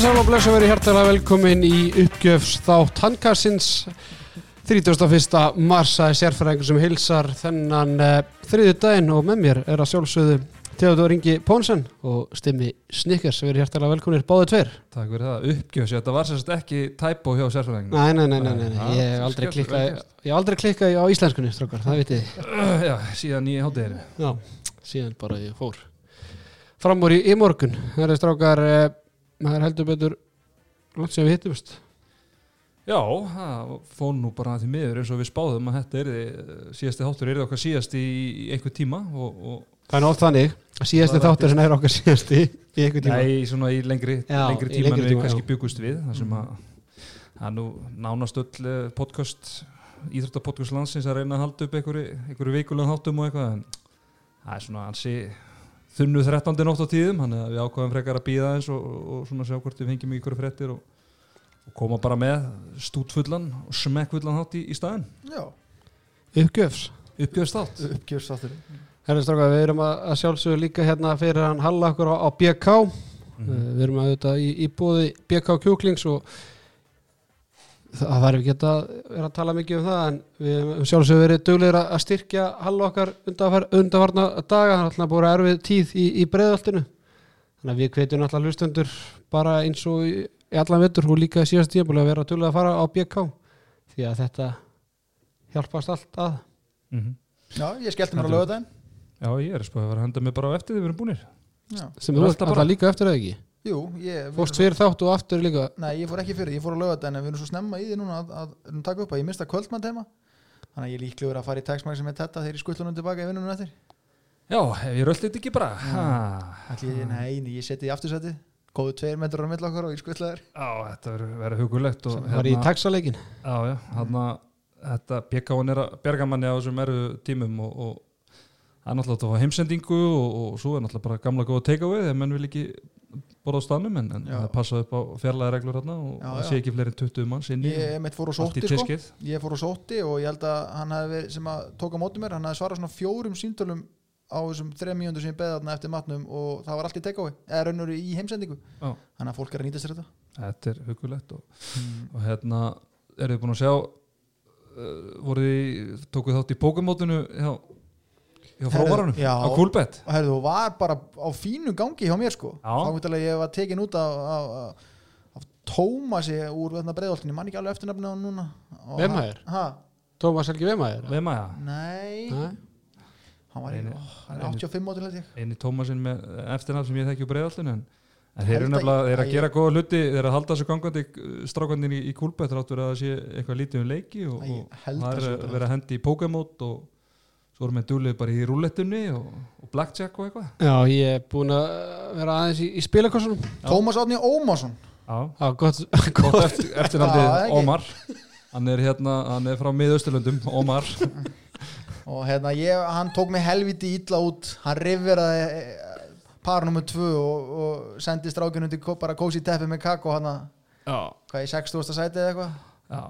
Komið þess að blessa verið hjartalega velkomin í uppgjöfs þátt handkassins 31. mars að sérfæðingur sem hilsar þennan uh, þriðu daginn og með mér er að sjálfsögðu Theodor Ingi Pónsen og Stimmi Snickers. Verið hjartalega velkominir báðu tveir. Takk fyrir það, uppgjöfs, þetta var sérst ekki tæpo hjá sérfræðingum Nei, nei, nei, nei, nei, nei. Ég hef aldrei klikkað ég hef aldrei klikkað á íslenskunni, strákar, það vitið þið. Já, síðan í hátteginu Já, síðan bara ég fór. Fram Það er það heldur betur langt sem við hittumst Já, það fór nú bara því miður eins og við spáðum að þetta er síðasti þáttur er okkar síðast í, einhver tíma og, og Það er nátt þannig síðasti Það þáttur sem er okkar síðasti í einhver tíma. Nei, svona í lengri, Já, lengri tíma en við tíma, kannski já. byggust við það sem að það er nú nánast öll eh, podcast íþróttapodcast landsins að reyna að halda upp einhverju, einhverju vikulega þáttum og eitthvað en það er svona ansi þunnu 13. nótt á tíðum þannig að við ákvaðum frekar að býða eins og, og, og svona sjá hvort við fengjum ykkur fréttir og, og koma bara með stútfullan og smekkfullan þátt í, í staðin Já, Uppgjöfs. Uppgjöfst þátt uppgjörstáttur Herri strákar, við erum að, að sjálfsögðu líka hérna fyrir hann halla okkur á, á BK mm. Við erum að þetta í, í bóði BK kjúklings og það var ekki að vera að tala mikið um það en við höfum sjálfsögðu verið duglegir að að styrkja halla okkar undanfar, undanfarna daga. Það er alltaf búin erfið tíð í, í breiðaltinu þannig að við hvetjum alltaf hlustendur bara eins og í, í allan vettur og líka síðast tíðanbúlega að vera duglega að fara á BK því að þetta hjálpast allt að. Mhm. Já, ég skellti mér á lögadaginn Já, ég er spáðið að vera að henda mig bara á eftir því við erum búinir Já, sem Þú bara- líka eftir eða ekki jú, ég fórst fyrir þátt og aftur líka. Nei, ég fór ekki fyrir, ég fór á lögadaginn en við erum svo snemma í því núna að, að, að taka upp að ég mista kvöldmann tema Þannig að ég er líklegur að fara í textmæk sem er þetta þegar ég skullunum tilbaka í vinnunum eftir. Já, ef ég röllit ekki bara. Ha. Ætli ég, ég seti í aftursæti Góðu tveir metrar á milli okkar og ég skullaður Já, þetta verður hugulegt og var í taxaleikin Já, já, hann að þetta BK-un er að berga manni á þessum erfu tímum og, og það er náttúrulega að heimsendingu og, og svo er náttúrulega bara gamla góða take-away þegar menn vil ekki borða á stanum en, en það passa upp á fjarlæði reglur hérna og það sé ekki fleiri en 20 manns inn í Ég fór á sótti sko. Ég fór á sótti og ég held að hann hefði sem að tóka móti mér, hann hefði svarað svona fjórum símtölum á þessum þrejum mínútur sem ég beði þarna eftir matnum og það var allt í takeaway eða raunur í heimsendingu. Já. þannig að fólk er að nýta sér þetta. Þetta er hugulegt og, og hérna eru þið búin að sjá uh, voruð þið tókuð þátt í pókumótinu hjá, hjá já. á Coolbet og var bara á fínu gangi hjá mér sko Já. þá veit alveg ég var tekin út af, af, af, af Tómasi úr breiðoltinni, mann ekki alveg eftirnafni á hann núna? Ha? Tómas Helgi Vemaður Við maður, Nei, Nei. hann var Einu- ó, hann er einu- 85 mótil held ég eini Tómasinn með eftirnafn sem ég þekki úr breiðallinu en, en þeir eru nefnilega þeir eru að gera góða hluti þeir eru að halda þessu gangandi strákandinn í, í kúlbett ráttur að það sé eitthvað lítið um leiki og, og held það að er vera að hendi í Pokémon og svo erum við dúlið bara í rúlettunni og, og blackjack og eitthvað? Já, ég er búin að vera aðeins í, í spilakossunum. Tómas Átni Ómarsson. Já, Já, gott, gott gott. eftir, eftirnafnið. Ómar. Hann er hérna, hann er frá miðausturlöndum Ómar. Og hérna ég, hann tók mig helviti illa út. Hann rifveraði par nummer 2 og, og sendi strákinu til bara kósi teppi með kakó hann Já, hvað í 60. sæti eða eitthvað? Já,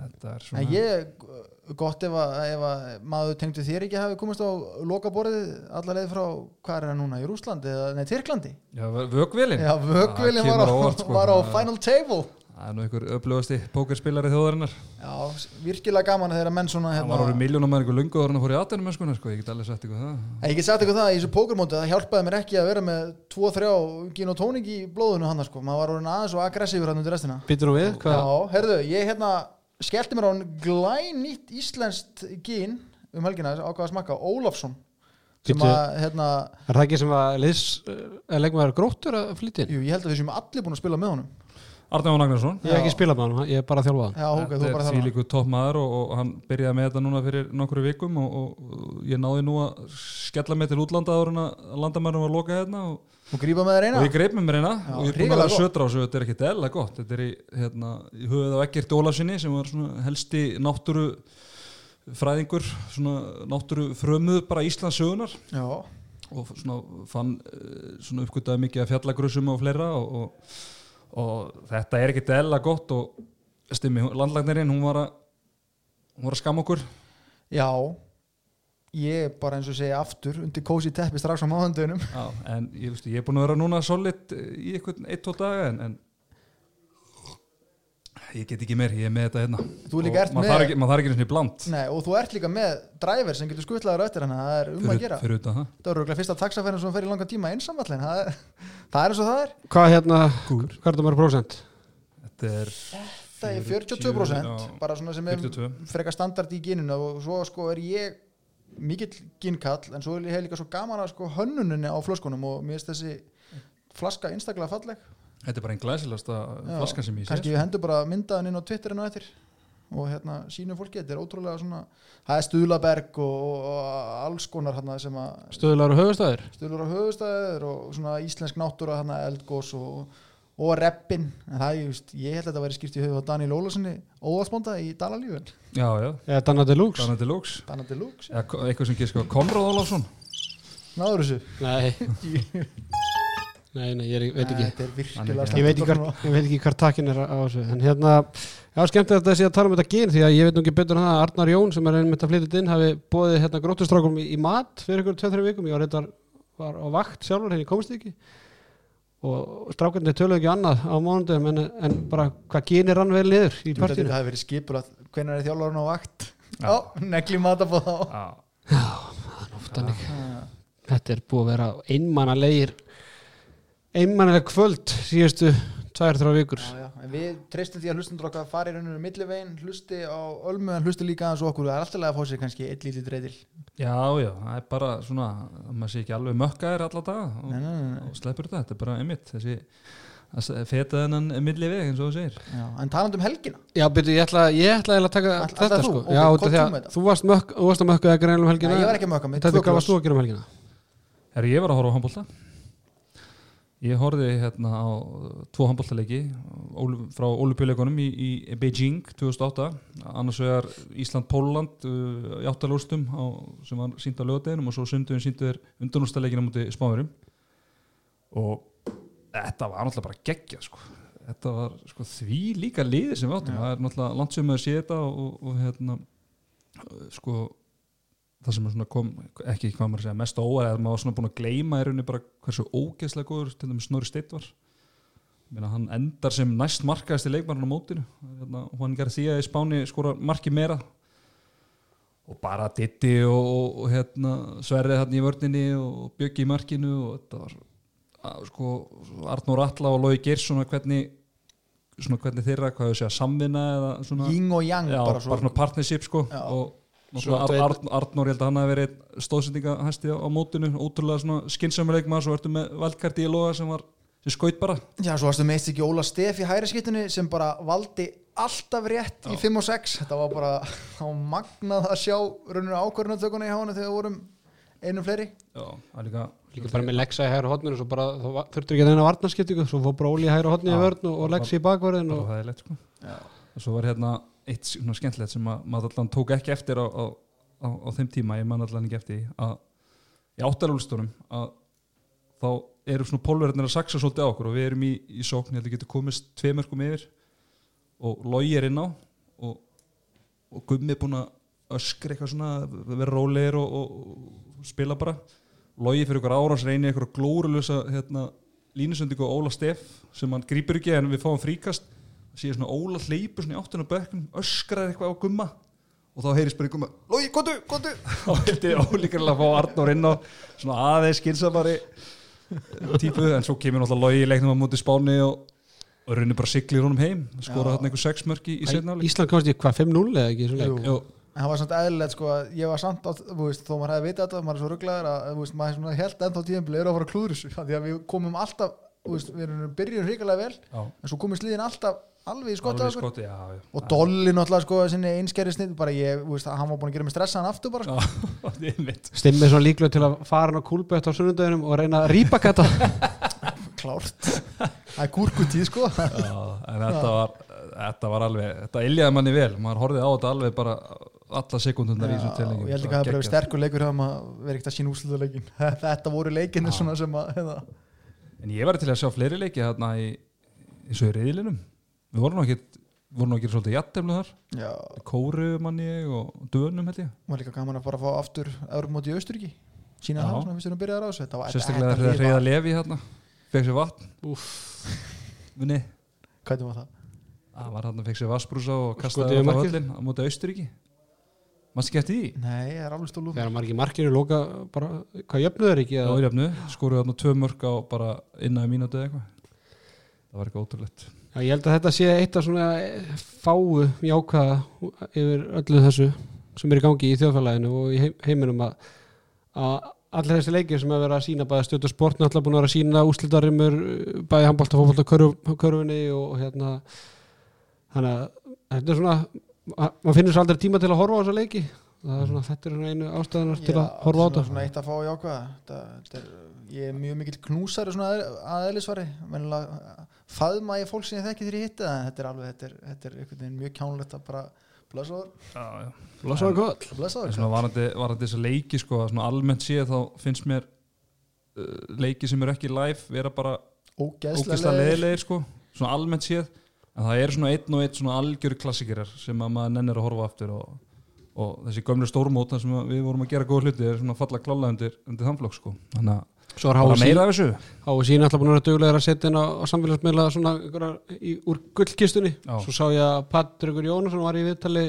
þetta er svona En ég, gott ef að, ef að maður tengdu þér ekki hafi komist á lokaborðið alla leið frá, hvað er það núna, í Rúslandi eða, nei, Tyrklandi? Já, vögvélinn Já, vöggvilin Það var, sko. var á Það- final table. Það er nú einhver öflugasti pókerspilari þjóðarinnar. Já, virkilega gaman þegar menn svona hann var orðið hérna, miljónum með einhver lungu og hann fór í aðdænum mennskunar sko, ég get alveg sagt ykkur það. En ég get sagt eitthvað það í þessu pókermóti það hjálpaði mér ekki að vera með 2-3 gin og tónik í blóðinu hann sko, maður var orðin aðeins og aggressífur hann undir restina. Býtur nú við, hvað? Já, herðu, ég hérna skellti mér á hann glænýtt íslenskt gin um helgina ákvað að smakka, Ólafsson sem Bíddu. að, hérna, Er það ekki sem að liðs, er leikmaður gróttur að flytja inn? jú, ég held að við séum allir búin að spila með honum Arnæf Magnarsson Ég hef ekki spilað með hann, ég er bara að þjálfa hann. Já, ok, þú þetta bara er þarf því líku topp maður og, og hann byrjaði með þetta núna fyrir nokkru vikum og, og, ég náði nú að skella mig til útlanda að landamærum var lokað hérna og, og grípa með þér eina. Og ég greip með mér hérna Já, og ég er búin að vera södra á þessu þetta er ekkit eðla gott. Þetta er í, hérna, í höfuð á Ekkert Ólafsinni sem var helsti náttúru fræðingur náttúru frömuð bara Íslands sögunar og svona fann eh, svona uppgötaði mikið af fjallagrusum og fleira og, og, og þetta er ekkert eðla gott og stimmi, landlagnirinn hún var að hún var að skam okkur. Já ég er bara eins og segja aftur undir kósi teppi strax á máðundunum Já, en ég, veist, ég er búin að vera núna solid í einhvern eitt, tvo daga en, en ég get ekki meir, ég er með þetta hérna. Þú líka Og ert maður þarf ekki, eins og bland. Nei, og þú ert líka með driver sem getur skuttlaður öttir hann það er um að gera. fyrir utan það. Eru fyrsta taxaferðin sem fer í langan tíma einsamallin það, er- það er eins og það er. Hvað hérna, Kúr. hvað er það mörg prósent? Þetta er það er 42% já, bara svona sem er 42 frekar standard í gininu og svo sko er ég mikill ginkall en svo er ég líka svo gaman að sko hönnuninni á flöskunum og mér finnst þessi flaska einstaklega falleg Þetta er bara einn glæsilegasta Já, flaskan sem ég sé kannski við hendur bara myndaðan inn á Twitterin og eftir og hérna sínum fólki, þetta er ótrúlega svona það er stuðlaberg og, og alls konar hérna sem að Stöðulegar og höfustæðir? stuðlur á höfustæður og svona íslensk náttúra hérna eldgós og, og reppin. En það, ég, ég held að þetta væri skýrt í höfu á Daniel Ólarssoni óðarsbónda í Dalalífun Já, já, Eða Danna Deluxe? Eitthvað sem gíska Konrad Ólafsson. Náður þessu? Nei. Nei, nei, ég veit ekki. Er Hann er Ég veit ekki, hvar, ég veit ekki hvar takkin er á þessu En hérna, já, skemmt að þetta sé að tala um þetta gen Því að ég veit nú ekki betur það að Arnar Jón sem er einmitt að flytja inn hafi bóðið hérna grótustrákum í, í mat fyrir ykkur 2-3 vikum. Ég var reyndar var á vakt sjálfur henni komst ekki og strákandi töluðu ekki annað á mánundum en, en bara hvað genir hann vel niður í Þetta partíinu? hafi verið skipur að hvernig er þjálfarinn á vakt? Já. Já, negli matabóð á Já, Þannig, þetta er búið að vera einmannalegir einmannaleg kvöld síðustu tvær, þrjá vikur. Já, já, en við treystum því að hlustundur okkar fari í rauninu millivegin, hlusti á ölmu en hlusti líka aðeins á okkur, það er alltaf lega að fá sér kannski eitt lítið dreidil já, já, það er bara svona að maður sé ekki alveg mökkaðir alla daga og, og sleppur þetta, þetta er bara einmitt þessi feta þennan milli veg eins og þú segir. Já, en talandi um helgina. Já, byrju, ég ætla, ég ætla að taka Ætla- þetta ætlar þú? sko. Já, út af hvað því þú þetta? varst, mökk, þú varst að mökka að greinlega um helgina. Nei, ég var ekki að mökka Þetta tvö hvað varst þú að gera um helgina? Herri, ég var að horfa á handbólta Ég horfði hérna á tvo handbóltaleiki frá Olupjuleikunum í, í Beijing 2008 annars vegar Ísland-Póland uh, í áttalústum sem var sínt á lögadeginum og svo sunduðin síndu þeir undunústaleikina mútið spáðurum og þetta var náttúrulega bara geggja sko. þetta var sko, því líka liðir sem við áttum Já. það er náttúrulega landsum að sé þetta og, og, og hérna uh, sko það sem kom, ekki hvað maður að segja mest óæð að maður var svona búin að gleyma í rauninni bara hversu ógeðslega góður til dæmis Snorri Steitt var. Meina, hann endar sem næst markaðist í leikmarinn á mótinu. Hérna, hann gerði því að í Spáni skora marki meira. Og bara Ditti og, og, hérna, Sverrið hann í vörninni og Bjöggi í markinu og þetta var að, sko, Arnór Atla og Lói Geirsson hvernig, svona, hvernig þeirra hvað ég segja, samvinna eða svona, Ying og Yang já, bara svo svona partnership sko. Já. og Arnór, ég held að hann hafi verið stóðsendingahæsti á, á mótinu, ótrúlega svona skynsamileik maður, svo ertu með valdkarti í loga sem var, sem skaut bara. Já, svo varstu meist ekki Óla Steff í hæri skiptinu sem bara valdi alltaf rétt í 5 og 6 þetta var bara á magnað að sjá rauninu ákvörðunatökuna í hánu þegar við vorum einu fleiri. Já, líka Líka bara með Lexa í hægra hodninu Svo bara, þú va- þurftir ekki að neina varnarskiptingu Svo fór Bróli í hægra hodni í Já. vörn og, og Lexa í bakvörðin bara og, það er lett sko. Já. og svo var hérna eitt svona skemmtilegt sem að, maður allan tók ekki eftir á, á, á, á þeim tíma, ég man allan ekki eftir að í áttalúlstunum að þá eru svona pólverðinir að saksa svolítið á okkur og við erum í, í sókn, ég held að getur komist tveimörkum yfir og logi er inn á og, og gummi er búin að öskra eitthvað svona vera rólegir og, og, og spila bara. Logi fyrir ykkur árans reyni ykkur glórulusa hérna, línusöndingu og Óla Steff sem hann grípur ekki en við fáum fríkast síðan svona Óla hleypur svona í áttinu á bekknum öskrar eitthvað á gumma og þá heyrist bara í gumma Logi, kontu, kontu þá vildi ólíkarlega fá Arnór inn á svona aðeins skinsamari típu en svo kemur náttúrulega Logi í leiknum á móti spáni og, og raunir bara siglir honum heim skora hann einhver sex mörk í, setnáleik Ísland komast í hvað, 5-0 eða ekki svona það var samt eðlilegt sko að ég var samt á, þú veist, þó maður hefði vitað þetta maður er svo rugglaður að maður svona held ennþá tíðanbili eru að fara að klúður því að við komum alltaf, veist, við erum byrjun hrikalega vel já, en svo komum sliðin alltaf alveg í okkur. skoti, já, já. Og Dolly náttúrulega sko sinni einskerri snitt bara ég, þú veist, hann var búin að gera mig stressaðan aftur bara sko. Stimmið svona líklega til að fara hann á kúlbett á sunnundaginum og reyna að rýpa kata. Klárt. Það er gúrkutíð sko. Já, en þetta var þetta var alveg, þetta iljaði manni vel. Maður horfið á þetta alveg bara alla sekundundar í þessu og ég held ekki að það verið sterkur leikur þegar maður verið ekkert að sína úslutuleikin þetta voru svona sem að hérna. En ég var til að sjá fleiri leiki þarna í, eins og í reyðlinum við vorum nú ekkit voru nú að gera svolítið jættemlu þar. Já, Kóru mann ég og Dönum held ég. Var líka gaman að bara fá aftur Európa móti í Austuríki sína það, svona fyrst við byrjaði á þessu Þetta var- sérstaklega þegar þetta reyða var- lefi hérna fekk sér vatn. Úff. Muni, Hvernig var það? það var hann að fekk sér vassbrúsa og kastaði á völlin á móti Austuríki maður skemmt í því? Nei, ég er alveg stólu þegar margir margir er loka bara, hvað jöfnuð er ekki Já, eða? jöfnu, skoruðu þarna tvö mörg á bara innan mínútu eða eitthvað. Það var eitthvað ótrúlegt. Já, ég held að þetta sé eitt af svona eh, fáu jákvæða yfir öllu þessu sem er í gangi í þjóðfélaginu og í heim- heiminum að, að allir þessi leikir sem að vera að sína bæða stjórn og sport náttúrulega búin að vera að sína úslitarimur bæði handbólta, fótbolta, körf, körfunni og hérna þannig að þetta er svona maður finnur sér aldrei tíma til að horfa á þessa leiki. Það er svona, þetta er einu ástæðanar til að horfa á þetta. svona eitt að fá jákvæða. Þetta, þetta er, ég er mjög mikill knúsari svona að eðlisvari faðma ég fólk sem ég þekki þegar ég en þetta er alveg, þetta er, þetta er einhvern veginn mjög kjánulegt að bara En blessaður svona varandi, varandi þess að leiki sko, almennt séð þá finnst mér uh, leiki sem eru ekki live vera bara ógeðslega leðilegir. leðilegir sko, svona almennt séð en það eru svona einn og einn svona algjöru klassikerar sem að maður nennir að horfa aftur og, og þessi gömlu stórmóta sem við vorum að gera góða hluti er svona falla klála undir, undir þanflokk sko. Þannig að Svo er HSI náttúrulega búin að vera duglegar að setja inn á, á samfélagsmiðla svona í, úr gullkistunni. Já. svo sá ég að Patrikur Jónasson var í viðtali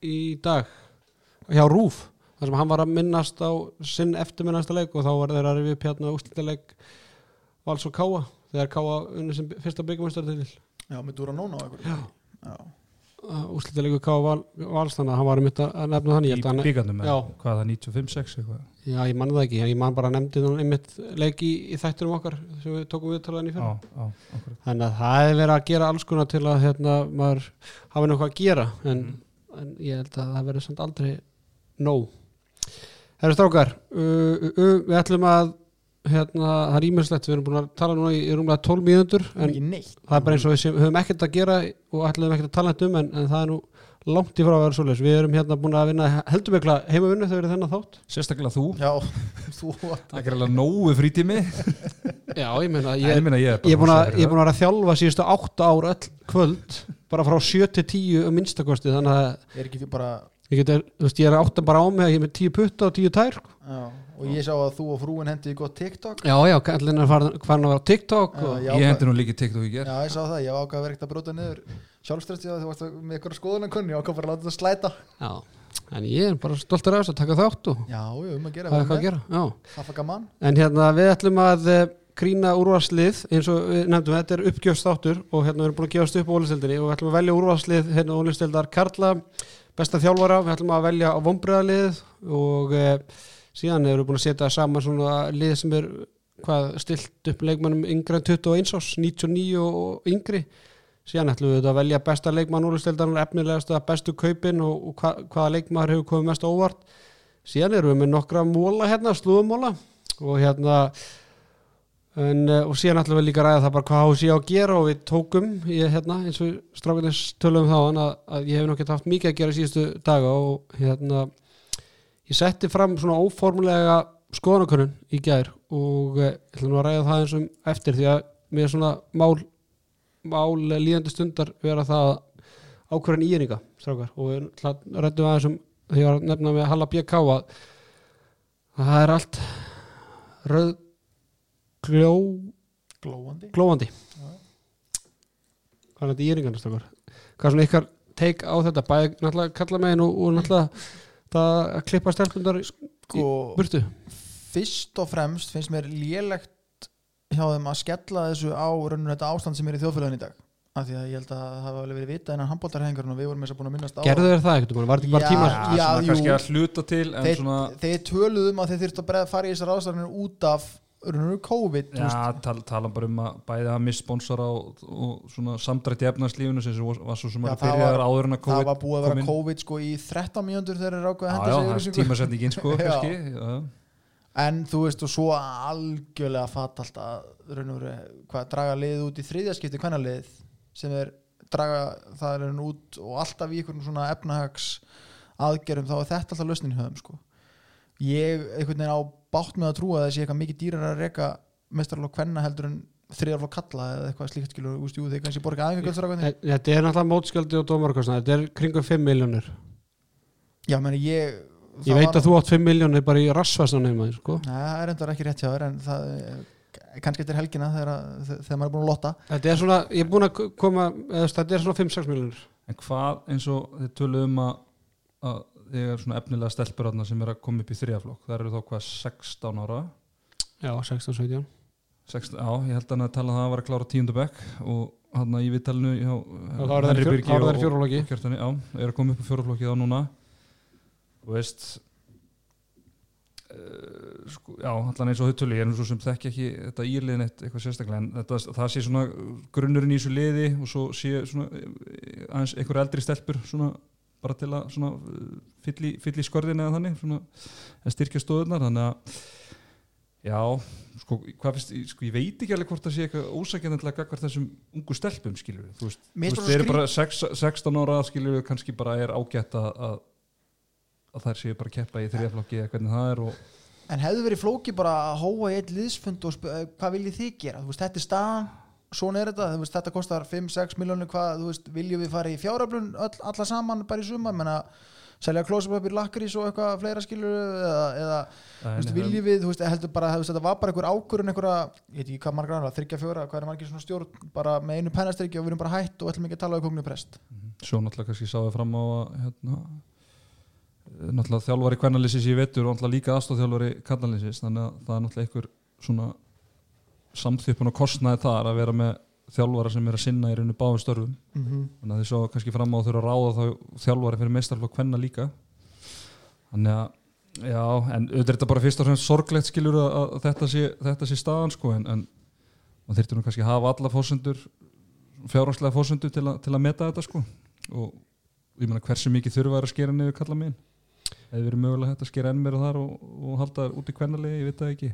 í dag hjá Rúf þar sem hann var að minnast á sinn eftirminnasta leik og þá var þeir að rifja upp hérna úrslitaleik Vals og Káa þegar Káa unni sem fyrsta byggjumestar til já, með dúra nóna og eitthvað já. úrslitaleiku Káa Val, Vals þannig að hann var mitt að nefna í hann bíkarnum Já. hvað er það 95-6 eitthvað Já, ég manna það ekki, ég man bara að nefndi einmitt leik í, í þætturum okkar sem við tókum viðtalaðin í fyrra já, já, akkurat. Þannig að það er verið að gera alls konar til að hérna, maður hafi nokkuð að gera en, Mm. en ég held að það verður samt aldrei nóg Herru strákar uh, uh, uh, við ætlum að hérna, það er ímestlegt, við erum búin að tala núna í, í rúmlega 12 mínútur en það er bara eins og við höfum ekkert að gera og ætlum ekkert að tala þetta um en, en það er nú langt í frá að vera svoleiðis. Við erum hérna búin að vinna heldur mikla heimavinnu þegar við erum þennan þátt. Sérstaklega þú. Já, þú. Það er alveg nógu frítími. Já, ég meina, ég, ég, meina, ég, er bara ég er búin að, ég er að vera að þjálfa síðustu 8 ár öll kvöld bara frá 7 til 10 um minnstakosti þannig að er ekki bara ég, get, veist, ég er átta bara á mig að ég er með 10 putta og 10 tær sko. já, og ég sá að þú og frúin hendiði gott TikTok Já, já, kallin er farin að vera TikTok Já, og, já. það. ég hendi nú líki TikTok í ger Já, ég sá það, ég ákvað að vera ekkert að bróta niður sjálfstressi að þú varst með eitthvað skoðunarkunni ég ákvað bara að láta þetta slæta já, en ég er bara stoltur af þess að taka þátt og Já, já, um að gera hafa eitthvað að gera já. En hérna, við ætlum að uh, grína úrvarslið eins og við nefndum, þetta er uppgjöfstáttur og hérna við erum búin að gefast upp á ólistildinni og við ætlum að velja úrvarslið hérna ólistildar Karla besta þjálfara, við ætlum að velja á vombriðalið og uh, síðan erum við búin að setja saman svona lið sem er hvað stilt upp leikmannum yngre en 21 ás, 99 og yngri. Síðan ætlum við að velja besta leikmann úrlistildar efnilegasta bestu kaupin og, og hva, hvaða leikmaður hefur komið mest óvart. Síðan erum við með nokkra móla hérna, slúðumóla og hérna en, uh, og síðan ætlum við líka að ræða það bara hvað hási á að gera og við tókum ég, hérna, eins og strákunins tölum þá að, að ég hef nokkið haft mikið að gera síðustu daga og hérna ég setti fram svona óformulega skoðanakönnun í gær og uh, ég ætlum nú að ræða það eins og eftir því að mér svona mál mál líðandi stundar vera það ákvörðan íringa strákar og við rættum aðeins um því að nefna með Halla BK að að það er allt rauð gljó, Glóandi. glóandi. Já. hvað er þetta íringarnast okkar hvað er svona ykkar teik á þetta? Bæði náttúrulega kalla megin og, og náttúrulega það að klippa stelpundar í Sko, burtu fyrst og fremst finnst mér lélegt hjá þeim að skella þessu á rauninu þetta ástand sem er í þjóðfélagin í dag af því að ég held að það hafa alveg verið vita innan handbóltarhengarinn og við vorum þess að búin að minnast á gerðu þeir það ekkert, var þetta ekki bara Já. tíma já, svona jú. kannski að hluta til en þeir, svona þeir töluðum að þeir þurftu að fara í þessar ástæðanir út af COVID Já, veist. tala, tala bara um að bæði að missponsora og, og svona samdrætt í efnarslífunu sem var, var svo sem að það byrja var- áður en að það COVID var búið að vera. COVID sko í 13 mjöndur þegar þeir ákveða að henda sig það yfirlýsingu. tímasetningin sko Já. kannski en þú veist og svo algjörlega fatalt að raun og veru hvað draga liðið út í þriðja skipti hvernig liðið sem er draga það er út og alltaf í einhvern svona efnahags aðgerum þá er þetta alltaf lausnin höfum sko ég einhvern veginn á bátt með að trúa að það sé eitthvað mikið dýrar að reka mestaralók hvenna heldur en þriðarflokk kalla eða eitthvað slíkt skilur, þú veist, jú, þeir kannski borga En Þetta er náttúrulega mótskjaldi og dómarkostna Þetta er kringum 5 miljónir Já, meni, ég Ég veit að þú átt 5 miljónir bara í rassvarsna sko. Nei, það er endur ekki rétt hjá þér en það er kannski eftir helgina þegar, að- þegar maður er búin að lotta. Þetta er svona, ég er búin að koma Þetta er svona 5-6 miljónir En hvað eins og þið töluðum um að, að þið er svona efnilega stelpur þarna sem er að koma upp í þriðaflokk það eru þá hvað 16 ára? Já, 16-17 16, já, ég held að tala það að vera klára tíundabekk og hann að í Og þá eru þeir í fjó- þá eru þeir í fjóraflokki. og Kjartani, já, er að koma upp í fjóraflokki þá núna. Og veist uh, sko, já, allan eins og tölu ég er nú svo sem þekki ekki þetta írliðin eitt eitthvað sérstaklega en þetta, það sé svona grunnurinn í þessu liði og svo sé svona eh, aðeins einhver eldri stelpur svona bara til að svona eh, fylla í, í skörðin eða þannig svona að styrkja stóðunar þannig að Já, sko, finnst, sko, ég veit ekki alveg hvort það sé eitthvað ósækjandilega gagvar þessum ungu stelpum, skilur við, þú veist, þeir eru bara bara sex, 16 ára, skilur við, kannski bara er ágætt að, að, að þær séu bara keppa í þriðaflokki eða hvernig það er og En hefðu verið flóki bara að hóa í eitt liðsfund og hvað viljið þið gera? Þú veist, þetta er staðan, svona er þetta, veist, þetta kostar 5-6 miljónir, hvað, þú veist, viljum við fara í fjáröflun öll, alla saman bara í sumar, menna, selja klósapapir, lakrís og eitthvað fleira skilur eða, eða þú veist, viljum við, þú veist, heldur bara, veist, þetta var bara einhver ákvörun, einhverja, ég veit ekki hvað margar annar, þryggja fjóra, hvað er margir svona stjórn, bara með einu pennastrykki og við erum bara hætt og ætlum ekki að tala um kongni prest. svo náttúrulega kannski sáðu fram á að hérna, eh, náttúrulega þjálfari kvennalýsis í vetur og náttúrulega líka aðstofþjálfari kallalýsis þannig að það er náttúrulega einhver svona samþjöpun og kostnaði þar að vera með þjálfara sem er að sinna í rauninu báðum störfum. Mm -hmm. þannig að þið svo kannski fram á að þurfa að ráða þá þjálfari fyrir meistarflokk kvenna líka. Þannig að já, en auðvitað er þetta bara fyrst og fremst sorglegt skilur að, að þetta, sé, þetta sé staðan sko en, en maður þyrftir nú kannski að hafa alla fósendur fjárhanslega fósendur til, til að meta þetta sko. Og ég meina hversu mikið þurfa að skera niður kalla mín hefur verið mögulega hægt að skera enn meira þar og, og halda út í kvennalegi, ég veit það ekki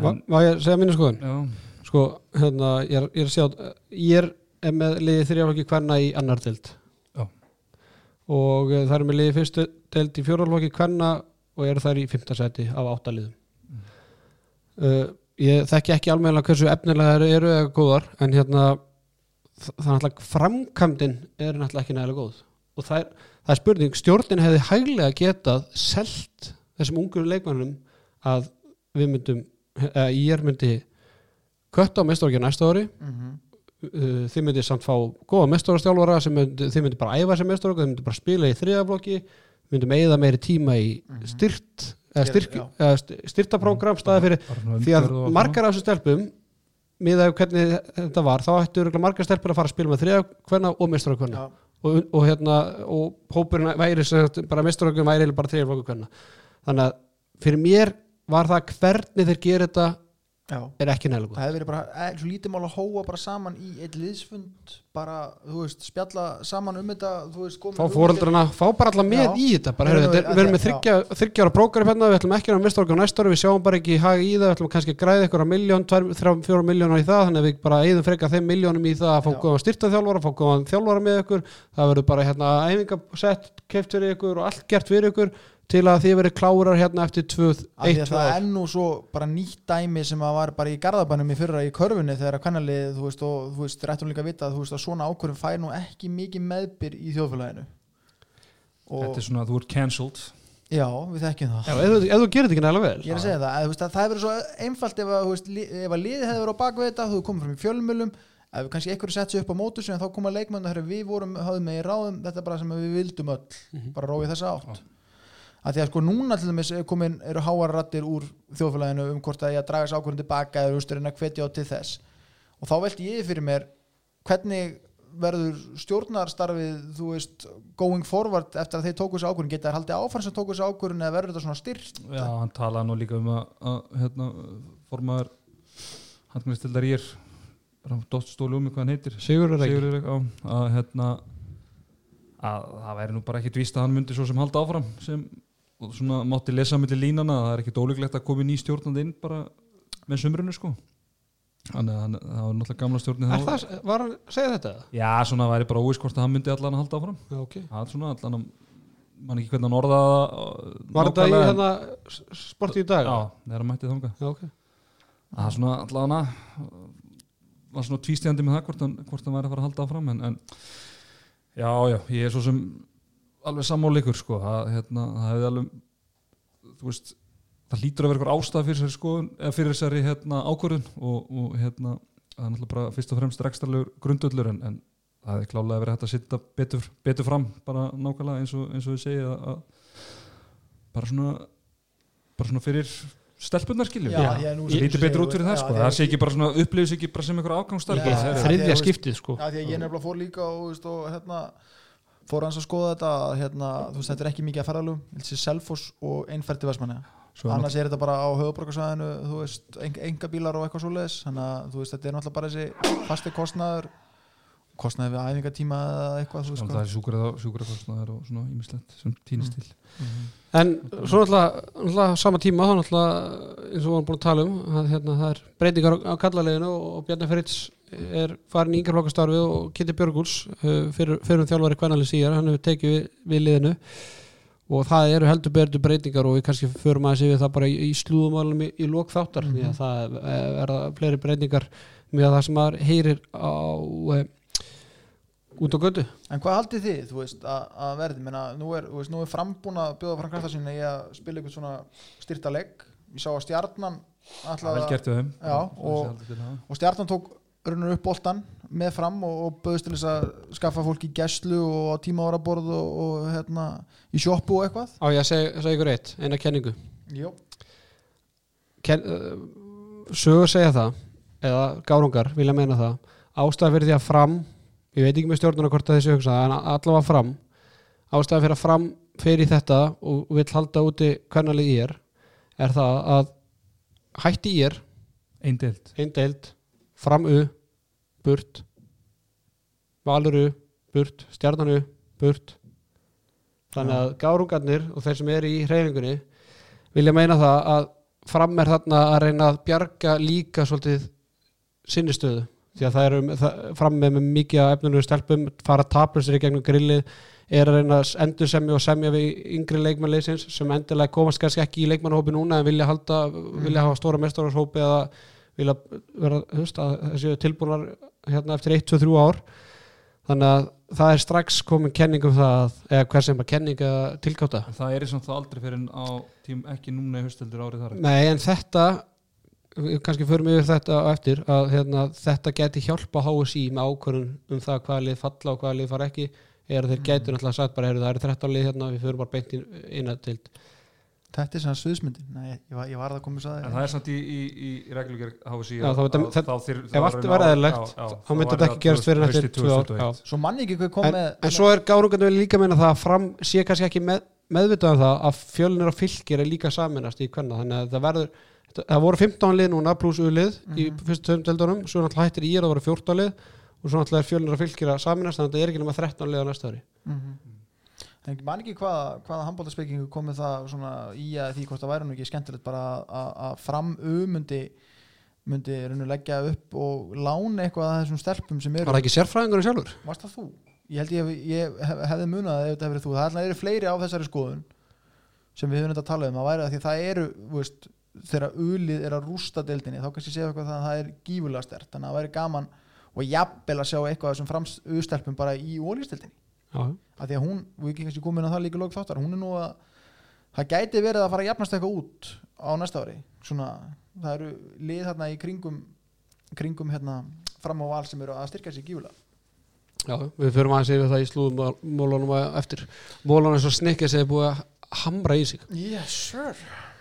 Má ég segja mínu skoðun? já, Sko, hérna, ég er, ég er sjá ég er, er með liðið þrjálflokki kvenna í annar deild. Já. og uh, það er með liðið fyrstu deild í fjórálflokki kvenna og eru þær í fymta seti af átta liðum. Uh, ég þekki ekki almennilega hversu efnilega þær eru eða góðar en hérna það er náttúrulega framkvæmdin er náttúrulega ekki nægilega góð. Og það er, það er spurning, stjórnin hefði hæglega getað selt þessum ungur leikmannum að við myndum, ég myndi kött á mestarokki næsta ári. Mm -hmm. uh, þið myndi samt fá góða myndi, þið myndi bara æfa sem mestarokki þið myndi bara spila í þriðaflokki myndum eigða meiri tíma í Mhm. styrt eða, styrk, styrtaprógram staði fyrir því að margar af þessu stelpum miðað við hvernig þetta var. Þá ættu margar stelpur að fara að spila með þriðakvenna og mestarokvenna Já, og, og hérna og hópurinn væri bara mestarokvenna væri eiginlega bara þriðaflokkvenna þannig að fyrir mér var það hvernig þeir gera þetta já. er ekki nægilega góð það hefði verið bara eh, svo lítið mál að hóa bara saman í eitt liðsfund bara, þú veist, spjalla saman um þetta þú veist, fá fóreldrana, fá bara alla með Já. í þetta bara, þetta er- við erum með já. þryggja, þryggja ára prógraf hérna, við ætlum ekki að mista okkur næsta ári, við sjáum bara ekki hag í það, við ætlum kannski að græða ykkur á miljón, þrjá, fjóra miljónar í það þannig að við bara eigðum frekar þeim miljónum í það að fá góðan styrta þjálfara, fá góðan þjálfara með ykkur, það verður bara hérna æfingasett, keft fyrir ykkur og allt gert fyrir ykkur til að þið verið klárar hérna eftir tvöð, Af því eitt, að tvö það ár. er nú svo bara nýtt dæmi sem að var bara í garðabænum í fyrra í körfunni þegar að kvennalið, þú veist, og þú veist, rættum líka að vita að þú veist að svona ákvörðum fær nú ekki mikið meðbyr í þjóðfélaginu. Og þetta er svona, þú ert cancelled. Já, við þekkjum það. Já, ef, þú- ef þú gerir þetta ekki nægilega vel. Ég er að segja það, að, þú veist, að það hefur verið svo einfalt ef að, þú veist, li- ef að liðið hefði verið á bakvið þetta þú hefur komið fram í fjölmjölum ef kannski einhverju sett sér upp á mótus en þá koma leikmenn og við vorum, höfum með í ráðum þetta er bara sem við vildum öll Mhm. bara róið þessa átt að því að sko núna til dæmis er komin, eru háarrattir úr þjóðfélaginu um hvort að ég að draga þessu ákvörðin tilbaka eða úrsturinn að hvetja á til þess. Og þá velti ég fyrir mér hvernig verður stjórnarstarfið þú veist, going forward eftir að þeir tóku þessu ákvörðin, geta þær haldið áfram sem tóku þessu ákvörðin eða verður þetta svona styrt Já, hann talaði nú líka um að, að hérna, formaður handkvæmstildar ég er dóttstóli um hvað hann heitir? Sigurður ekki Sigurður Rek, á, að hérna að það væri nú bara ekkit víst að hann myndi svo sem halda áfram sem og svona mátti lesa millir línana að það er ekkit ólíklegt að koma ný stjórnandi inn bara með sumrunu sko. Þannig að það var náttúrulega gamla stjórni Er það, var hann að segja þetta? Já, svona væri bara óvís hvort að hann myndi allan að halda áfram. Já, ok. Það er svona allan að mann ekki hvernig hann orðaði það, Var þetta í hérna sporti í dag? Já, þegar hann mætti þangað. Já, ok. Það er svona allan að var svona tvístíðandi með það hvort hann, hvort hann væri að fara að halda áfram en, en já, já, ég er svo sem alveg sammáleikur sko. Það, hérna, það hefði alveg þú veist, það lítur að vera eitthvað ástæð fyrir þessari skoðun, eða fyrir þessari hérna, ákvörðun og, og hérna það er náttúrulega bara fyrst og fremst rekstralegur grundullur en, en það hefði klálega verið hægt að sitta betur, betur fram bara nákvæmlega eins og, eins og við segja að, að bara svona bara svona fyrir stelpunar skiljum Já, ég er nú- það lítur betur út fyrir það sko. það sé ekki bara svona upplifis ekki bara sem einhver ágangstar Já, bara, já, þeir- já. þriðja skiptið sko. Já, því að ég nefnilega fór líka og, veist, og hérna, fór hans að skoða þetta að, hérna, þú veist, þetta er ekki mikið að ferðalum þessi Selfoss og einferdi Vestmanni Svo er annars er þetta bara á höfuborgarsvæðinu þú veist, eng, enga bílar og eitthvað svoleiðis. Þannig að þú veist, þetta er náttúrulega bara þessi fasti kostnaður kostnaður við æfingatíma eða eitthvað þú veist, það er sjúkrað sjúkrakostnaðar og svona ímislegt sem týnist til. Mhm. En svo náttúrulega, náttúrulega sama tíma þá náttúrulega eins og við varum búin að tala um að hérna, það er breytingar á, kallaleginu og Bjarni Feritz er farin í yngarflokkastarfi og Kitty Björgúls uh, fyrir, fyrir um þjálfari kvænali síðar, hann hefur tekið við, við liðinu. Og það eru heldur berdu breytingar og við kannski förum aðeins yfir það bara í, í slúðumálum í, í lók þáttar því að það er, er það fleiri breytingar með það sem maður heyrir á uh, út á götu. En hvað haldið þið, þú veist, að, að verði? Menna, nú er, er frambúin að bjóða fram krafta sinni í að spila eitthvað svona styrta legg, ég sá að stjarnan Það ætlaði vel að- gert við þeim. Já, og- og stjarnan tók raunur upp boltan með fram og, og bauðst til þess að skaffa fólki gæslu og tíma áraborð og, og hérna í sjoppu og eitthvað. Á ég að segja, segja ykkur eitt, eina kenningu. Jó, Ken, uh, sögur segja það eða gárungar vilja meina það ástæða fyrir því að fram ég veit ekki með stjórnuna hvort þessi hugsa en allavega fram ástæða fyrir að fram fyrir þetta og vill halda úti hvernalið í er er það að hætti í er einn deild, fram u burt valur u, burt, stjarnan u burt. Þannig að gárungarnir og þeir sem eru í hreyfingunni vilja meina það að fram er þarna að reyna að bjarga líka svolítið sinni stöðu. Því að það eru það, fram með, mikið af efnunum stelpum, fara taplusir í gegnum grillið er að reyna að endur semja og semja við yngri leikmannleysins sem endilega komast kannski ekki í leikmannhópi núna en vilja halda, vilja hafa stóra mestararshópi eða vilja vera, að þessi tilbúnar hérna eftir 1-2-3 ár. Þannig að það er strax komin kenning um það að, eða hver sem er kenning eða tilgáta. En það er eins og það aldrei fyrir en á tím ekki núna í hösteldur árið þar. Nei, en þetta við kannski förum yfir þetta á eftir að hérna, þetta geti hjálpa HSI með ákvörðun um það hvaða lið falla og hvaða lið fara ekki er að þeir gætu náttúrulega sagt bara, það eru 13 lið hérna, við förum bara beint í eina til þetta er svona sviðsmyndin. Nei, ég var, ég var að koma að En það er samt í, í, í reglugjör HFC Já, þá að- þetta- að- þetta- þá þyr- ef allt var já, þá myndi þetta ekki gerast fyrir 2021. Já. Svo manni ekki hvað kom en, með en svo er gárungarnir líka meina það að fram sé kannski ekki með, meðvitað um það að fjölnir og fylgir er líka saminast í hvenna þannig að það verður þetta- það voru 15 lið núna pluss U-lið í fyrstu tveim deildunum. Svo náttúrulega hættir í er að voru 14 lið og svo náttúrulega er fjölnir og fylgir að saminast þannig að þetta er ekki nema 13 lið á næsta ári Mhm. En man ekki hvaða, hvaða handbóltaspekingu kom með það í að því hvort það væri nú ekki skemmtilegt bara að- að að fram myndi myndi rauninu leggja upp og lána eitthvað að þessum stelpum sem eru Var það ekki sérfræðingur sjálfur? Varst það þú? Ég held ég, ég hef, hefði munað ef þetta verið þú Það er fleiri á þessari skoðun sem við höfum þetta að tala um að væri að því að það eru veist, þegar ulið er að rústa deildinni þá kannski séu eitthvað það að það er gífulega stert þannig að það væri gaman og jafnvel að sjá eitthvað af þessum frams ustelpum bara í ólýstildinni að því að hún, við ekki kannski komin að það líka lók þáttar, hún er nú að það gæti verið að fara að jafnast eitthvað út á næsta ári, svona það eru lið hérna í kringum kringum hérna fram á val sem eru að styrka sér gífulega já, við förum aðeins yfir það í slúðum mólunum eftir. Mólunum svo snikkið sem er búið að hamra í sig. Yes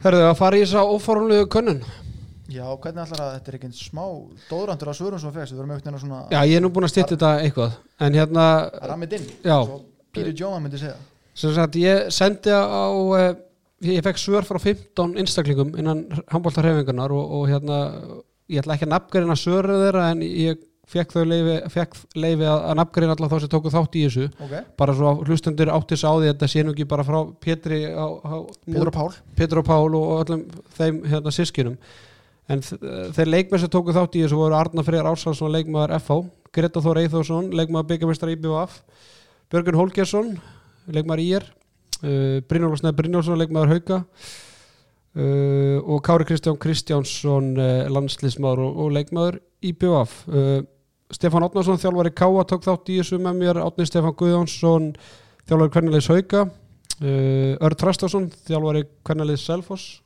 Hörðu að fara í þess að óformlegu könnun Já, hvernig ætlar að þetta er ekki smá dóðrandur á svörum sem það fegst, við verum auðvitað svona Já, ég er nú búin að stýtta þetta eitthvað. En hérna, rammið inn, Já. svo Píri Jóman myndi segja. Sem sagt, ég sendi á uh, ég fekk svör frá 15 einstaklingum innan handbóltarhefingarnar og, og hérna, ég ætla ekki að nafngarina svöru þeirra en ég fekk þau leifi, fekk leifi að, að nafngarina alltaf þá sem tóku þátt í þessu. Ok, bara svo að hlustendur áttis á því að þetta sé nú ekki bara frá Pétri á, á, Pétur og Pál. Pétur og Pál og sískinum en þeir leikmenn sem tóku þátt í þessu voru Arna Freyr Ársálsson leikmaður FH, Greta Þór Eithórsson leikmaður byggjumestar IBVF Björgun Holgersson leikmaður IR uh, Brynjólfur Snæð Brynjólfsson leikmaður Hauka uh, og Kári Kristján Kristjánsson uh, landslismar og, og leikmaður í BVF uh, Stefán Átnarsson þjálfari Káa tók þátt í þessu með mér Átni Stefán Guðjónsson þjálfari Kvennilegs Hauka uh, Örn Trastásson þjálfari Kvennilegs Selfoss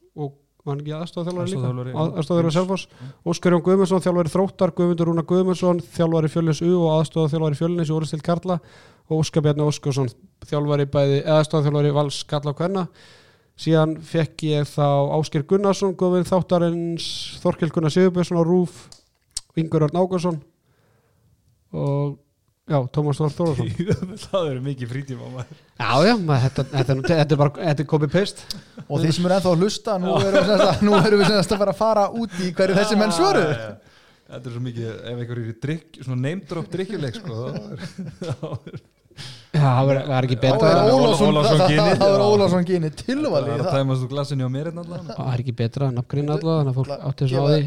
var ekki aðstofþjálfari líka? Aðstofþjálfari Selfoss. Óskar Jón Guðmundsson, þjálfari Þróttar, Guðmundur Rúna Guðmundsson, þjálfari Fjölnis U og aðstofað þjálfari Fjölnis í Óristil Karla. Og Óskar Bjarni Óskarsson, þjálfari bæði, aðstofað þjálfari Vals Karla og Kvenna. Síðan fekk ég þá Ásker Gunnarsson, Guðvin Þáttarins, Þorkel Gunnar Sigurbjörnsson á Rúf, Ingur Örn Ágarsson og já, Tómas Þór Þórarsson. það eru mikið frítíma maður. Já, já, maður, þetta, þetta, er nú- þetta er bara, þetta er copy-paste. og þeir sem eru ennþá að hlusta nú erum við semst að, nú erum við semst að fara að fara út í hverju þessi menn svöru. Þetta er svo mikið, ef einhver er í drikk, svona name drop drikkjuleik sko, þá er- Já, það var, var ekki betra. það-. Ólafsson gynni það tilvali að það tæmast úr glasinu á mér hérna. Það er ekki betra en nafngrinna allavega, þannig að fólk átti svo á því.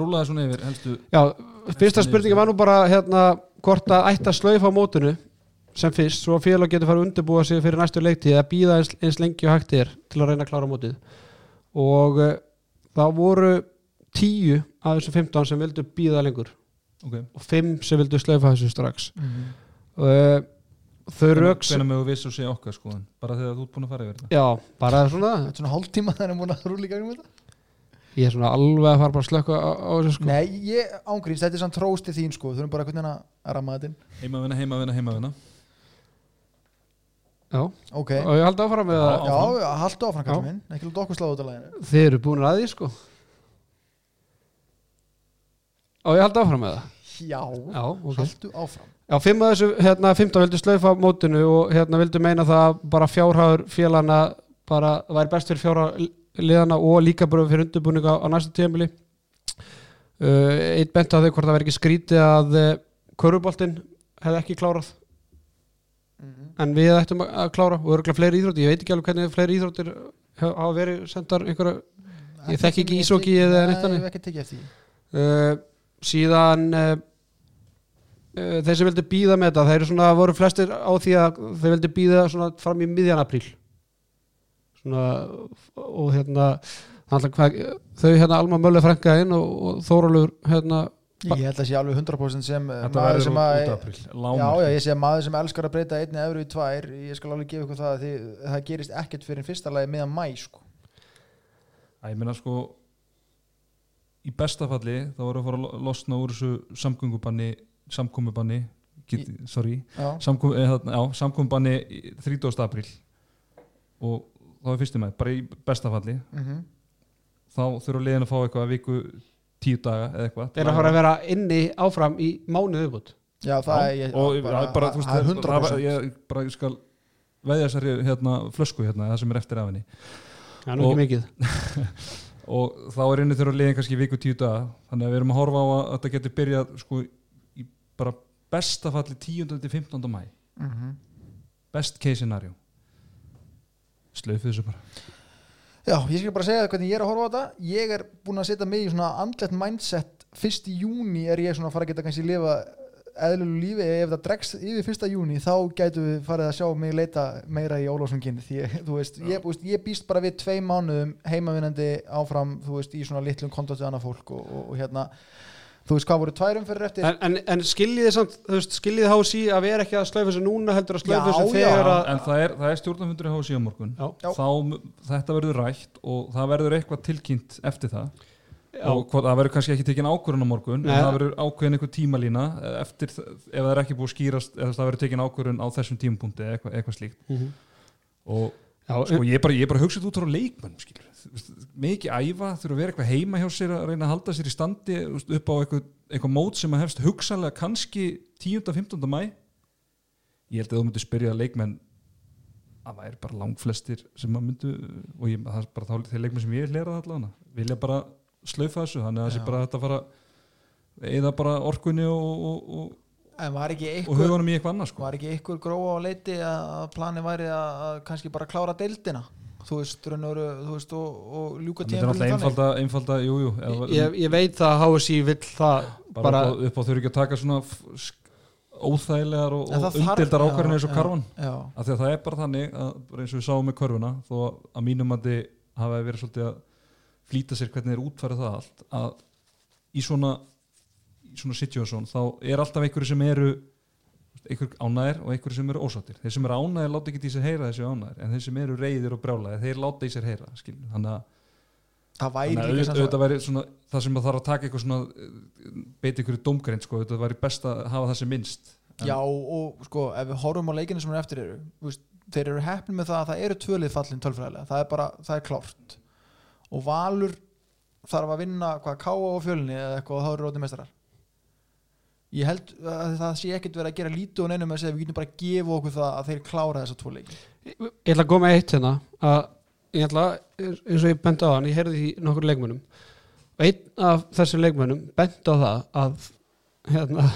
Rúlaði svona yfir, helstu Já, fyrsta spurningi var nú bara hérna, hvort að ætti að slaufa á mótinu sem fyrst, svo að félag getur farið að undirbúa sig fyrir næstu leiktíð að býða eins, eins lengi og hægt er til að reyna að klára mótið og uh, það voru tíu af þessum 15 sem vildu býða lengur Ok, og fimm sem vildu slaufa þessu strax Mhm. Uh, þau röks Hvernig með þú viss og segja okkar sko bara þegar þú ert búin að fara yfir þetta? Já, bara svona þetta er svona hálftíma þegar hann er búin að rúla í gangum þetta. Ég er svona alveg að fara bara að slökka á, á þessu sko. Nei, ég ángríns, þetta er svona trósti þín sko. Þú erum bara hvernig að ramma þetta inn. Heimavinna, heimavinna, heimavinna. Já, ok, og ég haldi áfram með Já. að já, haldu áfram Já. minn. Ekki lúta okkur sláðu út af læginu þið eru búin að því sko. Og ég haldi áfram með það já, já, ok. Haldu áfram Já, fimm af þessu, hérna, 15 vildu slaufa mótinu og hérna vildu meina það bara fjárhæður félana bara væri best fyrir fjára liðana og líka bara fyrir undirbúninga á næsta tíðanbili uh, Eitt bent að þau hvort það væri ekki skrítið að uh, köruboltinn hefði ekki klárað. En við ættum að klára og örgulega fleiri íþróttir, ég veit ekki alveg hvernig fleiri íþróttir hafa verið sendar einhverja Ég þekki ekki íshockey eða neitt Nei, þannig. ég hef ekki tekið eftir því. Uh, síðan uh, þeir sem vildu býða með þetta þeir eru svona, voru flestir á því að þeir vildu býða svona fram í miðjan apríl svona og hérna hvað, þau hérna Alma Mölle frænka inn og, og Þórólur hérna ég held að sé alveg 100% sem Þetta maður sem að Já, já, ég sé að maður sem elskar að breyta einni efru í tvær, ég skal alveg gefa ykkur það að þið, það gerist ekkert fyrir fyrsta lagi meðan mæ, sko. Æ, Ég meina sko í besta falli þá voru að fara að lo- losna úr þessu samgöngubanni samkomubanni get, sorry, samkom, eh, þarna- já, samkomubanni í 30. apríl. Og þá er fyrstum með, bara í besta falli. Mm þá þurfa liðin að fá eitthvað að viku tíu daga eða eitthvað þeir eru að fara að vera inni áfram í mánuðu viðbútt já það er, ég, og bara, bara, bara, þú veist, það er það- 100%. það- ég bara ég skal veðja þessari hérna, flösku hérna, það sem er eftir af henni. Það er nú ekki mikið. Og þá er inni þurfa liðin kannski viku tíu daga. Þannig að við erum að horfa á að þetta getur byrjað sko bara besta falli 10. til 15. mæ Mhm. best case scenario slöfu þessu bara Já, ég skal bara segja það hvernig ég er að horfa á þetta. Ég er búin að setja mig í svona andlet mindset. Fyrst í júni er ég svona að fara að geta kannski lifa eðlulegu lífi. Ef það dregst yfir fyrsta júni þá gætu við farið að sjá mig leita meira í Ólafssonginni. Því þú veist, ég, veist, ég býst bara við tvei mánuðum heimavinnandi áfram, þú veist, í svona litlum kontaktu annað fólk og, og, og hérna, þú veist, hvað voru tværum fyrir eftir? en, en, en skiljiði samt, þú veist, skiljiði hási að vera ekki að slaufa þessu núna heldur að slaufa Já, þessu þegar að en það er, það er stjórnafundur í HSI á morgun Já. Já. þá þetta verður rætt og það verður eitthvað tilkynnt eftir það Já. og hvað, það verður kannski ekki tekin ákvörðun á morgun Nei. en það verður ákveðin eitthvað tímalína eftir, þ- ef það er ekki búið skýrast eða það verður tekin ákvörðun á þessum tímapunkti eða eitthvað, eitthvað er er mikið æfa þurfa að vera eitthvað heima hjá sér að reyna að halda sér í standi upp á eitthvað, eitthvað mót sem að hefst hugsanlega kannski 10-15. mæ ég held að þú myndir spyrja leikmenn að það er bara langflestir sem að myndu og ég, það er bara þá, þeir leikmenn sem ég lera allavega vilja bara slaufa þessu þannig að það sé bara þetta fara eða bara orkunni og, og, og, En var ekki og hugunum í eitthvað annað sko. Var ekki ykkur gróa á leiti að plani væri að, að kannski bara klára deildina þú veist, veru, þú veist og, og ljúka það myndir náttúrulega einfalda, einfalda jú, ég, ég veit það að HSI vill það bara, bara, upp, á, á þurfi ekki að taka svona óþægilegar og, og já, ákvarðinu eins og karvan af því að það er bara þannig að eins og við sáum með körfuna þó að mínum að þið hafa verið svolítið að flýta sér hvernig þeir útfæra það allt að í svona í svona situation þá er alltaf einhverju sem eru einhver ánæðir og einhverju sem eru ósáttir. Þeir sem eru ánæðir láta ekki í sér heyra þessu ánæðir en þeir sem eru reyðir og brjálæðir þeir láta í sér heyra skilur. þannig að, það væri að sem auðvitað væri svona, það sem að þarf að taka eitthvað svona eh, beita ykkur domgreind sko, þetta væri best að hafa það sem minnst. En- Já og sko ef við horfum á leikinu sem er eftir eru veist, þeir eru heppin með það að það eru tvölið fallin tölfræðilega, það er bara, það er klárt. Og Valur þarf að vinna hvað káa og fjölni eða eitthvað og þá eru rótið mestarar ég held að það sé ekkert verið að gera lítið og neinum með að segja við getum bara að gefa okkur það að þeir klára þessa tvo leiki. Ég ætla að koma með eitt hérna að ég ætla, eins og ég bent á hann ég heyrði því nokkur leikmönnum og einn af þessum leikmönnum bent á það að hérna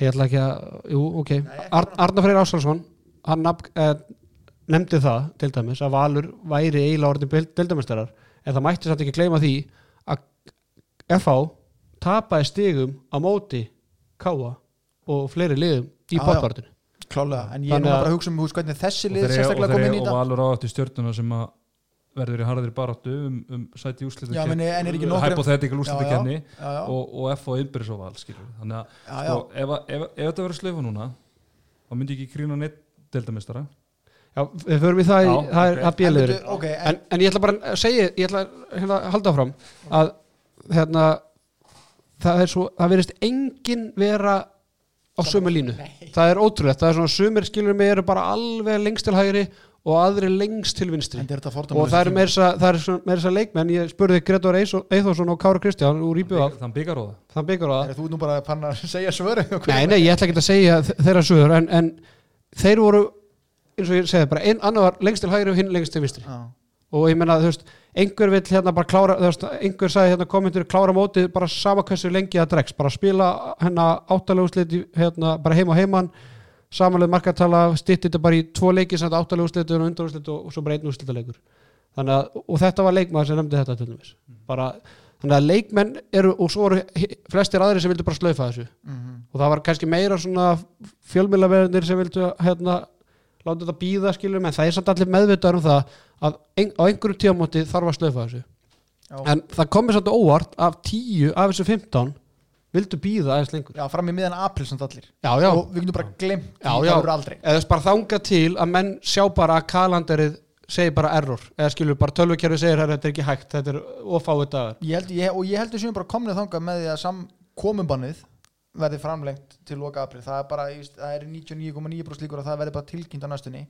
ég ætla ekki að, jú, ok. Ar, Arnar Freyr Ásalsson hann eh, nefndi það til dæmis að Valur væri eiginlega orðin deildamestarar en það mætti samt ekki að FH tapaði stigum á móti Káa og fleiri liðum í bóttvartinu klálega, en ég er að- bara að hugsa um veist, hvernig þessi lið sérstaklega kom þeir inn í og þetta Valur á eftir stjörnuna sem að verður í harðri baráttu um, um sæti úslita Já, meni, en er ekki nokkri hypothetical Já, úslita já. kenni já, já, og, og F og Inbyrðis og Val þannig að já, já. sko, ef, að- ef, ef þetta verður slöfu núna þá myndi ekki krýna neitt deildamistara Já, við förum í það, í, Já, það er ok. að En bjöliður veitu, ok, en, en, en ég ætla bara að segja ég ætla hérna, að halda áfram að hérna, það er svo það verðist engin vera á sömu línu. Það er ótrúlegt, það er svona sumir skilur mig eru bara alveg lengst til hægri og aðri lengst til vinstri. Er og það tími. meira þess að- leikmenn. Ég spurði Gretor Eithórsson og Kára Kristján úr Íbjöf þann byggar á það þann byggur á það Er þú nú bara að fann að segja svöru nei, nei, ég ætla ekki að segja þe- þeirra sögur en, en þeir voru eins og ég segði bara, einn annar var lengst til hægri og hinn lengst til vinstri. Já. Og ég meina þú veist einhver vill hérna bara klára þú veist, einhver sagði hérna kommentur klára mótið bara sama hversu lengi það dregst. Bara spila hérna áttaleguslit hérna bara heim og heiman samanlega markartala stýtti þetta bara í tvo leiki sem þetta áttaleguslit og undarúslit og, og svo bara einn að og þetta var leikmaður sem nefndi þetta til dæmis. Bara þannig að leikmenn eru og svo eru flestir aðri sem vildu bara slaufa þessu. Mhm. og það var kannski meira svona fjölmiðlaverðinir sem vildu hérna láta þetta býða skilur en það er samt allir meðvitaður um það að ein, á einhverju tíamóti þarf að slöfa þessu. Já. en það komið samt óvart af 10 af þessu 15 vildu býða aðeins lengur. Já, fram í miðan april samt allir. Já, já, og við getum bara glemt Já, því, já. það verður aldrei. Eða þess bara þanga til að menn sjá bara að kalanderið segir bara error. Eða skilur bara tölvukerfi segir að þetta er ekki hægt þetta er ofáið dagar. Ég held, ég, og ég heldur sem bara komnið þangað með því að sam komumbannið verði framlengt til loka april það er bara, það er 99,9% líkur að það verði bara tilkynnt á næstunni.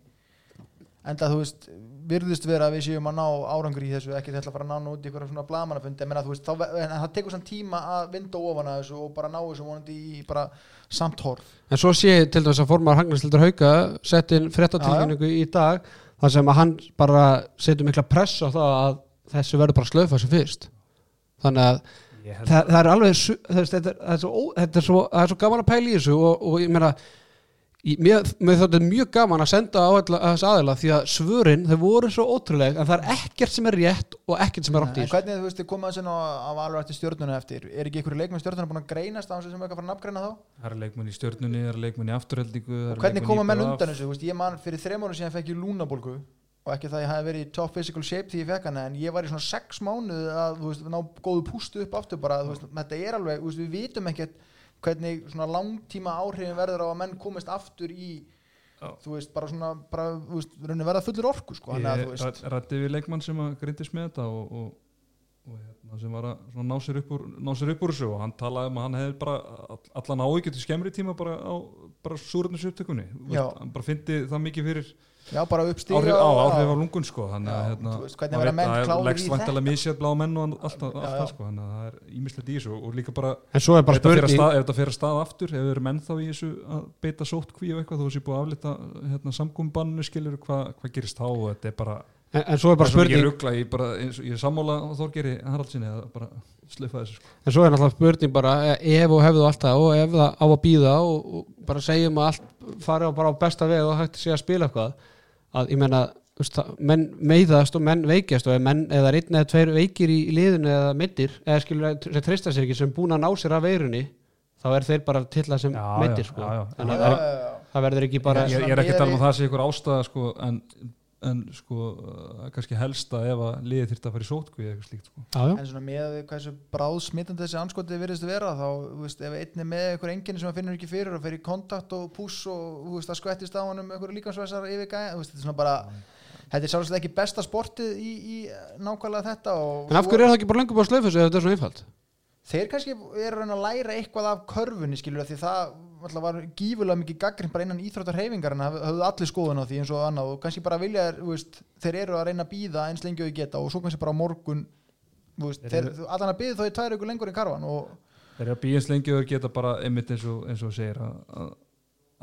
Enda þú veist, virðist vera að við séum að ná árangur í þessu ekki þetta að fara að ná nú út í eitthvað svona blamanafund en það, en það tekur samt tíma að vinda ofan að þessu og bara ná þessu vonandi í bara samt horf. En svo sé til þess að formar Hagnarstildur Hauka sett inn fréttatilkynningu í dag þar sem að hann bara setur mikla press á það að þessu verður bara að slöfa sem fyrst. Þannig að Held það, það er alveg er, þetta, er, það, er svo, þetta er svo, það er svo gaman að pæla í þessu og, og ég meina í- mér, þótti mjög gaman að senda á þess aðila því að svörin þau voru svo ótrúleg en það er ekkert sem er rétt og ekkert sem er rátt í þessu. hvernig þú veist, þið komað ná að valur eftir stjórnuna eftir. Er ekki einhverju leikmenn stjórnuna búin að greinast á þessu sem er ekki að fara að nafngreina þá? Það er leikmenn í stjörnunni, það er leikmenn í afturheldingu hvernig leikmenn í koma menn undan þessu, ég man fyrir þrem árum síðan fekk ég lúnabólgu og ekki það ég hafi verið í top physical shape því ég fekk hana en ég var í svona sex mánuð að veist, ná góðu pústu upp aftur bara, veist, þetta er alveg, veist, við vitum ekkert hvernig svona langtíma áhrifin verður á að menn komist aftur í Já. þú veist, bara svona bara, verða fullur orku sko, Ég veist, ræ- ræddi við leikmann sem að grindist með þetta og, og, og hérna, sem var að ná sér upp úr, ná sér upp úr þessu og hann talaði um að hann hefði bara all- allan áhyggjur til skemmri tíma bara á súröfnisupptökunni hann bara fyndi það mikið fyrir já, bara upp stiga áhrif, á, og- áhrif á lungun sko þannig að Já, hérna, þú veist, hvernig maður verða menn að leggst í vantilega misjað blá menn og allt, það sko þannig að það er ímislegt í þessu og líka bara en svo er bara þetta að spurning stað, ef þetta fer að stað aftur ef við erum ennþá í þessu að beita sóttkví og eitthvað þó þessi búið að aflita hérna, samgumbannu skilur hvað hva gerist þá? Og þetta er bara en, en svo er bara er spurning ruggla, ég, bara, eins og- ég er sammála á Þorgeri Haraldsinni að bara slöfa þessu sko. En svo er náttúrulega spurning bara eh, ef og hefðu alltaf og ef það á að býða og, og bara segjum að allt fari á bara á besta veg og hægt sé að spila eitthvað að ég menna það- menn meiðast og menn veikjast og ef menn eða einn eða tveir veikir í liðinu eða middir eða skilur sem treysta sér ekki sem búin að ná sér af veirunni þá er þeir bara til það sem já, sko. Þannig að það, það verður ekki bara ég, ég er ekki að tala um að það sé ykkur ástæða sko, en en sko uh, kannski helsta ef að liðið þyrfti að fara í sótkví eða eitthvað slíkt sko. já, já. en svona með við hversu bráð smittandi þessi anskotið virðist vera þá, þú veist, ef einn er með einhver enginni sem hann finnur ekki fyrir og fer í kontakt og púss og þú veist, það skvettist á honum einhver líkansvæsar yfir veist, þetta er svona bara þetta er sjálfsagt ekki besta sportið í, í nákvæmlega þetta og en af hverju er það ekki bara lengur bara slöfus ef þetta er svona einfalt þeir kannski eru að reyna að læra eitthvað af körfunni skilur því það alltaf var gífulega mikið gaggrind bara innan íþróttar reyfingar en hafðu allir skoðun á því eins og annað og kannski bara vilja þeir, eru að reyna að býða eins lengi og þau geta og svo kannski bara morgun allan að býða þó í tvær ykkur lengur en karvan og þeir eru að býjast lengi og þeir geta bara einmitt eins og, eins og segir að, að,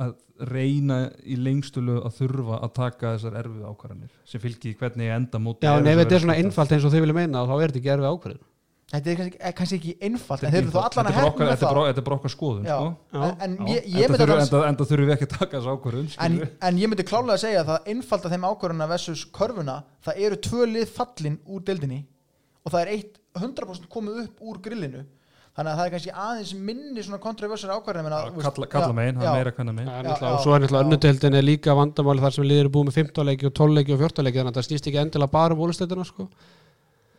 að reyna í lengstulu að þurfa að taka þessar erfið ákvarðanir sem fylgir hvernig ég enda móti já, er en ef þetta er svona einfalt eins og þið vilja meina þá er þetta ekki erfið ákvörðin þetta er kannski, er kannski ekki einfalt en þeir er eru þó einfalt. allan að er hefna er það þetta er bara okkar skoðun sko. En, en enda þurfum við ekki að taka þessu ákvörðun en, en ég myndi klálega að segja að það einfalda þeim ákvörðuna versus körfuna það eru tvö lið fallin úr deildinni og það er eitt 100% komið upp úr grillinu þannig að það er kannski aðeins minni svona kontroversar ákvörðin kalla, kalla megin, það er meira hvernig megin Já, Já, náttúrulega, já, og svo er náttúrulega já. önnudeldin er líka vandamáli þar sem liður er búið með 15 leiki og 12 leiki og 14 leiki þannig að það snýst ekki endilega bara um úrstættina sko.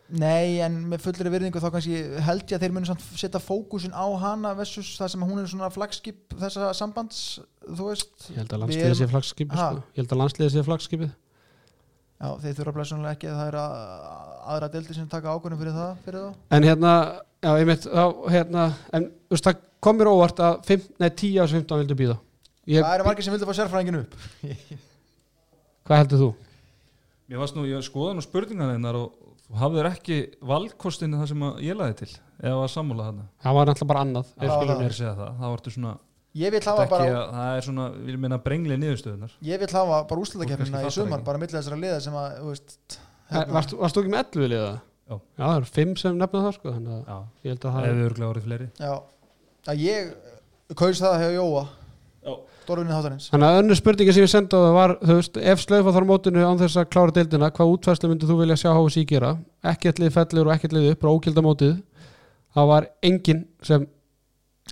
Nei, en með fullri virðingu þá kannski held ég að þeir muni samt setja fókusin á hana versus það sem hún er svona flagskip þessa sambands, þú veist ég held að landsliðið sé flagskipið sko. ég held að landsliðið sé flagskipið Já, þeir þurfa blessunlega ekki að það er að, aðra deildi sem taka ákvörðum fyrir það fyrir þá. en hérna, já, einmitt þá, hérna, en þú veist, það kom mér óvart að 5, nei, 10 ás 15 vildu býða ég, Það eru margir sem vildi fá sérfræðingin upp hvað heldur þú? Mér varst nú, ég skoða nú spurningan þeinar og þú hafðir ekki valkostinu það sem að ég laði til eða var sammála þarna? Það var náttúrulega bara annað Já, ef það- það, það vartu svona Ég vil hafa bara að, það er svona, vil minna brengli niðurstöðunar ég vil hafa bara kannski í sumar bara millir þessara liða sem að þú veist, Eh, varst, varst þú ekki með 11 liða? Já. það eru 5 sem nefna það sko, þannig að Já, ég held að það hefur örglega orðið fleiri. Já, að ég kaus það hjá Jóa Já. Dorfinni þáttarins Þannig að önnur spurningi sem ég senda á það var, þú veist, ef slöfa þar á mótinu án þess að klára deildina, hvað útfærslu myndir þú vilja sjá HSI gera? Ekkert lið fellur og ekkert lið upp, bara ókilda mótið. Það var enginn sem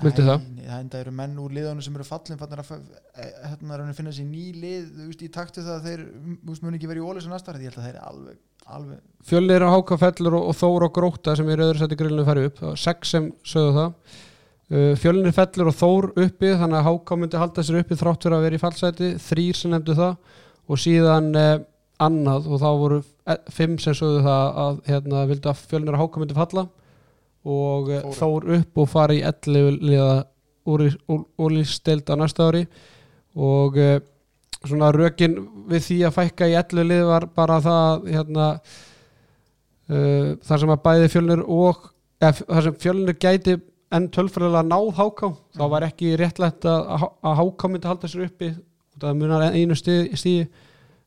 vildi það. Nei, það enda eru menn úr liðunum sem eru fallin fannir að eh, hérna er hann að finna sér ný lið þú veist, í taktu það að þeir muni ekki verið í ólis og næsta ári, ég held að þeir eru alveg, alveg Fjölnir á Háka fellur og, og Þór og Gróta sem er öðru seti grillinu færi upp. Uh, Fjölnir fellur og Þór uppi, þannig að Háka myndi halda sér uppi þrátt fyrir að vera í fallseti. Þrýr sem nefndu það og síðan uh, annað og þá voru eh, fimm sem sögðu það að hérna, vildu að Fjölnir og Háka myndi falla og Fóru. Þór upp og fara í 11 liða úrlýsteld á næsta ári og uh, svona rökin við því að fækka í 11 lið var bara það hérna þar sem að bæði fjölnir og eða, þar sem fjölnir gæti enn tölfræðilega náð háká þá Mhm. var ekki réttlætt að, að háká myndi halda sér uppi það munar einu stíði.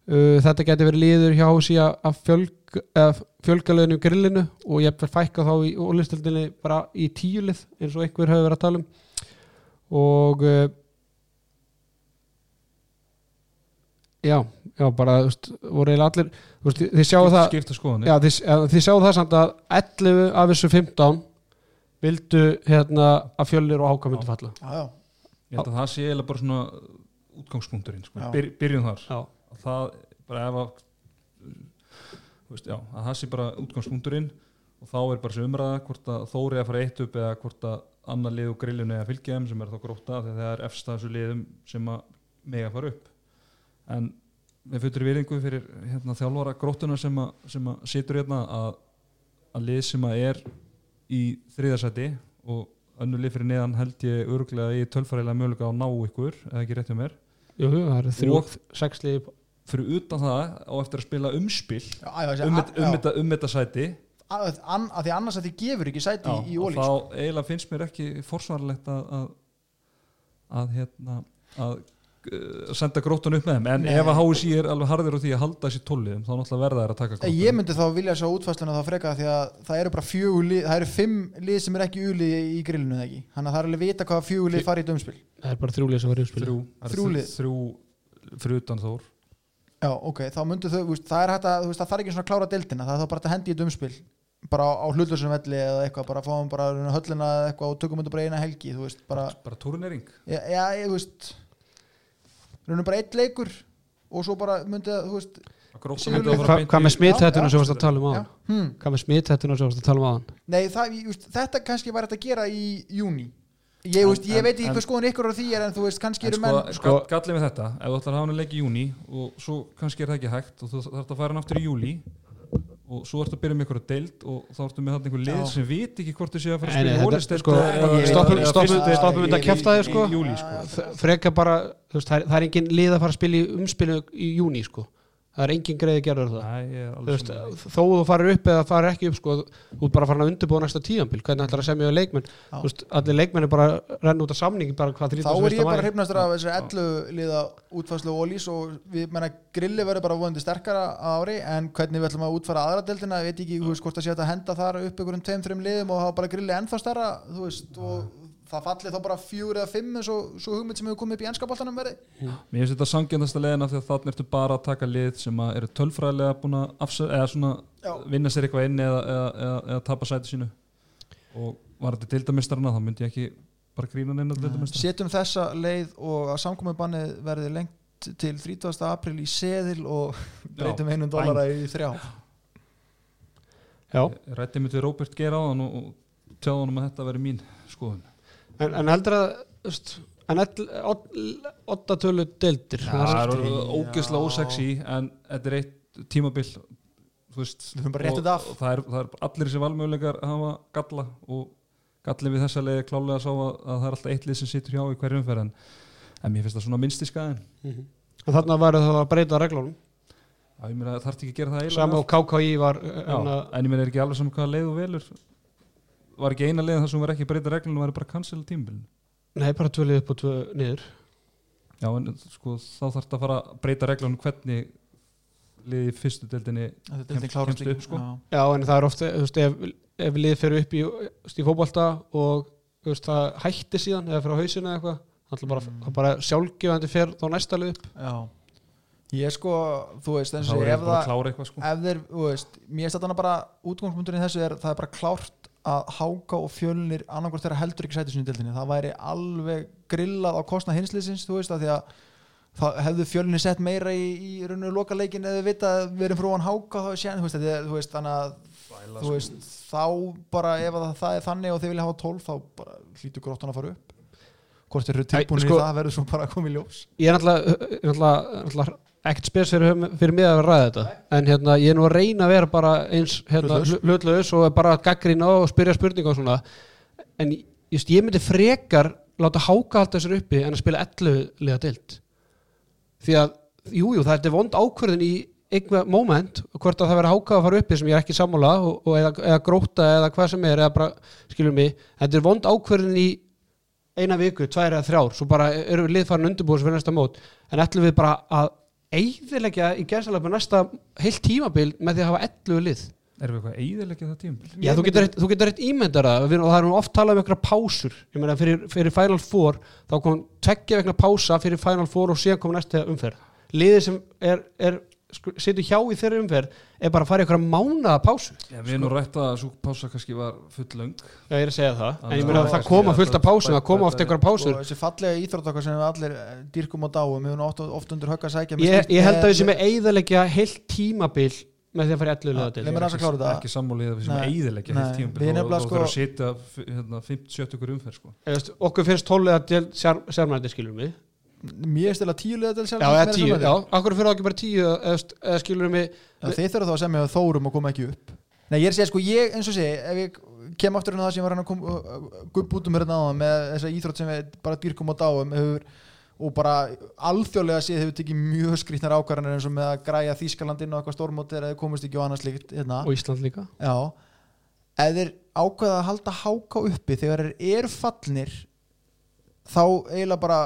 Uh, þetta gæti verið liður hjá hósi að, fjölg, að fjölga liðinu í grillinu og ég er fækka þá í úrlýstildinni bara í tíulið eins og einhver hefur verið að tala um og uh, já, já bara veist, voru eiginlega allir veist, þið sjáu það skoðanir já, þið, ja, þið sjáu það samt að 11 af þessu 15 vildu hérna að fjölnir og háka myndi falla. Já, já, Ég held að það sé eiginlega bara svona útgangspunkturinn sko. Byr, byrjun þar. Það bara ef að veist, já, að það sé bara útgangspunkturinn og þá er bara þessi umræða hvort að Þóri að fara eitt upp eða hvort að annar lið og grillinu eða fylgja þeim sem er þá gróta þegar það er efsta þessu liðum sem að mega fara upp. En við fyrir virðingu fyrir hérna, þjálfara grótuna sem að, sem að situr hérna að, að lið sem að er í þriðarsæti og önnur lið fyrir neðan held ég örglega í tölfærilega mögulega á að ná ykkur eða ekki rétt hjá mér. Jú, það eru þrjú, Og- sex lið fyrir utan það á eftir að spila umspil já, já, um, já, þetta- um, um sæti að, að, að því annars að þið gefur ekki sæti í, í og ólís þá eiginlega finnst mér ekki forsvarlegt að að, að, hérna, að senda gróttan upp með þeim. En Nei. ef að HSI er alveg harður á því að halda þessi tólliðum þá náttúrulega verða þær að taka gróttan ég myndi þá vilja sjá útfæsluna þá freka því að það eru bara fjögur lið það eru fimm lið sem er ekki ulið í grillinu þannig að það er alveg vita hvað fjögur lið fari í dömspil það er bara þrjú lið sem var í umspil þrjú, það eru Þrjú þrjú, lið. þrjú fyrir utan Þór. Já, ok, þá myndu þau, það er hægt að það þarf ekki svona að klára deildina, það er þá bara að hendi í dömspil bara á, hlutlösum velli eða eitthvað bara fáum bara höllina eða eitthvað og tökum þetta bara eina helgi bara, bara turnering. Já, já ég, veist raunum bara eitt leikur og svo bara myndi það, þú veist að fara Hva, beint hvað í- með smithættuna Já, sem varst að tala um Já. Hmm. hvað með smithættuna sem varst að tala um á Nei, það, ég, veist, þetta kannski var þetta að gera í júni ég, En- veist, ég en- veit ekki hvað skoðun ykkur á því er en þú veist, kannski eru sko, menn sko- sko, gallið við þetta ef þú ætlar að hafa hann að leggja í júni og svo kannski er það ekki hægt og þú þarf að fara hann aftur í júli og svo ertu að byrja með að deild og þá ertu með þarna einhver lið sem vit ekki hvort þú sé að fara að spila hólistelt sko, stoppum- stoppum- stoppum þetta kjaftaði, sko. sko. Freka bara, er, það er engin lið að fara að spila í umspilu í júni sko. Það er engin greiði gerður það er alveg veist, sammála því. þó þú farir upp eða farir ekki upp sko, þú ert bara farin að undirbúa næsta tíðanbíl hvernig ætlar að semja við leikmenn veist, allir leikmenn er bara að renna út af samningi bara hvað 30. þá er ég bara maí. hrifnastur af þessari 11 liða útfærslu og ólís og við menna grilli verður bara vonandi sterkara á ári en hvernig við ætlum að útfæra aðra deildina ég veit ekki hvort að sé að henda þar upp einhverjum tveim, þreim liðum og hafa bara grilli ennþá stærra þú veist, og það falli þá bara fjúr eða fimm eins og svo hugmynd sem hefur komið upp í ennskaboltanum verði. Mér finnst þetta sangjandasta leiðin af því að þannig ertu bara að taka lið sem að eru tölfræðilega búin að afsöð, eða svona Já. vinna sér eitthvað inn eða, eða, eða, eða tapa sæti sínu. Og var þetta deildamistarana þá myndi ég ekki bara grína neina deildamistarana setjum þessa leið og að samkomubannið verði lengt til 30. april í seðil og breytum einum dólara í þrjá. Já, Rætti mitt við Róbert Geir á hann og, hann að þetta veri mín skoðun en, en heldur að veist, en ottatölu deildir. Það er Já. ógeðslega ósexy en þetta er eitt tímabil þú veist Við þurfum bara að rétta og- og það er, það er allir þessi valmöguleikar hafa galla og gallið við þessa leiði klálega að sá að, að það er alltaf eitt lið sem situr hjá í hverjum umferð en, en mér finnst það svona minnst í skæðin Mhm. En þarna væri það að breyta reglunum. Að ég meina það þarf ekki að gera það Sama eiginlega og KKI var Já, en að, en ég meina er ekki alveg saman hvaða leið þú velur var ekki eina leiðin þar sem var ekki breyta reglunum var bara að cancela tímabilin Nei, bara tvölið upp og tvö niður já en sko þá þarf þetta að fara að breyta reglunum hvernig liði í fyrstu deildinni er Kemst- upp, sko. Já. Já, en það er ofta, þú veist, ef, ef lið fyrir upp í, í fótbolta og veist, það hætti síðan eða fyrir á hausinu eða eitthvað Það er bara, Mm. bara sjálfgefandi fer þá næsta lið upp Já. Ég sko, þú veist, eins og er ef það sko ef þeir, þú veist, mér er þetta bara útgangspunkturinn þessu er, það er bara klárt að háka og fjölnir annarkvort þeirra heldur ekki sæti sinni í deildinni, það væri alveg grillað á kostna hinsliðsins, þú veist, að því að það hefðu fjölnir sett meira í, í rauninu loka leikin eða við vita að við erum frá hann háka þá er sér, þú veist, þetta er- þú veist, þannig að þú veist, þá bara ef að það er þannig og þið vilja hafa 12 þá bara hlýtur gróttan að fara upp. Hvort eru tilbúin sko- í það verður svo bara að koma í ljós. Ég er náttúrulega, er ekkert spes fyrir, fyrir mig að ræða þetta. En hérna, ég er nú að reyna að vera bara eins hérna, Hlutlaus. og bara að gaggrina og spyrja spurninga og svona. En just, ég myndi frekar láta háka alltaf þessar uppi en að spila 11 liða deild. Því að, jújú, jú, það er vond ákvörðin í einhver moment hvort að það verður háka að fara uppi sem ég er ekki sammála og, og eða, eða gróta eða hvað sem er eða bara, skilur mig, þetta er vond ákvörðin í eina viku, tvær eða þrjár svo bara eru við liðfarin undirbúið fyrir næsta mót. En ætlum við bara að eigðilegja í gerðsalöfu næsta heilt tímabil með því að hafa 11 lið? Erum við eitthvað eiðilegja það tímabil? Já, þú getur, eitt- þú getur eitt ímyndar það við- og það er nú oft talað um einhverja pásur. Ég meina fyrir, fyrir Final Four þá kom tveggja vegna pása fyrir Final Four og síðan kom næsta umferð. Liðið sem er, er sko, situr hjá í þeirri umferð er bara að fara í einhverja mánaða pásu. Já, við erum nú rætt að svo pása kannski var full löng. Já, ég er að segja það. En ég Já, meina að það koma fullt af það- pásum það koma það- oft einhverja og pásur þessi fallega íþrótt okkar sem við allir eh, dýrkum og dáum við erum oft, oft undir högg að sækja með ég, ég held að með- við sem er eigðilegja heilt tímabil með því að fara í 11 liða Já, leið mér aðeins að klára þetta. ekki sammálið að við sem Nei, eiðilegja nei, heilt tímabil. Við og sko- þurfum að setja 50-70 ykkur umferð. Eða, veist, okkur finnst tóliða sérmændi skilur mig mér stila tíu. liða til já, eða tíu, já, okkur fyrir það ekki bara tíu eða, eða skilur mig? Þeir þurfa þá að semja þórum og koma ekki upp. Nei, ég er að segja sko, ég, eins og segi ef ég kem aftur inn á það sem ég var hann að kom, gubb út um hérna áðan með þessa íþrótt sem við bara dýrkum og dáum og bara alþjóðlega séð hefur tekið mjög skrýtnar ákvarðanir eins og með að græja Þýskalandinn og eitthvað stórmótir eða komist ekki á annars líkt hérna. og Ísland líka. Ef þeir ákveða að halda háka uppi þegar þeir eru fallnir þá eiginlega bara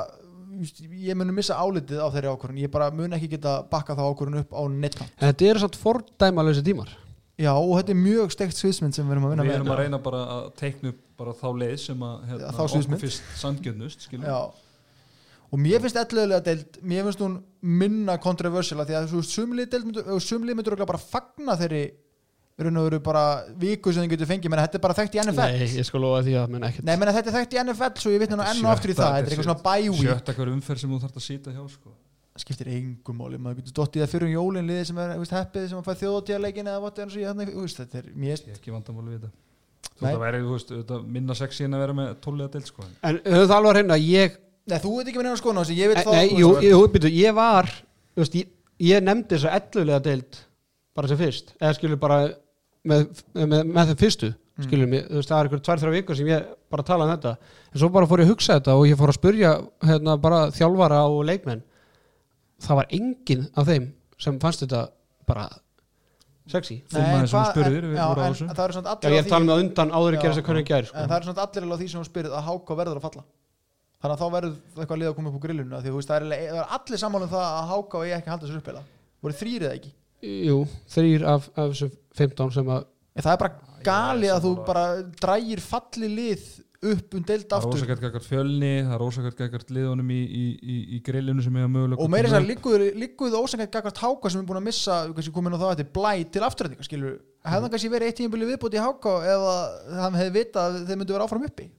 ég muni missa álitið á þeirri ákvörðun. Ég bara mun ekki geta bakka þá ákvörðun upp á nettan en þetta eru samt fordæmalösi tímar. Já, og þetta er mjög steikt sviðsmynd sem við erum að vinna við með erum að reyna bara að teikna upp bara þá leið sem að hérna, þá sviðsmynd. okkur fyrst sandgjörnust Já. Og mér finnst elluðlega deild mér finnst hún minna kontroversial af því að þú sumlið myndur, bara fagna þeirri raun og veru bara viku sem þið getur fengið. Menn þetta er bara þekkt í NFL nei, ég sko lofa því að menn ekkert Nei, menn þetta er þekkt í NFL svo ég vitna nú enn og aftur í það. Þetta er eitthvað svona week. sjötta hver umferð sem þú þarf að sýta hjá sko. skiptir engum máli, maður getur dottið að fyrir um jólin liðið sem er heppið sem að fæ þjóðatíðarleikin eða vart eins og ég hérna, veist, þetta er mér ég er ekki vandamáli við þetta. Þú að væri, þú veist, þetta minna sexy en að vera með tóliða deild sko. En höfðu það alveg að reyna ég, Nei, þú veit ekki með skoðun á þessu, ég veit nei, það jú, jú, býtu, ég var þú veist, ég, ég nefndi þess að ellulega deild bara sem fyrst, eða skilur bara með, með, með þeim fyrstu Mm. skilur mig, þú veist, það er ykkur tvær, þrjá vikur sem ég bara tala um þetta, en svo bara fór ég að hugsa þetta og ég fór að spurja hérna bara þjálfara og leikmenn. Það var enginn af þeim sem fannst þetta bara sexy. Sem hvað- þú spurðir, en- já, á en þessu. það eru svona Já, allir ég tala með undan áður að Já, gera þess að hvernig gæri en sko. það eru svona allir alveg á því sem þú spyrir að háka verður að falla. Þannig að þá verður eitthvað lið að koma upp úr grillinu því þú veist, það er, er allir sammála um það að háka og ég ekki að halda þessu uppela voru þrýr eða ekki Jú, þrýr af, af þessum 15 sem að en það er bara gali ég er að þú bara drægir falli lið upp um deild það er aftur. gækart fjölni það er ósakært gækart liðunum í, í, í, í grillinu sem hefur mögulega og meira þess að líkuðu líkuðu gagvart háka sem er búin að missa kannski komin á það þetta blæ til afturrætinga skilur. Hefði hann kannski verið eitt tímabili viðbúti í háka eða hann hefði vitað að þeir myndu vera áfram uppi?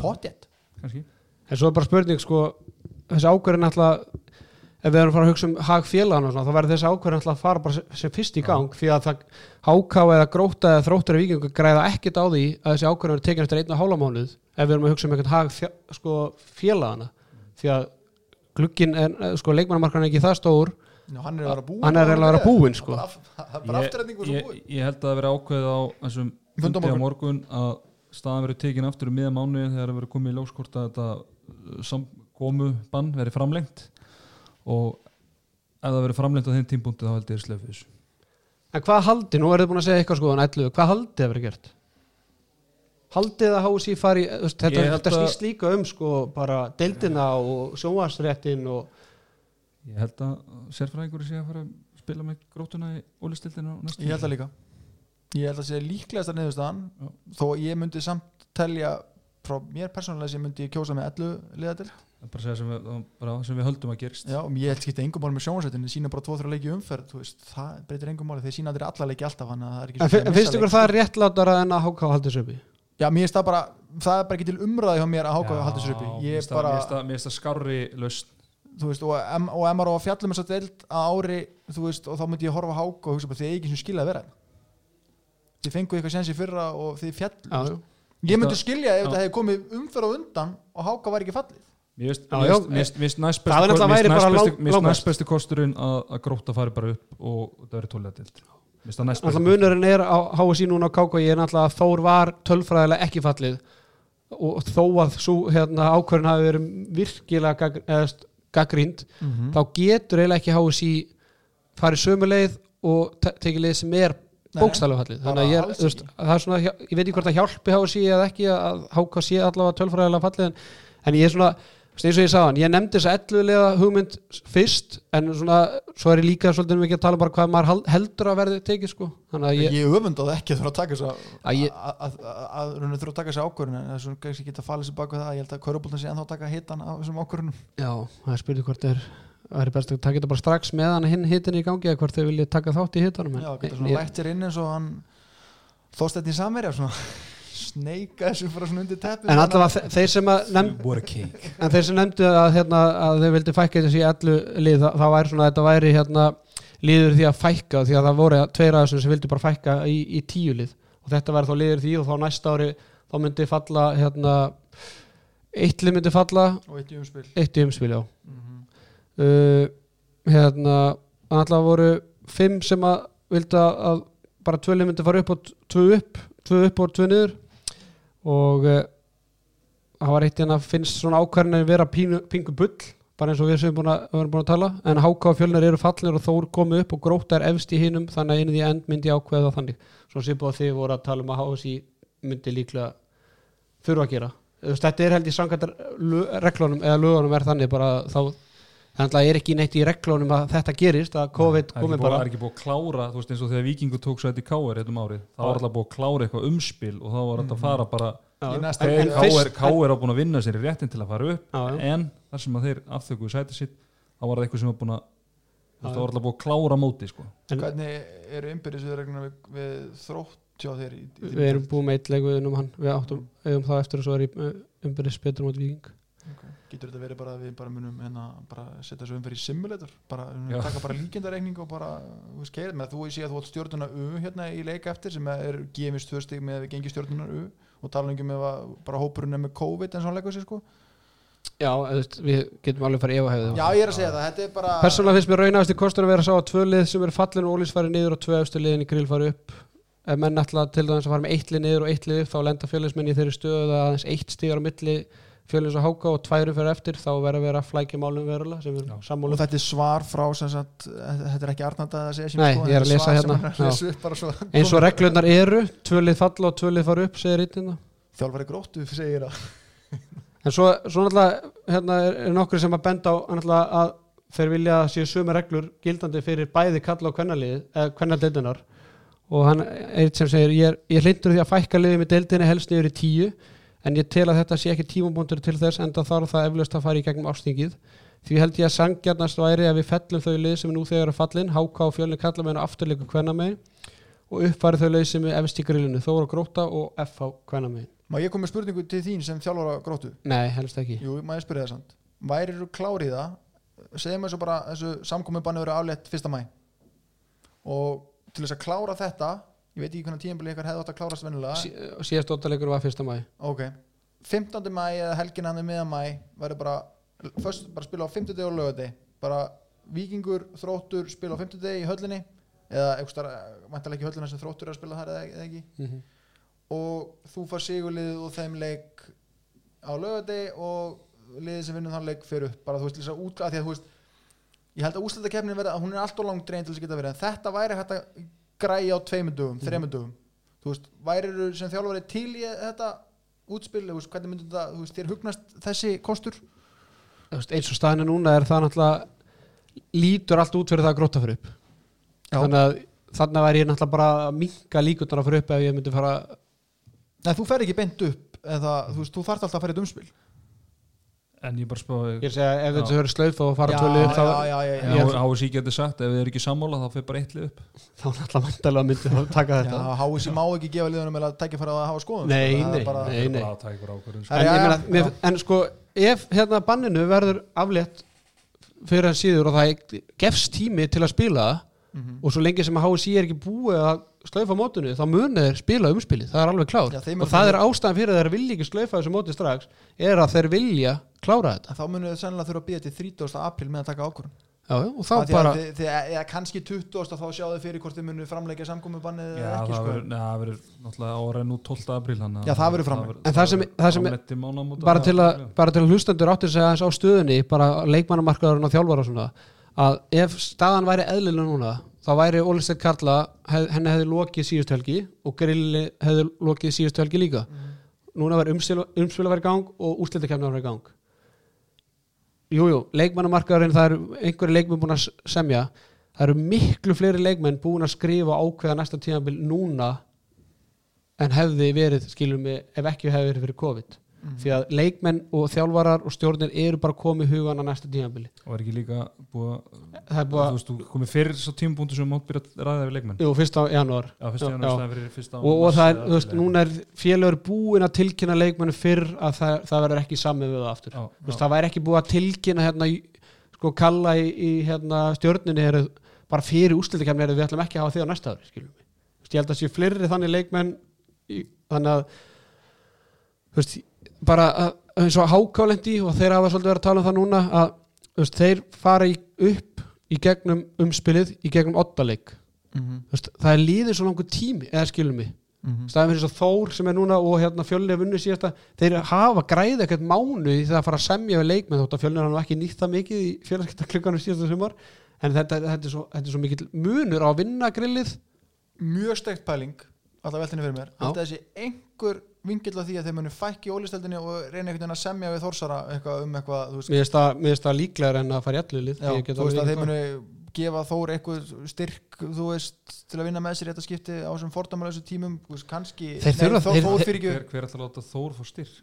Potjett En svo er bara spurning sko þessi ákvörðin alltaf ef við erum að fara að hugsa um hag félagana og svona, þá verður þessi ákvörðin alltaf að fara bara sem- fyrst í gang því að það háká eða gróta eða þróttur í vikingu græða ekkert á því að þessi ákvörðin er tekin eftir einn og hálfa mánuð ef við erum að hugsa um einhvern hag fjö- sko, því að glugginn er, eh, sko leikmannamarkan er ekki það stór. Já, hann er að vera búinn Hann er eiginlega að vera búinn, sko. Ég, ég, held að það veri ákveðið á þessum Fundi á morgun að staðan verið tekin aftur um miða mánuði þegar það verið komið í ljóskort að þetta uh, samkomu bann verið framlengt og ef það verið framlengt á þeim tímpunktu þá held ég er slefið þessu En hvað haldi, nú er þið búin að segja eitthvað sko en ætlu, hvað haldið að vera gert? Haldið að HSI fari þetta, þetta að- snýst líka um sko bara deildina og sjónvarsréttin og ég held að sérfræðingur sé að fara að spila með grótuna í ólistildinu ég held að líka ég held að sé líklegast að niðurstaðan Já. þó að ég myndi samt telja frá mér persónulega sem myndi ég kjósa með 11 liðadil Það er bara að segja sem við, bara sem við höldum að gerist. Já, og ég held skipta engum máli með sjónvarsættinu sína bara 2-3 leiki í umferð veist, það breytir engum máli, þeir sína aldrei alla leiki alltaf að það er ekki en, finnst ykkur það réttlátara en að HK haldið sér uppi? Já, mér finnst það bara, það er bara ekki til umræði hjá mér að háka að halda sér uppi. Mér ég finnst það- það- það lausn. Þú veist, og, em, og ef maður á að fjalla með svo deild að ári, veist, og þá myndi ég horfa háka og hugsa bara, þið er ekki sem skilja að vera hérna. þið fengu eitthvað sensi fyrra og þið fjall ég myndi Það- skilja ef það hefði komið umferð á undan og háka var ekki fallið Mér finnst- Já, mér já, finnst- mér finnst- mér finnst næst Það besti- náttúrulega mér finnst væri bara næst besti- lang- mér finnst langbest. næst besti kosturinn að að gróta fari bara upp og það verið næst Alltaf munurinn er á HSI núna á KK ég er náttúrulega að Þór var tölfræðilega ekki fallið. Og þó að svo hérna ákvörðin hafi verið virkilega gag, eða, st- gaggrínd mm þá getur eiginlega ekki HSI farið sömu leið og te- tekið leið sem er bókstælu fallið. Þannig að ég, er, veist, er svona, ég veit ekki hvort það hjálpi HSI eða ekki að HK sé allavega tölfræðilega fallið en, en ég er svona, eins og ég sagði hann ég nefndi þess að ellulega hugmynd fyrst en svona, svo er ég líka svolítið ekki að tala bara hvað maður heldur að verði tekið sko, að ég, ég, öfundaði ekki að að þess Að að að- að rauninu þurfa að taka þess ákvörðun en það er svona kannski ekki að falla sér baka það. Ég held að Köruboltan sé ennþá að taka hitan af þessum ákvörðunum. Já, það er spurning hvort er það er best að taka þetta bara strax meðan hinn hitin í gangi eða hvort þau vilja taka þátt í hitanum já, sneika þessu bara svona undir teppi en allavega þe- þeir sem að En þeir sem nefndu að, hérna, að þeir vildi fækka þessi í allu lið, það væri svona að þetta væri hérna, liður því að fækka því að það voru tveir af þessum sem vildi bara fækka í, í tíu lið. Og þetta væri þá liður því og þá næsta ári þá myndi falla hérna, eitt lið myndi falla. Og eitt í umspil. Eitt í umspil, já. Mm uh, hérna, alltaf voru fimm sem að vildi að, bara tvö lið myndi fara upp og tvö upp tvö upp og tvö niður og uh, það var eitt hérna finnst svona ákvarðin vera pínu, pingu bull bara eins og við sem að, við erum búin að tala. En háká fjölnir eru fallir og þór komið upp og gróta er efst í hinum þannig að einu því end myndi ákveða þannig. Svo sem búið að þið voru að tala um að HSI myndi líklega þurfa að gera. Þetta er held í samkvæmdar reglunum eða lögunum er þannig bara þá þannig að er ekki neitt í reglunum að þetta gerist að COVID Það komið ekki búið- bara það er ekki búið að klára þú veist eins og þegar Víkingu tók svo þetta í K.R. eitt um árið Já. var alltaf búið að klára eitthvað umspil og þá var þetta að fara bara K.R. á búin að vinna sér í réttin til að fara upp já. en þar sem að þeir afþökuðu sæti sitt þá var það eitthvað sem var búin að það var alltaf búið að klára móti sko. En- hvernig eru innbyrðisviðregluna við, við þrótt hjá í, við erum búið með eitt leik um getur þetta verið bara að við bara munum hérna, bara setja þessu umferð í simulator? Bara Já. taka bara líkindareikning og bara þú veist, keira, með þú sé að þú átt stjórnuna U hérna í leika eftir sem er gefist tvö stig með við gengi stjórnuna U og tala um að bara hópurinn er með COVID en svona leikur sér sko. Já, við getum alveg farið ef að hefði Já, ég er að segja það, þetta er bara Persónulega finnst mér raunast í kostur að vera að sá að tvö lið sem eru fallin og ólís farið niður og tvö efstu liðin í grill farið upp. Ef menn ætla til dæmis að fara með eitt lið niður og eitt lið upp þá lenda fjölinsmenn í þeirri stöðu að aðeins eitt stígar á milli fjölins og háka og tværu fyrir eftir þá verður að vera að flækja málum verulega er og sammálu þetta er svar frá sem sagt, þetta er ekki Arnanda að segja sem Nei, sko, ég er að lesa hérna, svo eins og reglurnar eru, tvö lið falla og tvö lið fara upp segir íttina þjálfari gróttu segir að en svo, svo náttúrulega hérna er, er nokkur sem að benda á að náttúrulega að þeir vilja að séu sömu reglur gildandi fyrir bæði kalla og kvennalið eða kvennaldeildinar og hann er eitt sem segir ég er, ég hlindur því að fækka liðið með deildinni helst niður í tíu en ég tel að þetta sé ekki tímabúndur til þess en það þarf það eflaust að fara í gegnum ástingið því held ég að sangjarnast væri að við fellum þau lið sem er nú þegar er fallin háka og fjölni kalla með afturleiku kvennamegin og uppfæri þau lið sem er efst í grillinu Þóra Gróta og F á kvennamegin. Má ég koma spurningu til þín sem þjálfara gróttu? Nei, helst ekki. Jú, má ég spyrja það samt. Værir þú klár í það? Segjum svo bara þessu samkomi banni verið aflétt fyrsta mæ og til þess að klára þetta ég veit ekki hvernig tíðanbili ykkar hefði átt að klárast venjulega. Sí, síðast óttaleikur var fyrsta mæ ok, 15. mæ eða helgin hann er miðan mæ verður bara, först, bara spila á 50 og lögati bara vikingur þróttur spila á 50 í höllinni eða eitthvað, mæntalega ekki höllina sem þróttur er að spila þar eða, eða ekki. Mm -hmm. og þú far sigurlið og þeim leik á lögati og liðið sem vinnur þann leik fyrir upp. Bara þú veist, lýsa út, að því að þú veist ég held að úslættakefnin verða, hún er alltaf langt drein til þess að geta verið, en þetta væri hægt að græja á Mhm. þreimur dögum. Þú veist, væri sem þjálfari til í þetta útspil, veist, hvernig myndir þetta þú veist, þér hugnast þessi kostur? Eins og staðinu núna er það náttúrulega lítur allt út fyrir það að gróta fyrir upp. Já. þannig að þannig væri ég náttúrulega bara að minka líkundar að fyrir upp ef ég myndi fara Nei, þú fer ekki beint upp eða, þú veist, þú þarft alltaf að fara í umspil en ég bara spáði ég er að segja ef þetta höfður slauð og fara tvölu upp þá, HSI getur sagt ef þið er ekki sammála þá fyrir bara eitt lið upp. Þá náttúrulega vandalega myndi þá taka já, þetta. HSI má ekki gefa liðunum eða tækja fara að hafa skoðum Nei, það er nei, að taka en, er- ég meina, já, mér, en sko ef hérna banninu verður aflétt fyrir að síður og það gefst tími til að spila Mhm. og svo lengi sem að HSI er ekki búið að slaufa mótinu þá munið þeir spila umspilið, það er alveg klár og er það það- er ástæðan fyrir að þeir vilja ekki slaufa þessu móti strax er að þeir vilja klára þetta En þá munum við sennilega þurfa að býja til 30. april með að taka ákvörðun já, já, og þá því að bara þið, þið, eða kannski 20. þá sjáðu fyrir hvort þið munum framleika samkommubannið Já, eða ekki það sko. það verður náttúrulega ára nú 12. apríl að Já, það verður framlengt. En það sem- það sem- bara til, að, bara til að hlustendur áttir sig aðeins á stöðunni bara leikmannamarkaðurinn og þjálfar og svona að ef staðan væri eðlilega núna þá væri Ólisteg Karla hef, henni hefði lokið síðust helgi og Grilli hefði lokið síðust helgi líka núna var umspil að vera í gang og úrslitakefni að vera í gang Jújú, jú, leikmannamarkaðurinn það eru einhverju leikmenn búin að semja. Það eru miklu fleiri leikmenn búin að skrifa ákveða næsta tímabil núna en hefði verið skilum við ef ekki hefði verið fyrir COVID Mhm. því að leikmenn og þjálfarar og stjórnir eru bara komið hugan á næsta tímabili. Og er ekki líka búið er þú búið að, veist, komið fyrir svo tímabúndu sem mátt byrja að ræða við leikmenn. Jú, fyrst á janúar og, það er, þú veist, núna er félagur búin að tilkynna leikmennu fyrr að það, það verður ekki samið við það aftur. Já, já. það væri ekki búið að tilkynna hérna, sko kalla í, í hérna, stjórninni eru bara fyrir úrslitakefni eru við ætlum ekki að hafa þig á næsta ári ég held að sé fleiri þannig leikmenn í, þannig að veist, bara að, eins og hákálendi og þeir hafa svolítið verið að tala um það núna að veist, þeir fara í, upp í gegnum umspilið í gegnum Mhm. Þú veist, það er líðið svo langur tími eða skilum við Mhm. staðan fyrir þess að Þór sem er núna og hérna fjölnir vunni síðasta, þeir hafa græði ekkert mánu í það að fara að semja við leikmenn þótt að fjölnir hann ekki nýtt það mikið í félagskiptaklukkanum síðasta sumar en þetta, þetta, er svo, þetta er svo mikill munur á að vinna grillið mjög steikt pæling alltaf veltinni fyrir mér. Þetta þessi einhver vingill á því að þeir munu fækki í ólisteldinni og reyna einhvern veginn að semja við Þórsara eitthvað um eitthvað mér finnst það, líklegar en að fara í veist að þeir munu gefa Þór eitthvað styrk þú veist, til að vinna með sér í þetta skipti á þessum fordæmalösu tímum þú veist, kannski Þeir þurfa- Þór, þeir- Þór þeir- fyrir ekki hver, hver ætlar að láta Þór fá styrk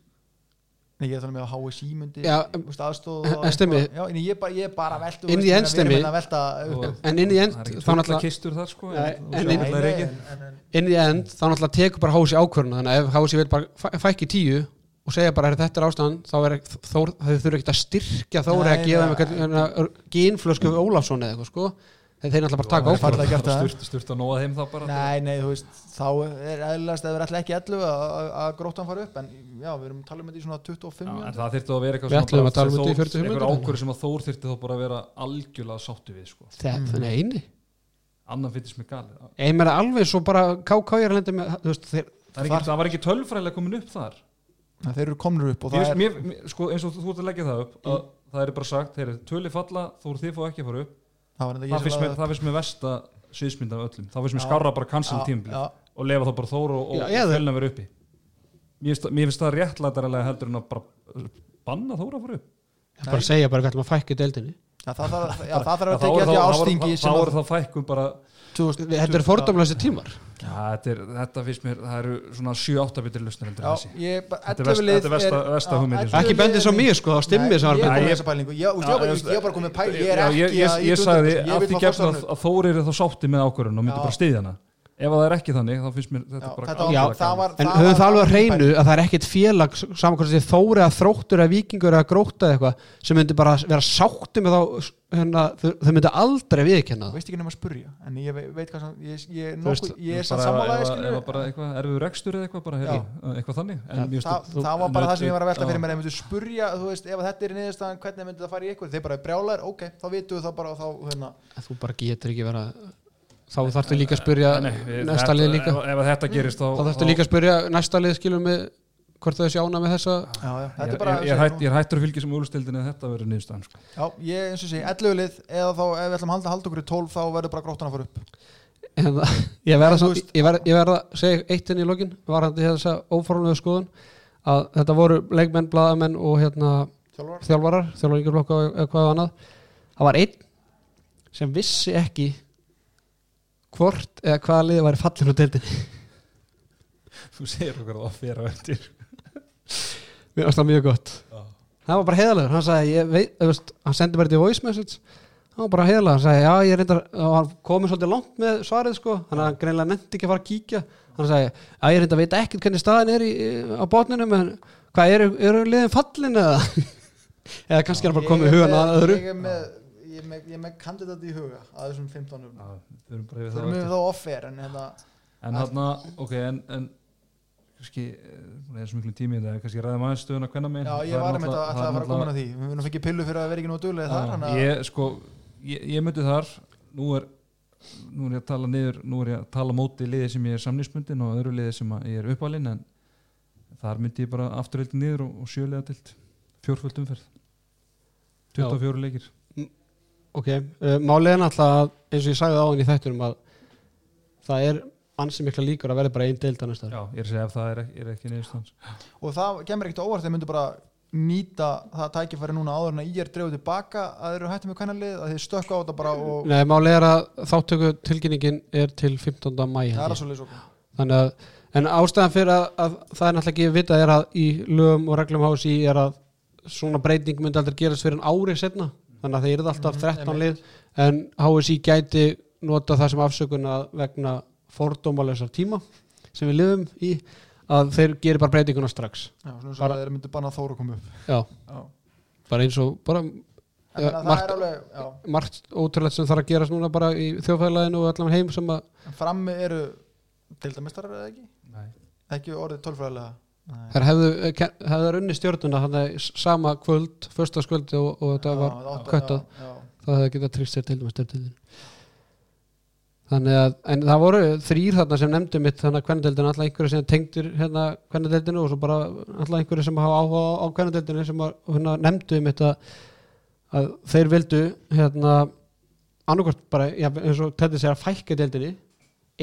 Nei, ég er þannig með að HSI myndi Já, þú veist, aðstóð en- ég, er bara, ég er bara að velta þú Inn í hérna að Og- en inn í end það er ekki þá náttúrulega sko inn- ekki. í end þá náttúrulega tekur bara hási ákvörðuna þannig að ef hási vil bara fæ- fækki tíu og segja bara "Heyrðu, þetta er ástæðan þá er þór, þau þurfa ekkert að styrkja þóri Nei, að gefa gínflösku Ólafsson eða eitthvað sko þeir náttúrulega bara taka er sturt að nóa þeim þá bara Nei, nei, þú veist, þá er eðlilegast ef við ætla ekki 11 að- að að gróttan fara upp en já, við erum að tala um þetta í svona 25 Já, en það þyrfti að vera eitthvað að tala um sem þetta í Þór- 45 einhver ákvörð sem að Þór þyrfti þá bara að vera algjörlega sáttu við sko. það Mm. er eini annan finnst mér gali meina alveg svo bara er þeir, það, ekki, það var ekki tölfræðilega komin upp þar. Nei, Þeir eru komnir upp og mér, það er mér, mér, sko, eins og þú ert að leggja það upp að það er bara sagt, þeir tölu falla Að það það finnst mér, það finnst mér versta sviðsmynd af öllum, það finnst mér skára bara tímbil já. og lefa þá bara Þór og, og fjölna vera uppi. Mér finnst, mér það réttlætarilega heldur en að bara banna Þór að fara upp. Bara segja bara að fækka í deildinni. Já, það þarf það að er eftir þá- ástingi þá þá er þá fækkun bara 2000 þetta eru fordómlæsi tímar Já, þetta, er, þetta finnst mér, það eru svona 7-8 bitur en Já, þessi. ég, Þetta er 11 versta- lið þetta er versta- er- versta já, hugmyndin. 11 ekki bendið svo mjög sko, það stimmið sem var ég var bara- komið pæl Ég er að sagði undir þessu. Ég af vil því fá gegn forsvaranum. að, að Þór eru þá sátti með ákvörðun og myndi bara stiðja hana ef að það er ekki þannig, þá finnst mér þetta Já, bara þetta var- það var- en höfum það alveg að hreinu að það er ekkit félag samankvæmst því þóri að þróttur að vikingur eða gróta eða eitthvað sem myndi bara vera sátti með þá hérna, þau, myndi aldrei viðkenna Þú það veist ekki nema að spurja En ég ve- veit hvað sem Ég, ég, Þú veist, nokkuð, ég er ef- skilur ef bara eitthvað erfiður rekstur eða eitthvað bara, heyrðu, eitthvað þannig. En finnst það, þú- það var bara það sem ég var að velta fyrir mér ef myndu spurja, þú veist, ef þetta er niðurstaðan hvernig myndi það fara í ykkur, þá við hérna, þarftu líka að spyrja við- næsta lið líka. ef, ef að þetta gerist þá, þá þarftu líka að spyrja næsta lið skilur með hvort þau sjána með þessa. Já, já, ég, þetta er ég, bara ég, hætt, ég hættur að fylgja sem úrstildin að þetta verður niðurstaðan sko. já, ég eins og sé, 11 lið eða þá ef við ætlum að halda, halda okkur í 12 þá verður bara gróttan að fara upp. Ég verða að segja eitt inn í lokin varandi þessa óformlegu skoðun að þetta voru leikmenn, blaðamenn og hérna Þjálfar? þjálfarar, þjálfaringarblokka eða hvað annað. Það var einn sem vissi ekki hvort eða hvaða liði væri fallin á deildinni. Þú segir okkur það fyrir að eftir. Mér varst það mjög gott. Já. það var bara heiðalegur, hann sagði ég veit, veist, hann sendi bara þetta í voice message. Hann var bara heiðalegur, hann sagði já ég reyndar og hann komið svolítið langt með svarið sko. Hann hann greinlega nefndi ekki að fara að kíkja. Hann sagði já ég reyndar veit ekkert hvernig staðin er í, á botninum en hvað eru, eru liðin fallin eða? Eða kannski er hann bara komið er hugan að öðru. Ég er með, ég er með, kandidat í huga að þessum 15 um Já, við þá offer en hérna En hann ok, en, en kannski, eh, það er svo miklu tími í þetta, kannski ræðum aðeins stöðuna hvenna megin. Já, ég var með þetta að það fara að koma að því. Við erum fengið pillu fyrir að vera ekki nú duglega þar að- ég, sko, ég, ég myndi þar nú er, nú er ég að tala niður nú er ég að tala móti liði sem ég er samnýsbundin og öðru liði sem að ég er uppalinn en þar myndi ég bara afturöldi niður og, og sjölega tilt fjórföld umferð. 24 leikir ok, uh, málið er náttúrulega að eins og ég sagði á hann í þættunum að það er ansi mikla líkur að verði bara einn deild á næsta ári. Já, ég er að segja ef það er ekki, er ekki niðurstans Og það kemur ekkert óvart þeir myndu bara nýta það tækifæri núna áður en að ég er dreifðu tilbaka að þeir eru hættum með kvænalið að þeir stökka á þetta bara og Nei, málið er að þáttöku tilkynningin er til 15. mæ það er að ég. svo þannig að en ástæðan fyrir að, að það er náttúrulega ekki vitað er að í lögum og reglum hási er að svona breyting myndi aldrei gerast fyrir en árið setna þannig að þeir eru alltaf Mhm, 13 einmitt. lið en HSI gæti nota það sem afsökun að vegna fordómalessar tíma sem við lifum í að þeir gerir bara breytinguna strax Já, svona að þeir myndu banna þóru að koma upp já, Já. bara eins og bara meina, það margt- alveg, margt ótrúlegt sem þarf að gerast núna bara í þjóðfæðileginu og allan heim sem að frammi eru deildamistarar eða ekki? Nei. Ekki orðið tölfræðilega Nei. Þær hefðu, hefðu þær unni stjórnuna sama kvöld, förstaskvöldi og, og þetta Já, var já. það hefði getað tryggt sér til dæmis stefnideildin þannig að en það voru þrýr þarna sem nefndu mitt þannig að kvennadeildin alltaf einhverju sem tengdur hérna kvennadeildinu og svo bara alltaf einhverju sem hafa áhuga á kvennadeildinu sem að, hérna, nefndu mitt að, að þeir vildu hérna annarkvært bara já, eins og þetta segja að fækka deildinni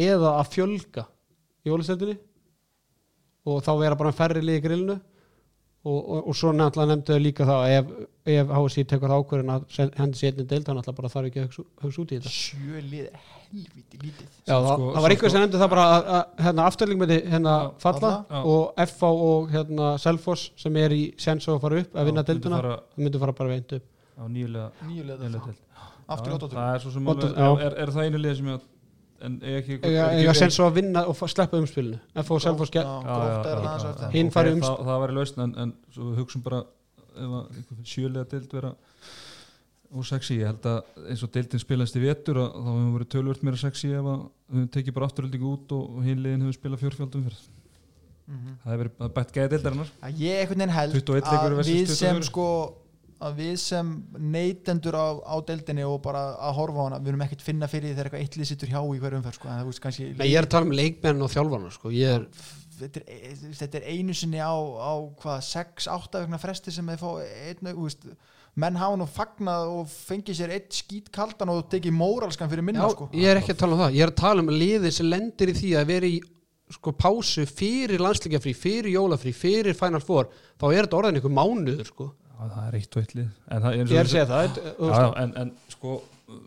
eða að fjölga jólisteildinni og þá vera bara færri liði í grillinu. Og, og, og svo náttúrulega nefndu þau líka það að ef, ef HSI tekur það ákvörðin að hendi sér einnig deild þá náttúrulega bara þarf ekki að hugsa, hugsa út í þetta. Sjö lið er helviti lítið. Já, það, sko- það var einhver sko- sem nefndi það bara að, að hérna, afturling myndi hérna Já, falla Já. og FH og hérna Selfoss sem er í sens að fara upp að vinna fara það myndi fara bara veint upp. Á nýjulega lið deild. aftur í Já, óttátum það er svo sem Óttu- alveg, já. er, er það einu lið sem ég en eiga ekki eiga, eiga sens á að vinna og sleppa umspilinu aðeins á já, eftir. já. Hinn fari um- það, væri lausn en, en svo við hugsun bara ef að einhver sjölega deild vera og sexy, ég held að eins og deildin spilast í vetur að þá hefur verið tölvört meira sexy ef að við höfum tekið bara afturöldingu út og, og hinliðin hefur spilað fjórfjöldum fyrir Mhm. það hefur verið það er bætt gæði deildarinnar að ég einhvern veginn held 21 leikur að við sem 24. sko að við sem neytendur á, á deildinni og bara að horfa á hana við erum ekkert finna fyrir þegar eitthvað eittlið sittur hjá í hverjum umferð sko, en það veist kannski Nei, ég er að tala um leikmenn og þjálfarna sko. ég er, þetta, er, þetta er einu sinni á, á hvað, 6-8 vegna fresti sem þeir fá einn, þú veist menn hafa nú fagnað og fengið sér eitt skít kaldan og tekið móralskan fyrir minna já, sko. ég er ekki að tala um það ég er að tala um liðið sem lendir í því að vera í sko pásu fyrir landsleikjafrí fyrir jólafrí, fyrir Final Four þá er þetta orðin einhver mánuður sko. Já, það er eitt og eitt lið. En það, eins og ég er að þú- segja það þetta- já, en, en sko uh,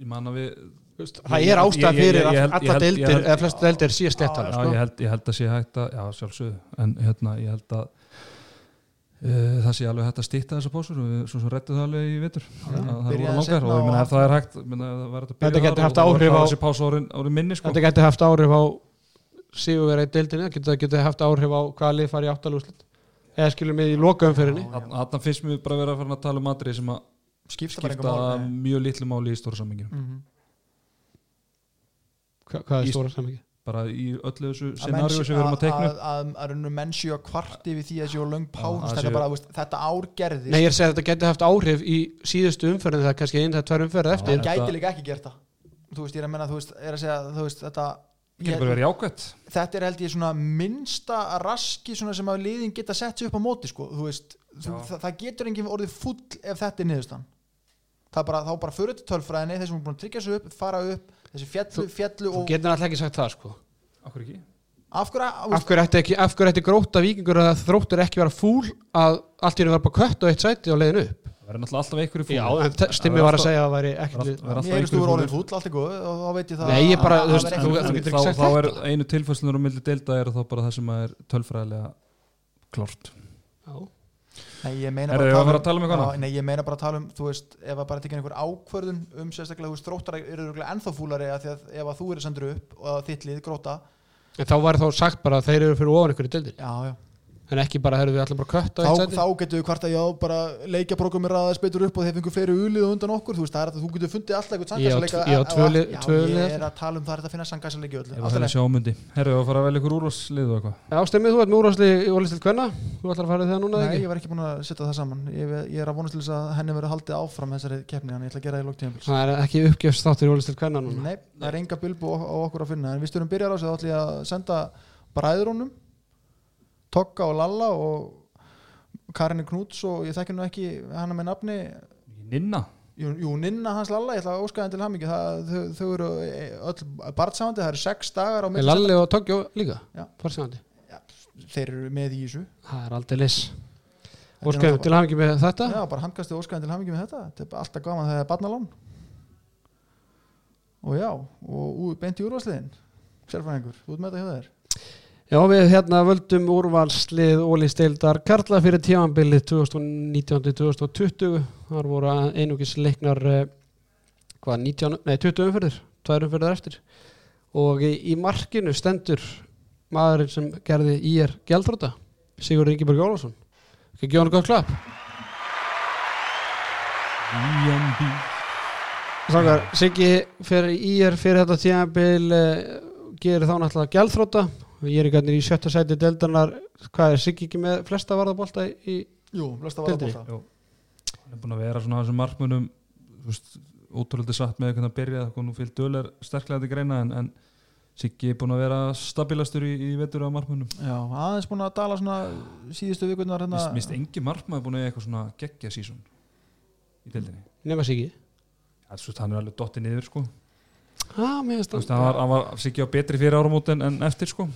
ég man að við það er ástæð fyrir ég- ég held- að ég alla deildir eða flest deildir léttala Já, sko. ég held, ég held að sé hægt að, já sjálfsögðu, en hérna ég held að uh, það sé alveg hægt að stýtta þessa pósur og við svo sem rettu það alveg í vitur að það byrjaði voru langar. og ég og- ef það er hægt minna, það var hægt að Þetta gæti þar haft áhrif á- sko. þetta geti haft áhrif á sigurvera í deildinni, það geti, geti haft áhrif á hvaða lið fari í áttalúslit eða skilum við í loka umferðinni Þarna finnst mér bara vera að fara að tala um atrið sem að skipta skipta mjög litlu máli í stóra samminginu mm Hva, hvað er Í- stóra samingi? bara í öllu þessu að scenaríu sem við erum að teikna að, að, að, að menn séu að kvarti við því að séu löng að þetta, bara, veist, þetta ár gerðist. Nei, ég er að segja að þetta geti haft áhrif í síðustu umferðin það er kannski einn það tvær umferð það eftir. þetta- gæti líka ekki gert það. Þú veist, ég er að menna, þú veist, er að segja þú veist, þetta Það getur bara verið jákvæmt þetta er held ég svona minnsta raski svona sem að liðin geta sett sig upp á móti sko, þú veist, þú, það, það getur enginn orðið full ef þetta er niðurstan það er bara, þá bara fyrir til tölfræðinni þeir sem er búin að tryggja sig upp, fara upp þessi fjallu, fjallu Þú og getur alltaf ekki sagt það sko. Akkur ekki? Af hverju, Af hverju ætti ekki, af hverju ætti gróta vikingur að þróttur ekki vera fúl að allt í henni var bara kött og eitt sæti og leiðin upp Það verður náttúrulega alltaf einhverju fúl Já, stimmi var að segja að það væri ekkert alltaf þú einhverju verið orðin fúlir. fúll, allt er góð og þá veit ég það Nei, ég bara, að- þú veist, þú- getur ekki sagt þá er þetta. einu tilfæslunar á milli deilda er þá bara það sem er tölfræðilega klárt Já. Nei, ég meina bara ég var að tala um. Nei, ég meina bara að tala um, þú veist, ef að bara tekja einhver ákvörðun um sérstaklega, þú veist, þróttar eru ennþá fúlari að því að ef að þú eru sendur upp og að þitt lið gróta, En þá var þá sagt bara að þeir eru fyrir ofan ykkur í deildir já, já en ekki bara herðu við allir bara kött og eitt þá, þá getur við hvart að já, bara leikjaprógrammi ræðast betur upp og þeir fengur fleiri ulið undan okkur, þú veist, það er að þú getur fundið alltaf eitthvað Ég á sannkæsleika tv- ég á tvö lið- Já, tvö ég er að tala um það er að finna Allt í það er sjámundi Herru, við að fara að velja ykkur úrvarslið og eitthvað. Já, stemmið þú ert með úrvarsli í Ólistil Kvenna. Þú ætlar að fara það núna eða Nei, ekki? ég var ekki búin Tokka og Lalla og Karinni Knúts og ég þekki nú ekki hana með nafni. Ninna? Jú, jú Ninna hans Lalla, ég ætla að óska henni til hamingi það, þau, þau eru öll barnsamandi það eru sex dagar á milli Lalli og Tókjó líka? Farsegandi þeir eru með í þessu. Það er aldrei liss Óskaðum til hafingi með þetta? Já, bara handkasti óska henni til hamingi með þetta. Þetta er alltaf gaman þegar það er barnalán. Og já og beint í úrvarsliðin sérfræðingur, þú ert með þetta hjá þér Já, við hérna völdum úrvalslið Ólisteildar Karla fyrir tímanbilið 2019-2020 Þar voru einugis leiknar eh, hvað, 19, nei, 20 umferðir tvær umferðir eftir. Og í, í markinu stendur maðurinn sem gerði í er gjaldróta Sigur Ingeborg Jólafsson ekki gefa hann gott IMB Sákar, Siggi fyrir í er fyrir þetta tímanbil eh, gerir þá náttúrulega gjaldróta ég er ekki í sjötta sæti deildarnar hvað er Siggi ekki með flesta varðabólta í Jú, flesta varðabólta Jú. Hann er búin að vera svona á þessum markmunum ótrúlega satt með hvernig að byrja hvað nú fyllt döl er sterklega til greina en, en Siggi er búin að vera stabilastur í, í vetur á markmunum Já, aðeins búin að dala svona síðustu vikurnar hérna. Mist, mist engi markmaður búin að eiga eitthvað svona geggja sísón í deildinni. Nema Siggi? Það er er alveg dottið niður sko. Ah, það- var, hann var Siggi á betri fyrir áramót en, en eftir sko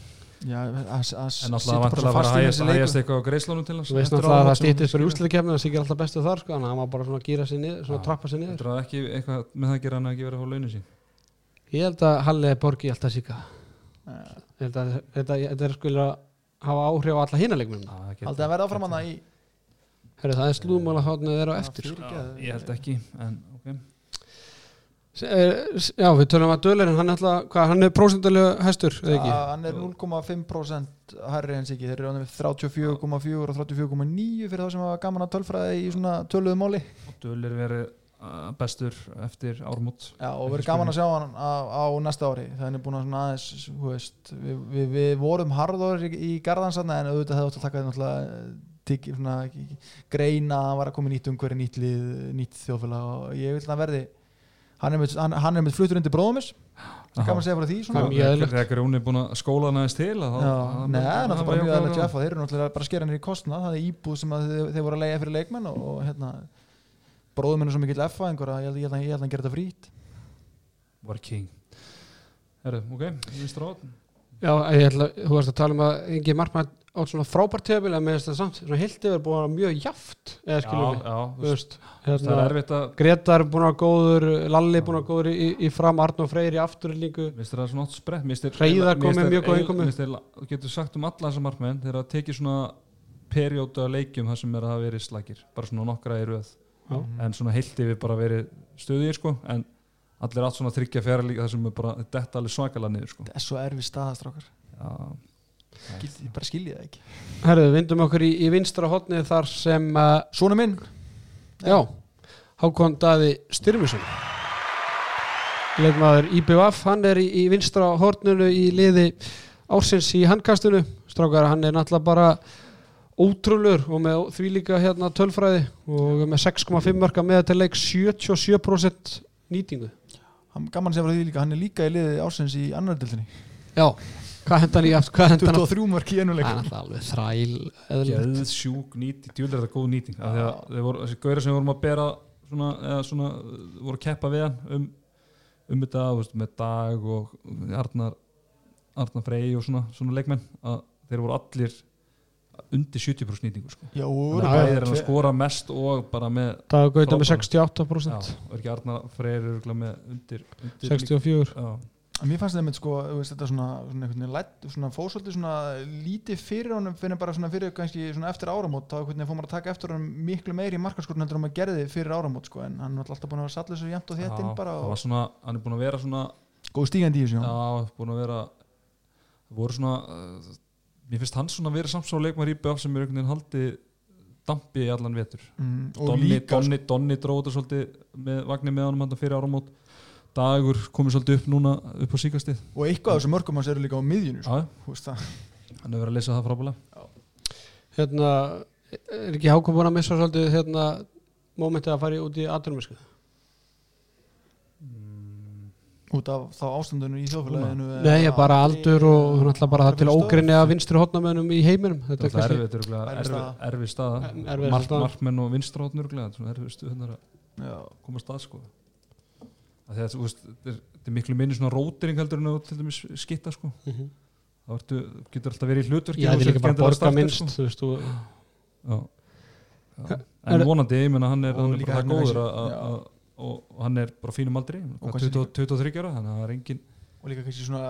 Já, að, að en alltaf vantilega að að hægjast, hægjast eitthvað á greiðslónum til hans Þú veist náttúrulega að það hann stýttist fyrir úsliðkefni það Siggi er alltaf bestu þar sko þannig að hann var bara svona að gýra sig niður svona að trappa sig niður. Heldur það ekki eitthvað með það að gera hann að ekki vera að fá launin sín Ég held að Halli borgi alltaf Eh, Ég held að þetta, er skulle að hafa áhrif á alla hína leikmennina Já, það getur- Aldrei að verða áfram hana í Herru það er slúðmála þátnið þeirra á eftir. Ég held ekki en, ok. Eh, Já, við tölum að Dölerinn, hann er hann er prósentulega hæstur, að hann er 0,5% hærri en Siggi, þeir eru ánum við 34,4 og 34,9 fyrir þá sem hafa gaman að tölfræði í svona töluðu máli. Dölir verið uh, bestur eftir ármót. Já, og verður gaman að sjá hann á, á næsta ári. Það er búin að svona aðeins þú veist, við, við, við vorum harður í, í garðansarna en auðvitað hefði átt að taka þetta náttúrulega tiki, svona, ekki- ekki- greina að hann var að koma í nýtt umhverju nýtt lið, nýtt þjóðfélag. Og ég vil að hann verði hann er með, hann, hann er með fluttur undir bróðumis að segja frá því. Þegar Grjóni er búin að skóla hann aðeins til að þá- Já, að- Nei, það er að- að- mjög að- aðlega Jeff og þeir eru náttúrulega bara að skera henni í kostna það er íbúð sem að þeir, þeir voru að leiða fyrir leikmenn og, og hérna bróðum henni svo mikill að ég held ég held að ég held að hann gera þetta frýtt Var king. Herru, ok, vinstra át Já, ég ætla, þú varst að tala um að Ingi Markmann átt svona frábært tebil en með þess að samt, svona heilt yfir búin að vera mjög jaft eða skilur við, Já, já, þú veist, það er hérna, erfitt að Gretar búin að góður, Lalli búin að góður í, í fram, Arnó Freyr í afturlíku Mér finnst það svona átt sprett Mér finnst þér- Hreiðar mér kom finnst með þér mjög góða ein- innkomu. mér finnst þér- Þú getur sagt um alla þessar markmenn Þegar það tekið svona periódu að leikjum þar sem er að verið slagir bara svona nokkra í röð. Já. en svona heilt yfir bara verið stöðir sko en allir átt svona þryggja fjara líka þar sem er bara þetta alveg svakalega niður sko þetta ég bara skilji það ekki. Herðu, vindum okkur í, í vinstra hotnið þar sem uh, Svona minn. Já, Hákon Daði Styrmisson leikmaður IBVF, hann er í, í vinstra hornunu í liði ársins í handkastinu, strákar hann er náttúrulega bara ótrúlur og með því líka hérna tölfræði og með 6,5 marka meðatileik 77% nýtingu. Hann gaman segja frá því líka hann er líka í liði ásins í annar dildinni Já, hvað hendan í aft, hvað hendan 23 mörk í einu Það er alveg þræl geð sjúk nýting, djúlega þetta góð nýting. Af því að þeir voru, þessi gauðra sem vorum að bera svona, eða svona, voru að keppa við hann um, um þetta, veist, með Dag og Arnar Arnar Frey og svona, svona leikmenn að þeir voru allir undir 70% nýtingu sko. já, og Bæðir er að skora mest og bara með Það gauta með Frábært. 68% já, og er ekki Arnar Frey með undir, undir 64 já, mér fannst það með sko veist, þetta svona, svona, lætt, svona fósóldi svona lítið fyrir honum fyrir bara svona fyrir kannski svona eftir áramót þá veginn fór maður að taka eftir honum miklu meiri í markaskorun heldur en maður gerði fyrir áramót sko en hann er alltaf búin að vera sallis og jæmt og þétt inn bara var svona, hann er búin að vera svona góð stígandi í þessu já. Já, búin að vera voru svona uh, mér finnst hann svona að vera samt svo leikmar í BF sem er einhvern veginn haldið dampi í allan vetur Mm, Donni, líka sko. Donni, Donni þetta svolítið með vagnir með honum hann fyrir áramót dagur komið svolítið upp núna upp á síkastið og eitthvað af þessum mörgum hans eru líka á miðjunu sko. Hann hefur verið að leysa það frábælega hérna, er ekki Hákon búin að missa svolítið hérna, mómentið að fara út í atvinnumesku út af þá ástandunum í þjóðfélaginu Nei, ég bara aldur og náttúrulega bara það til ógrinni að vinstri hotnamönnum í heiminum. Þetta þetta er Erfið staða. erfið staða Mark, staða. Markmenn og þetta er erfið stuðnar að sko Af því að þú veist, þetta er, miklu minni svona rótering heldur en að til dæmis skitta sko. Mhm. þá ertu, getur alltaf verið í hlutverki Já, og þetta er líka bara borga minnst sko. þú veist, þú, en vonandi, ég menna hann er, hann er bara það góður og hann er bara fínum aldri Og hvað, kannski 20 23 ára, þannig að það er engin og líka kannski svona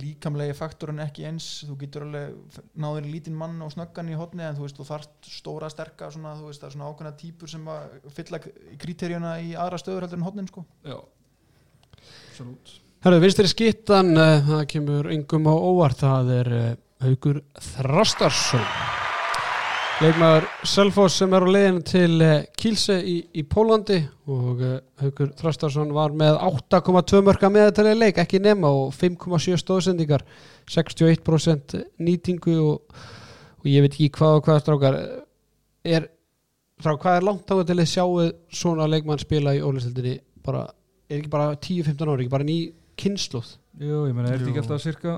líkamlegi faktorinn ekki eins þú getur alveg náður í lítinn mann og snöggan í hotni en þú veist þú þarft stóra sterka svona, þú veist það er svona ákveðna típur sem að fylla kriteríuna í aðra stöður heldur en hotnin sko. Já, absolutt Herðu, vinstri skittan, uh, það kemur yngum á óvart, það er uh, Haugur Þrastarsson leikmaður Selfoss sem er á leiðin til uh, Kílse í, í Pólandi og Haugur Þrastarsson var með 8,2 mörka meðatalið leik, ekki nema og 5,7 stóðsendingar 61% nýtingu og, og ég veit ekki hvað og hvað strákar er, frá hvað er langt á til að sjáu svona leikmann spila í ólistildinni bara, er ekki bara 10-15 ári, ekki bara ný kynsluð Jú, ég menna, er þetta ekki alltaf cirka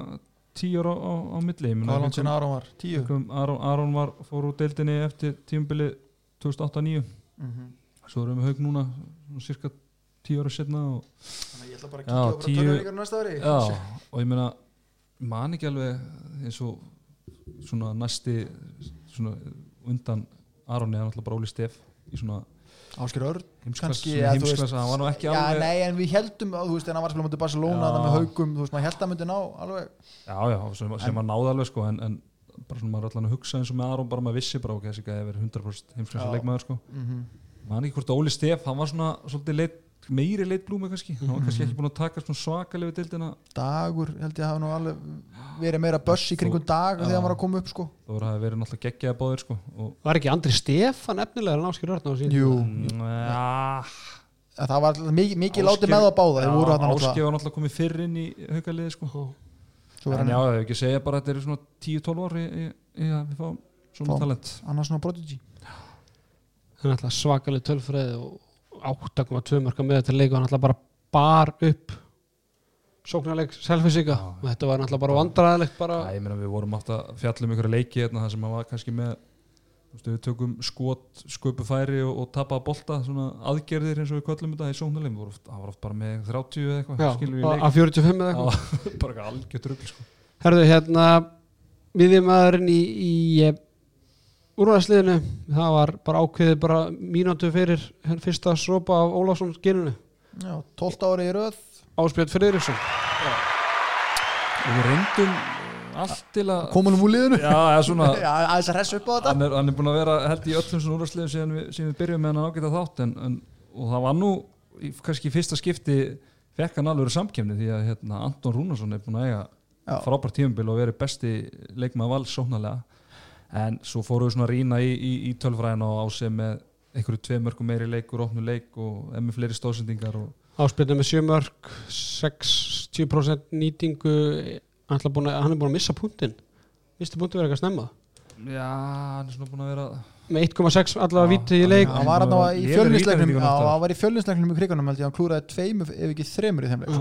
10 ára á, á, á milli Ég meina, hvað langt sinna Aron var? Tíu? Haukum- Aron, Aron var, fór úr deildinni eftir tímubili 2008-2009 Mhm. svo erum við haug núna cirka 10 ára setna og, þannig að ég ætla bara að kíkja á tölvuleikar næsta ári já, og ég meina man ekki alveg eins og svona næsti svona undan Aronni er náttúrulega bara Óli Steff í svona Ásker Örn kannski nú ekki já, nei, en við heldum að þú veist en hann var að spila mútið Barcelona það með haugum, þú veist maður held að myndi ná alveg já, já, sem, sem hann náði alveg sko, en, en bara svona maður er allan að hugsa eins og með Aron bara maður vissi bara ok, þessi gæði verið 100% heimsklass Já. leikmaður sko. mm man ekki hvort Óli Steff, hann var svona svolítið leitt meiri leitblúmi kannski. Hann var kannski ekki búin að taka svona svakalegu dildina dagur held ég hafa nú alveg verið meira börs í kringum dag þegar hann var að koma upp sko. Það voru að hafa verið náttúrulega geggjaða báðir sko og Var ekki Andri Stefan efnilega en Áskir Örn á sín? Jú, Mm, ja, það var alltaf mikið, látið með það báða náttúrulega var náttúrulega komið fyrr inn í haugaliði sko. En hann já, ég hef ekki segja bara að þetta eru svona 10-12 ár í, í, í að við fáum svona talent. annars svona prodigy Það er alltaf svakaleg tölfræði og 8,2 marka með þetta leik og hann alltaf bara bar upp. Sóknarleik selfisíka og þetta var alltaf bara vandræðilegt bara. Ég meina við vorum átt að fjalla um ykkur leiki hérna, það sem að var kannski með við tökum skot, sköpu færi og, og tapa að bolta, svona aðgerðir eins og við köllum þetta í sóknarleik, það var oft bara með 30 eða eitthvað, að 45 eða eitthvað. Bara algjört rugl sko. Herðu, hérna miðjumæðurinn í, í úrvæðsliðinu það var bara ákveðið bara mínútu fyrir henn fyrsta sopa af Ólafsson geninu Já, 12 ári í röð. Áspjöld Friðriksson. Og við reyndum uh, allt til að komunum úr liðinu? Já, eða svona Já, aðeins að hressa upp á þetta. Hann er, hann er búin að vera held í öllum svona úrvarsliðum síðan við, síðan við byrjum með hann ágæta þátt en, en, og það var nú í, kannski fyrsta skipti fekk hann alveg samkefni því að hérna, Anton Rúnarsson er búin að eiga frábært tímabil og verið besti leikmaður vals sóknarlega en svo fóru við svona að rýna í, í, í tölfræðina og áseg með einhverju tvei mörgum meiri leikur, opnu leik og emmi fleiri stóðsendingar og Áspjöld með 7 mörg 60% nýtingu. Hann, ætla búin að, hann er búin að missa punktinn. Misti punktinn verið eitthvað snemma? Já, hann er svona búin að vera með 1,6 allavega víti í leik. hann var var í fjölninsleiknum í krigunum held ég. Hann klúraði tveimur ef ekki þremur í þeim leik.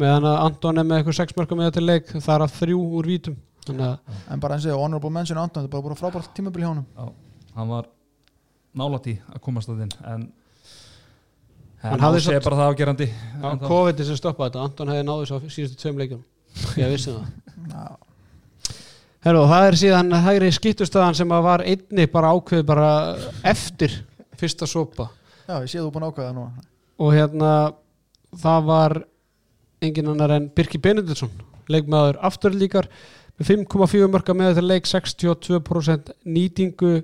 Meðan að Anton er með eitthvað 6 mörgum með þetta leik það er að þrjú úr vítum en bara eins og honorable mention Anton þetta er bara búin frábært tímabil hjá honum. Já, hann var nálætt í að komast að þinn en Hann hann hafði samt- bara það afgerandi COVID sem stoppaði þetta. Anton hefði náðu á síðustu tveim leikjum. Ég vissi það. Já, Herru, það er síðan hægri skiptustöðan sem að var einni bara ákveð bara eftir fyrsta sopa. Já ég sé þú búin ákveða nú og hérna það var engin annar en Birki Benediktsson leikmaður afturlíkar með 5,4 mörka með þetta leik 62% nýtingu.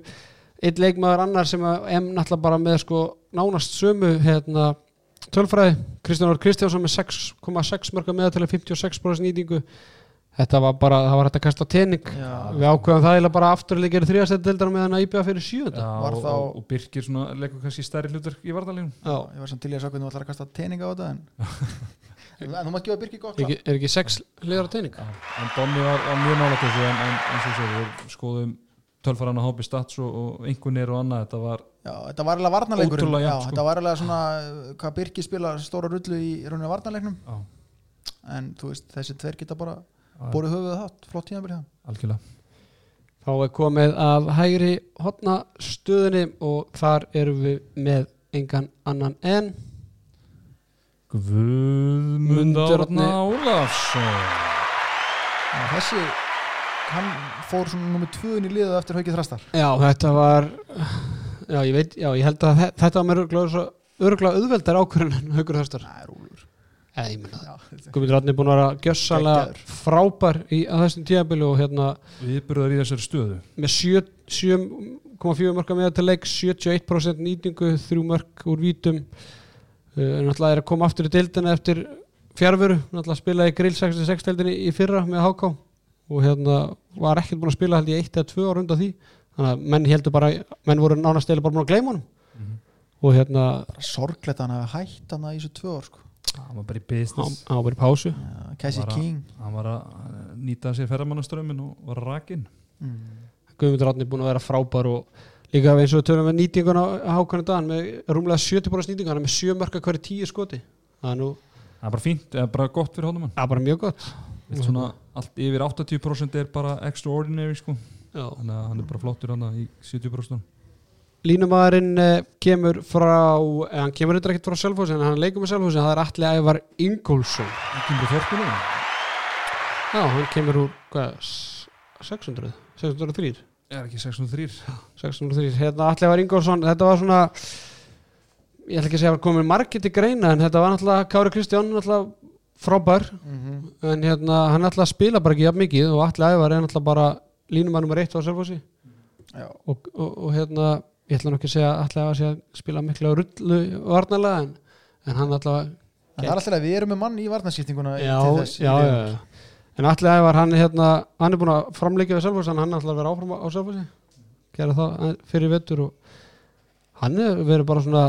Einn leikmaður annar sem að em náttúrulega bara með sko nánast sömu hérna tölfræði Kristján Orr Kristjánsson með 6,6 mörka með þetta 56% nýtingu. Þetta var bara, það var hægt að kasta tening. Já. við ákveðum það eða bara afturleikir þrjastætt deildar með hann að íbjöða fyrir Var og, þá- og, og Birkir svona leikur kannski stærri hlutur í vartalegum Já, ég var samt til í að sá hvernig þú ætlar að kasta tening á þetta en en þú mátt gefa Birki gott er ekki, er ekki sex liðar tening? en Donni var, var mjög nálægt þessu en, en eins og svo við skoðum tölfaran að hópi stats og, og einhvernir og annað þetta var Já, þetta var alveg varnarleikur Já, sko. þetta var alveg svona hvað Birki spila stóra rullu í rauninni varnarleiknum. Á, en þú veist, þessi tveir geta bara á, borið höfuð þátt, flott tímabil hjá þeim. algjörlega. Þá er komið að hægri hotna stöðunni og þar erum við með engan annan en Guðmund Mundur Árni. Árna Ólafsson. Þessi hann fór svona nummið tvöðin í liðu eftir haukið þrastar. Já, þetta var Já, ég veit, já, ég held að þe- þetta var mér örgulega auðveldar ákvörðin en haugur þörstar Það er Já, Guðmundur Átni er búin að vera gjössalega frábær í að þessum tíðabili og hérna Viðburðar í þessari stöðu. með sjö- 7,4 marka með til leik 71% nýtingu, þrjú mörk úr vítum náttúrulega er að koma aftur í deildina eftir fjárveru náttúrulega spilaði grill 66 deildinni í fyrra með HK og hérna var ekkert búin að spila held ég eitt eða tvö ára undan því þannig að menn heldur bara, menn voru nánast eða bara búin að gleyma honum Mhm. og hérna að hann hafi hætt hann í þessu tvö ár sko. hann var bara í business hann var bara í pásu hann var að eh, nýta sér ferðamannaströmmin og var rakinn mm. Guðmundur Átni er búin að vera frábær og líka eins og við tölum með nýtinguna á hákvæmni dagann með rúmlega 70% nýtingu hann er með 7 mörka hverju 10 skoti. Það er nú það er bara fínt, eða bara gott fyrir honum. Það er bara mjög gott. Svona, allt yfir 80% er bara extraordinary sko. Já. þannig að hann er bara flottur hann í 70% Línumæðurinn eh, kemur frá eh, hann kemur eitthvað ekkert frá Selfossi en hann leikur með Selfossi það er Atli Ævar Ingólfsson. Hann kemur í þorpinu já, hann kemur úr hvað, s- 600 603 er ekki 603 603, hérna Atli Ævar Ingólfsson þetta var svona ég ætla ekki að segja að komin margir til greina en þetta var náttúrulega Kári Kristján náttúrulega frábær -hmm. en hérna hann er að spila bara ekki jafn mikið og Atli Ævar er náttúrulega bara línumæður nummer 1 á Selfossi. Já, og, og, og hérna ég ætla nú ekki að segja að Atli Ævar sé að spila mikla rullu varnalega en en hann allavega En það er alltaf að við erum með mann í varnarskiptinguna já, til þess já, já, já. En allir ævar hann hérna hann er búin að framleika við Selfoss en hann er alltaf að vera áfram á Selfossi. Gera það eh, fyrir vettur og hann er verið bara svona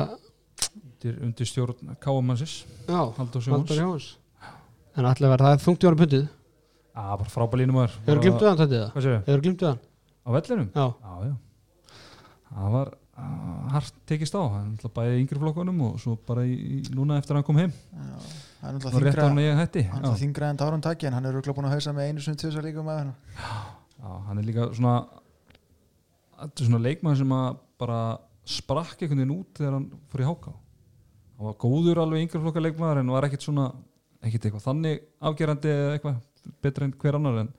undir, undir stjórn Káamansis Sjóns Jóns en allir verið, það þungt í honum pundið að bara frábælínum var hefur glimt við hann þetta hefur glimt við hann? á vellinum? Já, það var hart tekist á. Hann ætla bæði í yngri flokkunum og svo bara í, núna eftir að hann kom heim. Já, er hann ég hætti Hann er þingra en Tárum taki en hann er örugglega búin að hausa með einu sem tjóðsar líka um aðeina já, hann er líka svona þetta er svona leikmaður sem að bara sprakk einhvern veginn út þegar hann fór í háká hann var góður alveg yngri flokka leikmaður en var ekkit svona ekkit eitthvað þannig afgerandi eða eitthvað betra en hver annar en,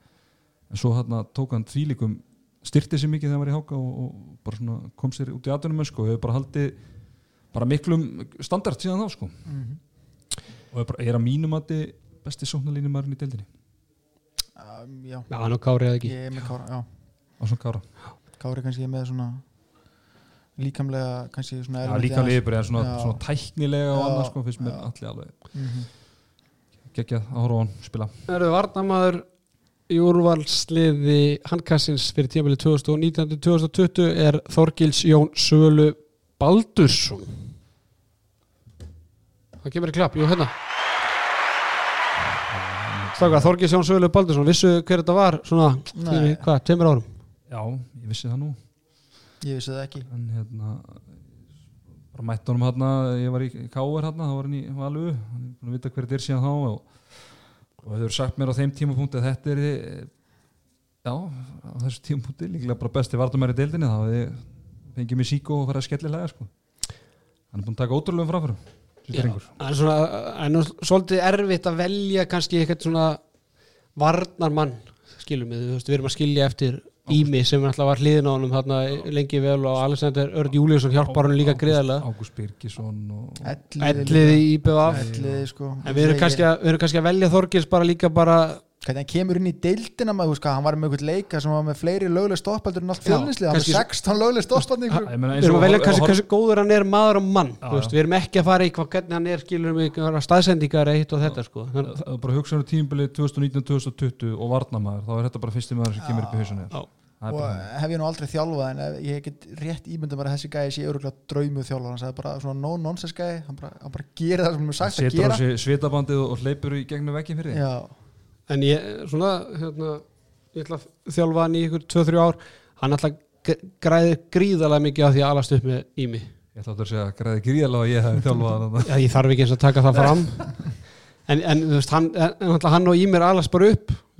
en svo hann tók hann þvílikum styrti sér mikið þegar hann var í háká og, og bara svona kom sér út í atvinnum sko, og hefur bara haldið bara miklum standard síðan þá sko. Og er, bara, er að mínum að þið besti sóknarlínumærin í deildinni? Um, Já, já, hann og Kári eða ekki? Ég er með Kára Já, á svona kára. Kári kannski er með svona líkamlega kannski svona Já, elementi líka aðeins. liðbyrði en svona, svona tæknilega og Já, annað sko, finnst mér allir alveg Mhm. geggjað að horfa á hann spila. Það eru varnamaður í úrvalsliði handkassins fyrir tímafili 2019-2020 er Þorgils Jón Sölu Baldursson. Það kemur í klapp, jú hérna. Staka, Þorgils Jón Sölu Baldursson vissu hver þetta var svona, fyrir, hvað, tveimur árum? Já, ég vissi það nú. Ég vissi það ekki. En hérna bara mætti honum hérna, ég var í Káur hérna, þá var hann í Valu hann er búin að vita hver þetta er síðan þá og, og eru sagt mér á þeim tímapunkti að þetta er já, á þessu tímapunkti líklega bara besti vardumæri í deildinni þá hefði fengið mér síku og farið að skellilega sko. hann er búin að taka ótrúlegum fráfærum Það er svolítið erfitt að velja kannski eitthvað svona varnarmann, skilum við, við erum að skilja eftir Ími sem alltaf var hliðin á honum þarna lengi vel og Alexander Örd Júliusson hjálpar hann líka greiðarlega Ágúst Birgisson og Elliði í BVF Elliði sko. En við erum, kannski að, við erum kannski að velja Þorgils bara líka bara Hvernig hann kemur inn í deildina maður, hvað, hann var með eitthvað leika sem var með fleiri lögleg stoppaldur en allt Já, fjölnislið, hann með 16 lögleg stoppaldur Ég meina, eins við erum og að velja kannski hversu góður hann er maður og mann þú veist, við erum ekki að fara í hvað hvernig hann er skilur einhverja staðsendingar eitt og þetta sko. Bara hugsa um tímbilið 2019-2020 og varnamaður, þá er þetta bara fyrsti maður sem kemur upp í hausunni og hef ég nú aldrei þjálfað en ég get rétt ímynda bara að þessi gæði sé öruglega draumuð þjálfað, hann sagði bara svona no nonsense gæði, hann bara, hann bara gerir það sem hann er sagt að setur á gera. svitabandið og hleypur í gegnum vekkin fyrir Já, en ég, svona, hérna ég ætla að þjálfa hann í ykkur 2-3 ár. Hann ætla að græði gríðarlega mikið af því að alast upp með Ími. Ég ætla að segja að græði gríðalega að ég hef þjálfað hann Já, ég þarf ekki eins að taka það fram. En, en þú veist, hann, en,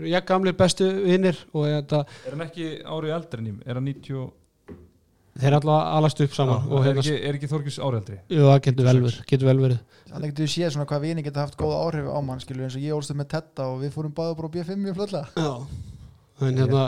ég gamlir bestu vinnir og þetta, Er hann ekki árið eldri ég? Er hann 90 þeir alltaf alast upp saman og er, hérna, ekki, er ekki Þorgis árið eldri? jú, það getur vel verið, getur vel verið þannig getur við séð svona hvað vini geta haft góð áhrif á mann, skilur eins og ég ólst upp með Tetta og við fórum báða bara á B5 mjög flölla Já, en hérna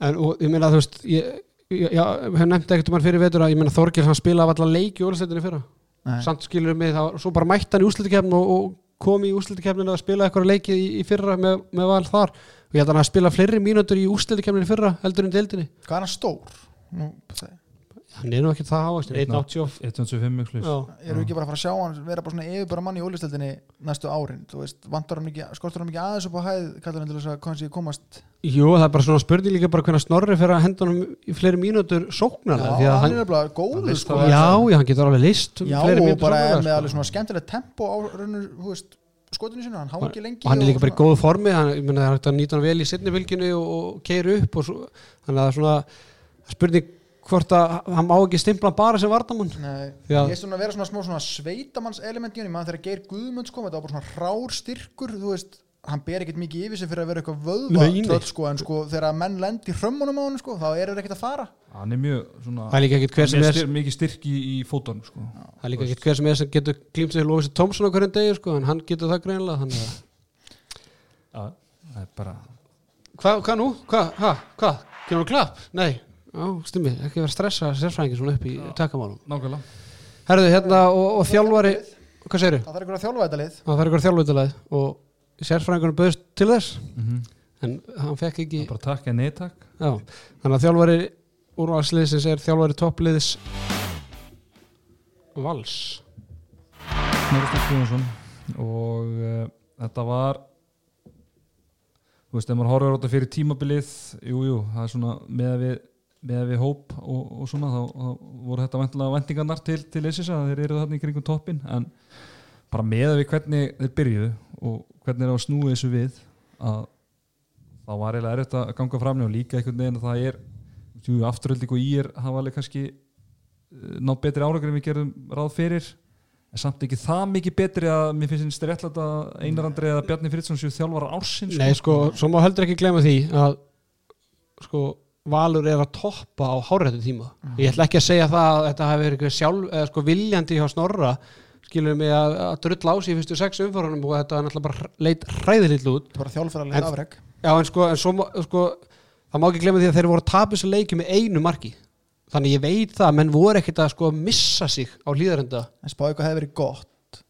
en og, ég meina þú veist ég, ég, já, hef nefnt ekkert um hann fyrir vetur að ég meina Þorgils hann spilaði allar leik í úrslitinni fyrra Nei. samt skilur mig, þá svo bara mætti hann í úrslitikefn og, og kom í úrslitikefninu að spila eitthvað leikið í, í fyrra með, með val þar og ég held að hann að spila fleiri mínútur í úrslitikefninu fyrra heldur en deildinni Hvað er hann stór? Nú, hann er nú ekki það háast 1.85 1.85 ykkur Já. erum við ekki bara að fara að sjá hann vera bara svona yfirbara mann í ólistöldinni næstu árin, þú veist, vantar hann ekki skortur hann ekki aðeins upp á hæð, kallar hann til þess að kannski komast, Jú, það er bara svona spurning líka bara hvernig Snorri fyrir að henda hann í fleiri mínútur já, sóknarlega því að hann hann, er Hann góður veist sko, já, já, hann getur alveg list já fleiri og bara er með sko. alveg svona skemmtilegt tempo á raunur, þú veist, skotinu sinu hann hangi lengi og hann er líka bara í góðu formi hann, ég meina, það er hægt að nýta hann vel í setni fylginu og, og keira upp og svo, þannig að það er svona spurning hvort að hann má ekki stimpla hann bara sem vardamann ég er svona að vera svona smá svona sveitamanns element í hann, maður þegar Geir Guðmunds kom þetta var bara svona rár styrkur, þú veist hann ber ekkert mikið yfir sig fyrir að vera eitthvað vöðva tröll, sko, en sko þegar menn lend í hrömmunum á hann, sko, þá er það ekkert að fara Hann er mjög svona það er líka ekkert hver sem með er styr, mikið styrk í, í fótunum sko. það er líka ekkert hver sem er sem getur klímt sig Lófisi Tómsson á hverjum degi sko, en hann getur það er bara hvað hva nú? hvað? Hva? hvað? Kemur þú klapp? nei, á, stimmi, ekki vera að stressa sérfræðingin svona upp í takamálum nákvæmlega. Herðu hérna og, og þjálfari hvað segirðu? það þarf ykkur að þjálfa þetta lið það er ykkur þjálfvitaðlega og sérfræðingunum bauðist til þess. Mm en hann fekk ekki Bara takk en neittak Já, þannig að þjálfari úrvalsliðsins er þjálfari toppliðis Vals. Steinn Guðjónsson og uh, þetta var þú veist, ef maður horfður á þetta fyrir tímabilið jú, jú, það er svona með við, með við hóp og, og svona þá, þá voru þetta vantilega vendingarnar til, til leysins að þeir eru þarna í kringum toppin en bara með við hvernig þeir byrjuðu og hvernig þeir á að snúi þessu við að þá var eiginlega erfitt að ganga framlega og líka einhvern veginn að það er afturölding og í er hafa alveg kannski eh, nátt betri áragur en við gerðum ráð fyrir en samt ekki það mikið betri að mér finnst þetta réttlætt að Einar Andri eða Bjarni Fritzson séu þjálfara ársins Nei, sko, svo má heldur ekki glemma því að sko, Valur er að toppa á hárættu tíma. Ég ætla ekki að segja það að þetta hafi verið sjálf, eða sko viljandi hjá Snorra. Skilur mig að, að drull á í fyrstu sex umfórunum og þetta er náttúrulega bara leit hræðilill út. Bara þjálfærarlega En- afreg Já, en sko, en svo, sko það má ekki glemma því að þeir voru að tapa þessu leiki með einu marki. Þannig ég veit það, menn voru ekkert að sko missa sig á hlýðarenda. En spá eitthvað hefði verið gott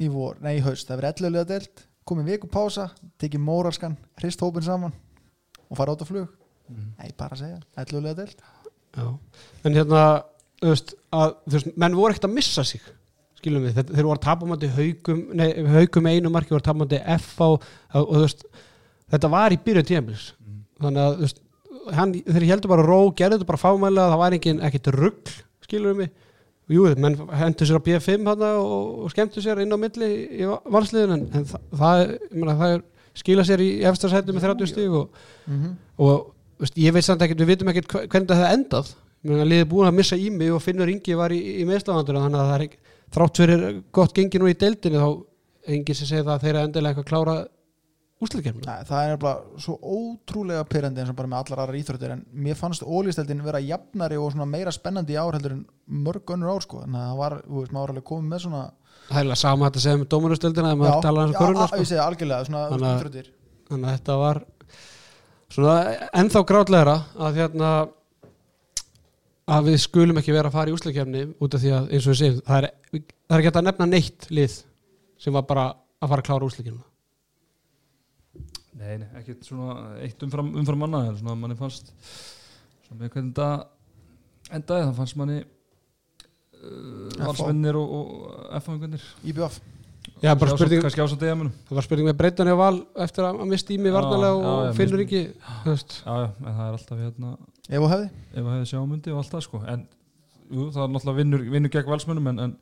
í vor, nei í haust, það verið ellulega delt komið viku pása, tekið móralskan hrist hópin saman og fara át á flug nei, bara segja, ellulega delt Já. en hérna þú veist, að, þú veist, menn voru ekkert að missa sig skilum við, þeir voru að tapa mæti haugum, nei, haugum einu marki voru að tapa mæti F á og, þú veist, þetta var í byrju tímabils. Þannig að þú veist, hann, þeir heldur bara ró, gerðu þetta bara fámælega það var engin, ekkit rugg, skilur við jú, menn hendur sér á B5 hana, og, og skemmtu sér inn á milli í valsliðin en, en það, það, það skila sér í efstarsættu með 30 stíg og mm -hmm. og veist, ég veit samt ekkert, við vitum ekkert hve- hvernig það hefði endað liðið búin að missa í mig og Finnur Ingi var í, í meðslafandur þannig að það er þrátt fyrir gott gengi nú í deildinni þá enginn sem segir það að þeir eru endilega eitthvað klára Nei, það er nefnilega svo ótrúlega pyrrandi eins og bara með allar aðrar íþróttir en mér fannst ólýsteldin vera jafnari og svona meira spennandi í ár heldur en mörg önnur ár sko. Þannig að það var, þú veist, maður var alveg komið með svona það er alveg sama að segja með tala hans um já, sko. ég segi algjörlega, svona Þannig að- íþróttir þannig að þetta var svona ennþá grátlegra að hérna að við skulum ekki vera að fara í úsliðkemni út af því að eins og við segjum það er, það er ekki að nefna neitt lið sem var bara að fara að klára úsliðkemna Nei, nei, ekkert svona eitt umfram, umfram manna en svona manni fannst svona með hvernig þetta endaði það fannst manni uh, FH. valsvinnir og, og F-fangunir IBF Já, bara spurning, kannski ásand degaminu það var spurning með breytan í val eftir að mista í mig varnalega já, og já, finnur ekki já, já, en það er alltaf hérna ef og hefði. Ef að hefði sjámundi og allt það sko. En jú, það er náttúrulega vinnur, vinnur gegn valsmönnum en, en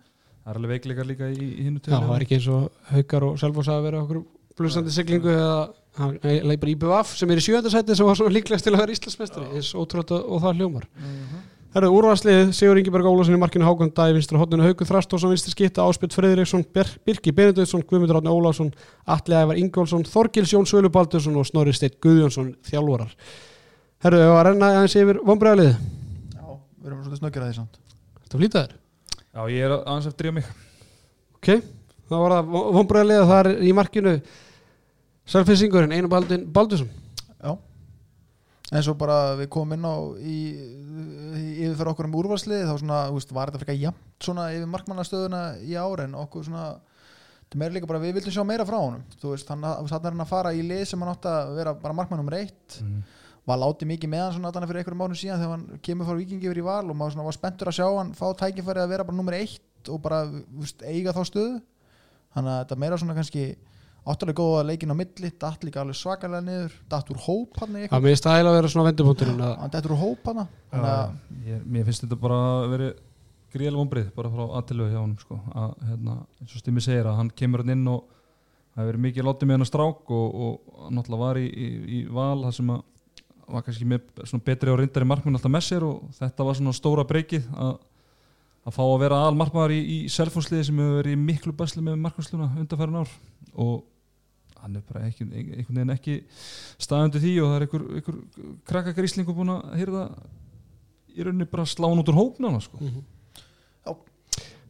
það er alveg veikleikar líka í, í hinnu já, það var ekki eins og haukar og selvfós að vera okkur blúsandi siglingu eða hann leipur IBF sem er í sjöðarsæti sem var svo líklegast til að vera Íslandsmestari og það Herðu úrvarslið Sigur Ingeberg Ólafsson í markinu Hákon Dæ vinstra hotninu Hauku Þrastósson vinstri skitta Áspjöld Freyðriksson Bir- Birki Benediktsson Guðmundur Átni Ólafsson Atli Ævar Ingólfsson Þorgils Jón Sölu Baldursson og Snorri Steit Guðjónsson þjálfarar. Herðu, ef að renna aðeins yfir vonbregðalið já, við erum svolítið snöggir að því samt. Þetta flýta þér? Já, ég er aðeins eftir ég mig. Ok, þá var það vonbregðalið það er í markinu Selfinsingurinn Einar Baldursson. Já en svo bara við komum inn á í, í yfir okkur um úrvarslið þá svona, veist, var þetta frekar jafnt svona yfir markmannastöðuna í ár en okkur svona bara, við vildum sjá meira frá honum. Veist, að þannig er hann að fara í lið sem hann átti að vera bara markmann nummer eitt. Mm. var látið mikið með hann fyrir einhverjum mánum síðan þegar hann kemur frá vikingi yfir í val og maður svona var spenntur að sjá hann fá tækifæri að vera bara nummer eitt og bara veist, eiga þá stöðu. Þannig að þetta meira svona kannski áttalega góða leikin á milli, datt líka alveg svakalega niður datt úr hóp hann í Það með stæla að vera svona vendupunkturinn að hann dettur úr hóp hana þannig að ég, Mér finnst þetta bara að vera gríðlega vonbrið bara frá aðtilu hjá honum sko. að, hérna, eins og Stimmi segir að hann kemur hann inn og það hefur verið mikið látið með hann að strák og, og hann náttúrulega var í, í, í val þar sem að var kannski með svona betri og reyndari markmann alltaf með sér og þetta var svona stóra breykið að, að fá að vera aðal markmaður í, í selfhúsliði sem hefur verið miklu basli með markmannsluna undanfærin ár og hann er bara ekki, einhvern veginn ekki staðandi því og það er einhver, einhver krakkagríslingu búin að hýrða í rauninni bara slá hann út úr hópna sko.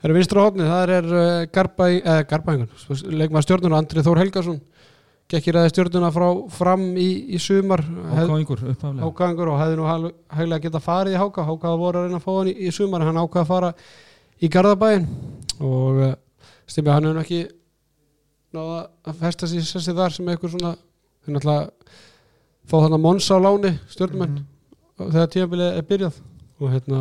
Það eru vinstra hótni, það er uh, Garbæ, eða Garbæingur, leikmaður stjórnuna Andri Þór Helgason, gekkir aðeins stjórnuna frá fram í, í sumar, ákáðingur upphaflega. Hákangur og hefði nú hæglega geta farið í háka, hákaða voru að reyna að fá hann í, í sumar, en hann ákvaða að fara í Garðabæin og uh, stimmi hann hefur nú ekki náða að festa sér sessi þar sem eitthvað svona, hann ætla fá þarna Monsa á láni stjórnumenn Mhm. þegar tímabilið er byrjað. Og hérna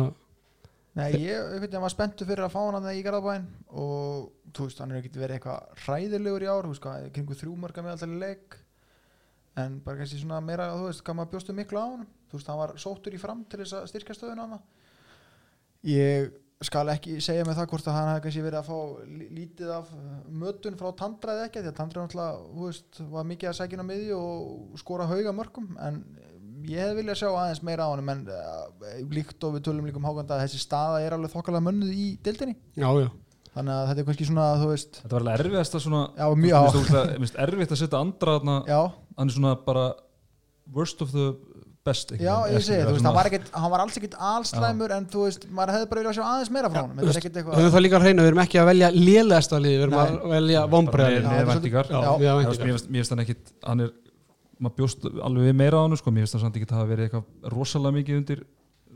Nei, ég, ég veit að hann var spenntur fyrir að fá hann að í Garðabæn og þú veist, hann er ekkert verið eitthvað hræðilegur í ár, þú veist, hvað, kringu þrjú mörga með alltaf leik. En bara kannski svona meira, þú veist, hvað maður bjóstu miklu á hann þú veist, hann var sóttur í fram til þess að styrka stöðuna hann ég skal ekki segja með það hvort að hann hefði kannski verið að fá lí- lítið af uh, mötun frá Tandra eða ekki, því að Tandra náttúrulega, var mikið að sækina miði og skora hauga mörgum en ég hefði viljað sjá aðeins meira á hann en uh, líkt og við tölum líka um hákanda að þessi staða er alveg þokkalega mönnuð í dildinni já, já, þannig að þetta er kannski svona, veist Þetta var alveg erfiðast að svona Já, mjög- Mér finnst erfitt að setja andra þarna já, Hann er svona bara worst of the best já ég segi, þú veist, hann var, ekkit, hann var alls ekkit allslæmur en þú veist, maður hefði bara viljað sjá aðeins meira frá hann er við höfum það líka að reyna við erum ekki að velja lélegasta liði, við erum að velja bara vonbreiða með- veist, Mér finnst- hann ekkit Hann er maður bjóst alveg við meira á hann sko. Mér finnst hann samt ekki að hafa verið eitthvað rosalega mikið undir,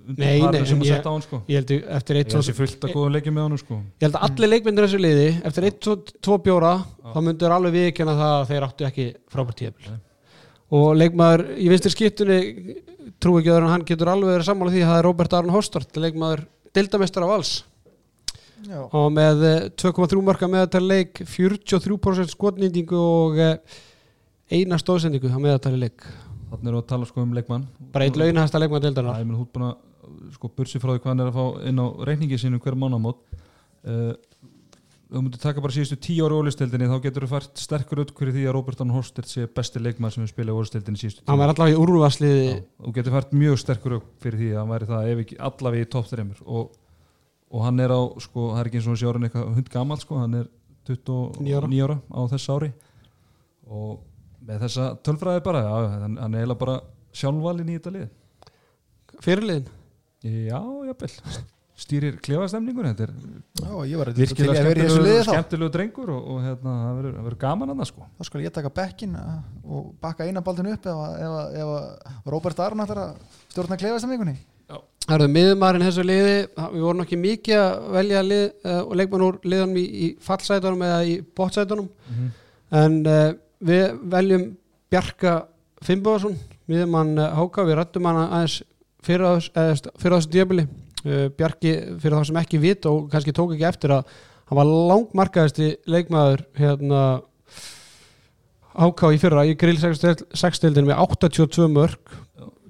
undir Nei, nei, sem að ég- setja á hann sko. Ég held að eftir Ég eitt held svo sér fullt að góða leikja með hann sko. Ég held að allir leikmyndir þessu liði eftir eitt, tvo, tvo bjóra þá myndur alveg viðkjanna það að þeir áttu ekki frábært tíðabil Nei. Og leikmaður í vinstir skiptunni trú ekki en hann getur alveg verið sammála því að það er Robert Aron Hostart leikmaður dildamestar af alls já, og með eh, 2,3 marka meðatali leik 43% skotnýtingu og eh, eina stóðsendingu á meðatali leik. Þannig erum við að tala sko, um leikmann. Bara eitt launahasta leikmaður Já, dildarinnar ég menn hún búin að sko, bursi frá því hvað hann er að fá inn á reikningi sínum hver mánamót uh, þú myndir taka bara síðustu tíu ári ólistildinni þá getur þú fært sterkur upp hverju því að Robert Ann Horstert sé besti leikmann sem við spila í ólistildinni síðustu tíu hann var allavega í úrvarsliði þú getur fært mjög sterkur upp fyrir því að hann væri það ekki allavega í topp þreymur og, og hann er á sko, það er ekki eins og sé orðin eitthvað hund gammal sko, hann er 29 Níu ára. ára á þess ári. Og með þessa tölfræði bara, já, hann, hann er eiginlega bara sjálfvalin í þetta lið. Fyrirliðin Já, jafnvel stýrir klefastemningur þetta er virkilega að vera í þessu skemmtilegu, liði þá. skemmtilegu drengur og, og hérna, það verður- gaman að það sko. Þá skal ég taka bekkin uh, og bakka eina baldin upp ef, ef, ef Robert Aron ætlar að stjórna klefastemningunni Það eru miðumarinn þessu liði, við vorum ekki mikið að velja lið, uh, leikmann úr liðanum í, í fallsætunum eða í bottsætunum en uh, við veljum Bjarka Finnbóðarsson, miðumann uh, Háka, við rættum hann aðeins fyrir á þessu djöfili Bjarki, fyrir þá sem ekki vita og kannski tók ekki eftir að hann var langmarkaðasti leikmaður hérna Háka í fyrra í grill 6-deildin með 82 mörg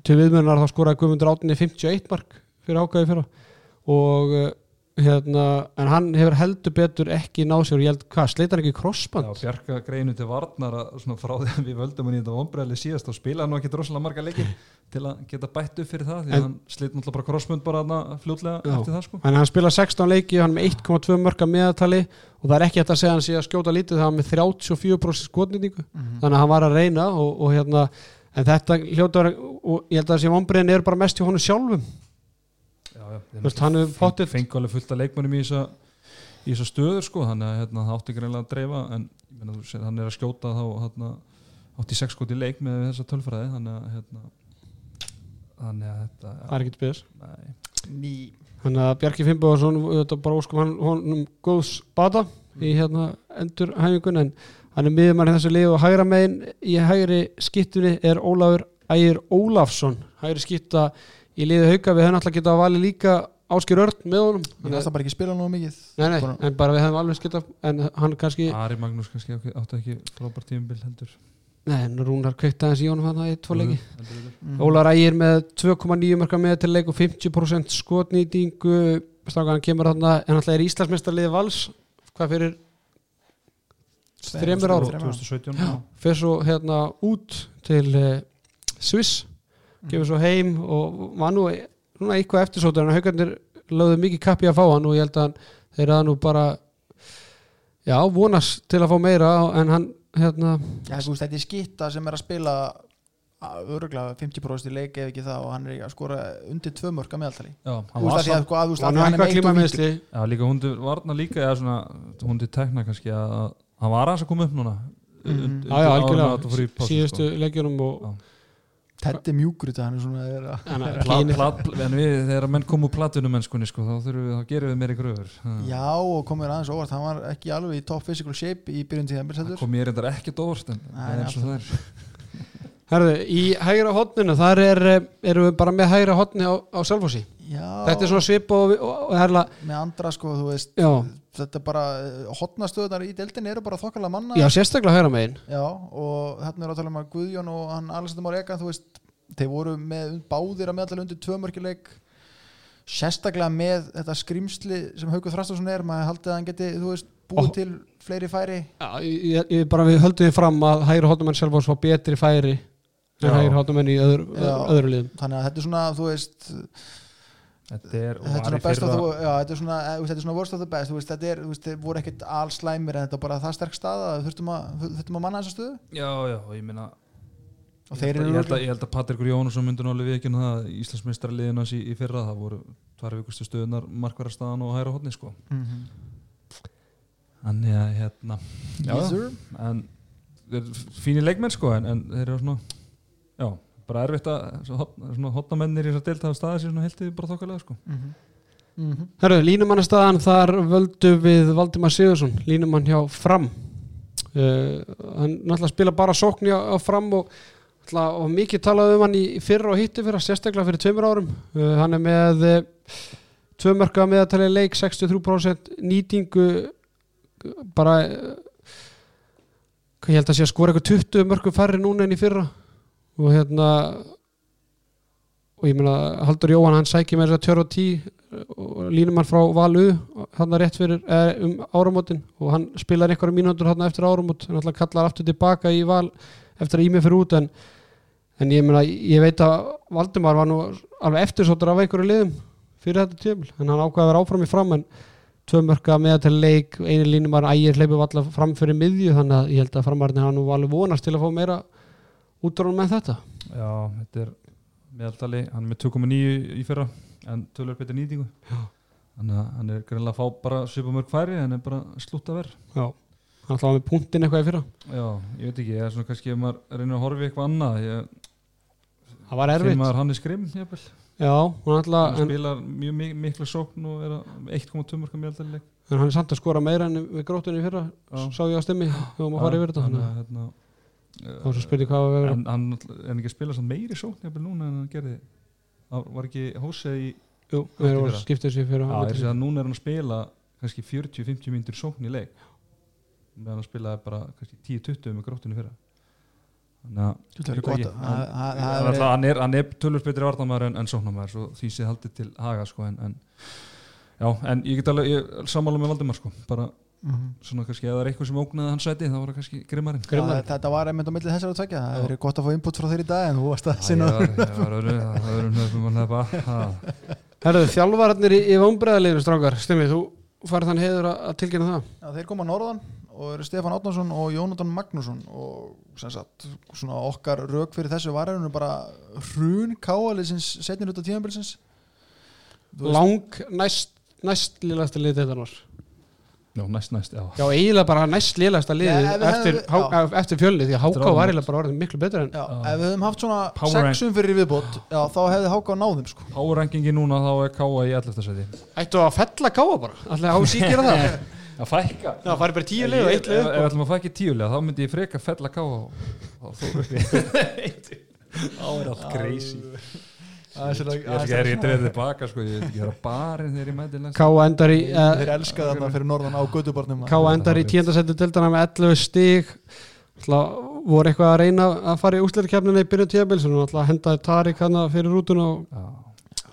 til viðmjönar þá skoraði Guðmundur Átni 51 mark fyrir Háka í fyrra. Og uh, hérna, en hann hefur heldur betur ekki náð sér og ég held, hvað, sleita hann ekki Já, crossband? Bjarka greinu til varnar að svona frá því að við völdum hann í þetta vonbreðli síðast og spila hann nú ekki droslega marga leikir til að geta bætt upp fyrir það því En- hann slit náttúrulega bara crossbund bara fljótlega Já. eftir það sko En hann spila 16 leiki, hann með 1,2 mörga meðatali og það er ekki hægt að segja hann sé að skjóta lítið það með 34% skotnýtingu Mhm. þannig að hann var að reyna og, og hérna en þetta hljóta og ég held að þessi vonbreiðin er bara mest hjá honum sjálfum Já, já, veist, hann hefur pottið- fengi alveg fullt af leikmönnum í þessa í þessa stöður sko, þannig að hérna, það átti greinlega að dreifa en ég meina, þú sér, hann er að skjóta þá hérna, átti sex skot í leik með þessa tölfræði þannig að hérna, þannig að þetta það er nei, ný. Þannig að Bjarki Finnbóðarsson þetta bara óskum hann honum góðs bata í hérna endur hæfingun en hann er miðumann í þessu lið og hægra megin í hægri skittunni er Ólafur Ægir Ólafsson. Hægri skitta í liði hauka við höfum alltaf getað að vali líka Áskir Örn með honum ég veist að- það bara ekki spila nú mikið nei, nei, Bara- en bara við hefum alveg getað en hann kannski, Ari Magnús kannski átti átti ekki frábært tímabil heldur nei, en Rúnar kveikt aðeins í honum hann í tvo leiki Heldur betur. Mhm. Ólar Ægir með 2,9 marka með til leik og 50% skotnýtingu strákan hann kemur þarna en alltaf er Íslandsmeistarliði vals hvað fyrir þremur árum. 2017 Já. fyrir svo hérna út til uh, Sviss gefur svo heim og var nú núna eitthvað eftirsótur en haugarnir lögðu mikið kappi að fá hann og ég held að hann, þeir að nú bara já, vonast til að fá meira en hann hérna, Já, þú veist, þetta er skitta sem er að spila öruglega 50% í leik ef ekki það og hann er að skora undir tvö mörg að meðaltali. Þú hann veist sko að þú veist hann að var hann er eitthvað með eitt og víti klímameðsli Já, líka hundur varna líka eða svona hundur tekna kannski að að hann var aðeins að koma upp núna. Mhm. Pásu, síðustu sko. leikjunum og Já. Teddy mjúkur þetta, hann er svona er að, þegar menn kom úr platunum mennskunni sko, þá, þurfum við, þá gerum við meiri gröfur Já, og komur aðeins óvart hann var ekki alveg í top physical shape í byrjun tíðan það kom ég reyndar ekki dórt en það er eins og það er Herðu, í hægra hotninu þar er, eh, erum við bara með hægra hotni á, á Selfossi. Já, þetta er svona svip og, og, og herla, með andra sko, þú veist já, þetta er bara, hotnastöðunar í deildinni eru bara þokkalega manna já, sérstaklega hægra megin. Já, og hérna er að tala um að Guðjón og hann Alexander Morega, þú veist þeir voru með báðir að meðallega undir tvö mörkileik sérstaklega með þetta skrimsli sem Haukur Þrastarsson er, maður haldið að hann geti þú veist, búið Ó. til fleiri færi. Já, ég, ég bara við höldum við fram að hægra hotnumenn Selfoss var betri færi en Já. hægra hotnumenn í öðru, öðru liðum. þannig að þetta er svona, þú veist Þetta er, þetta er var svona best the, já, þetta er svona, eh, þú þetta er svona worst of the best þú veist, þetta er, þú veist, þeir voru ekkert alls slæmir en þetta er bara það sterk staða, að þurftum að þurftum að manna þessa stöðu. Já, já, og ég meina og ég þeir held, að- eru ég held, að, ég held að Patrikur Jónusson myndi nú alveg viðkynna það Íslandsmeistaraliðin hans í, í fyrra það voru tvær vikustu stöðunar markverðarstaðan og hæra hodni sko. Mhm. Þannig að hérna. Já, Yes, en þeir eru fínir leikmenn sko en, en þeir eru svona já, bara erfitt að hotnamennir í þessar deilt hafa staðið sér svona heldið bara þokkalega sko Mhm. Mhm. Herru, línumannastæðan þar völdu við Valdimar Sigursson, línumann hjá Fram uh, hann náttúrulega spila bara sókn á, á Fram og, og mikið talaði um hann í fyrra og hitti fyrra, sérstaklega fyrir tveimur árum uh, hann er með tvö mörka meðatali leik, 63% nýtingu bara uh, hvað ég held að sé að skora eitthvað 20 mörku færri núna en í fyrra og hérna og ég meina Haldur Jóhann hann sækir með þess að tjörfa tí og línumann frá Valu hann er rétt fyrir eh, um áramótin. Og hann spilar einhverja mínútur hann eftir áramót hann alltaf kallar aftur tilbaka í Val eftir að ími fyrir út en, en ég meina ég veit að Valdimar var nú alveg eftirsóttur af einhverju liðum fyrir þetta tímul en hann ákvaði að vera áfram í fram en tvö mörka með til leik einu línumar ægir hleypum allar fram fyrir miðju þannig að ég held að framarinn hann nú alveg vonast til að fá meira útrónum með þetta? Já, þetta er meðaltali, hann er með 2,9 í fyrra en tölur betur nýtingu. Þannig að hann er greinlega að fá bara svipamörk færi en er bara slútt að vera Já, hann ætlaði með punktin eitthvað í fyrra. Já, ég veit ekki, ég er svona kannski ef maður reynir að horfa eitthvað annað ég Það var erfitt. maður hann er skrim jafnvel. Já, hann ætlaði hann en, spilar mjög mik mikla sókn og er að 1,2 mörka meðaltali en hann er samt að skora meira en við grótunni í fyrra Já. sá ég á stemmi er svo spyrir hvað að vera. en hann er ekki að spila meiri sókn jafnvel núna en hann gerði? Það var ekki hósið í Jú, Gróttu við í erum að fyrra. skipta þessu fyrir að núna er hann að spila kannski 40-50 myndir sókn í leik. Meðan hann spilaði bara kannski 10-20 með gróttunni fyrra. Þannig að er hann- hann, hann, hann er, hann er tölvöld betri varnamæður en, en sóknamæður svo því sé haldið til haga sko, en, en, já, en ég get alveg ég, sammála með Valdimar sko, bara Mhm. svona kannski ef það er eitthvað sem ógnaði hann sæti þá var það kannski grimmarinn Grimmari. Já, Þetta var einmitt á milli þessar að tvekja Það verið gott að fá input frá þér í dag en þú varst að Já, sinna það að nefna ha. Herðu, þjálfararnir í, í vombriðaliðinu strákar, Stimmi, þú farið þann heiður að, að tilkynna það? Já, þeir koma norðan og eru Stefán Átnarsson og Jónatan Magnússon og sem sagt, svona okkar rauk fyrir þessu vararinu bara hrun káaliðsins setnir út af tíðanbilsins Lang næst, næst var já, næst næst, já. Já, eiginlega bara næst Já, ef við eftir, hefðum- há, eftir fjölni því að Háká var eiginlega bara orðin miklu betur en Já, ef við höfum haft svona sexum fyrir viðbót já, þá hefði Háka náðum sko. Power rankingi núna þá er Káa í 11. seti ættu að fella Káa bara? Alltaf á sík gera það? Að fækka. Já, farið bara tíu lið og eitt lið ef við ætlum að fækja tíulega þá myndi ég freka fella Káa og, þá er allt crazy Er ég ætla ekki að ég dreifði tilbaka sko, ég ætla ekki að vera barinn þegar ég mæti Káa endar í uh, Þeir elska þarna fyrir norðan á gödubarnum Káa endar í tíundasendi dildana með 11 stig. Alltaf voru eitthvað að reyna að fara í úsleirkefnina í byrjun tíabils og alltaf hendaði Tarik hann fyrir rútuna og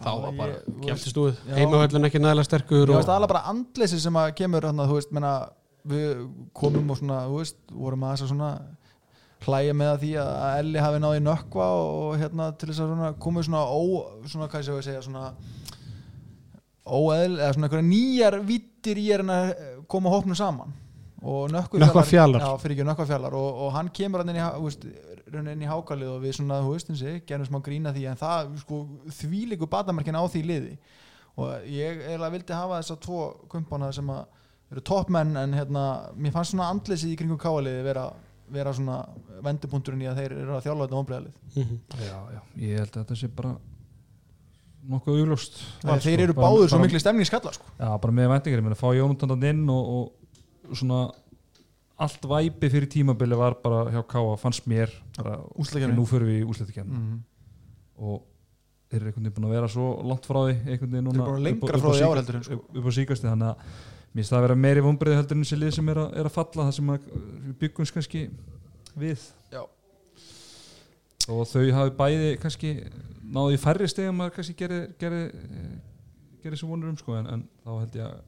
þá var bara Ég- þú kemti stúið Já. heimavöllin ekki nægilega sterkur Ég veist aðalega bara andleysi sem að kemur hann þú veist, menna, við komum og svona, þú veist, vorum að þess að svona hlæja með að því að Elli hafi náði nökkva og hérna til þess að svona komið svona ó, svona hvað ég segja svona óeðl, eða svona einhverja nýjar vittir í er að koma hópnu saman. Og nökkvi Nökkvafjallar. já, fyrir ekki nökkvafjallar og, og hann kemur hann inn í, veist, inn í hákalið og við svona, þú veist, þessi, gerum smá grína því en það, sko, því líku batamarkina á því liði. Og ég eiginlega vildi hafa þess að tvo kumpana sem að eru toppmenn en hérna, mér fannst svona andleysið í kringum káaliði vera, vera svona vendipunkturinn í að þeir eru að þjálfa þetta óbreiðalið Mhm. já, já, ég held að þetta sé bara nokkuð val, þeir sko. eru Bara- báður svo bara- miklu stemningskalla sko. Já, bara með væntingar, ég meina fá Jónundan inn og, og svona allt væpi fyrir tímabili var bara hjá Káa fannst mér nú fyrir við í úslitakefni Mhm. og þeir eru einhvern veginn búin að vera svo langt frá því einhvern veginn núna Þeir eru bara lengra upp á- sko. upp upp á síkasti þannig að mér finnst það að vera meiri vombriði heldur en þessi lið sem er að, er að falla það sem við byggumst kannski við Já. og þau hafi bæði kannski náðu í færri stegum að kannski geri, geri, geri sem vonur um sko en, en þá held ég að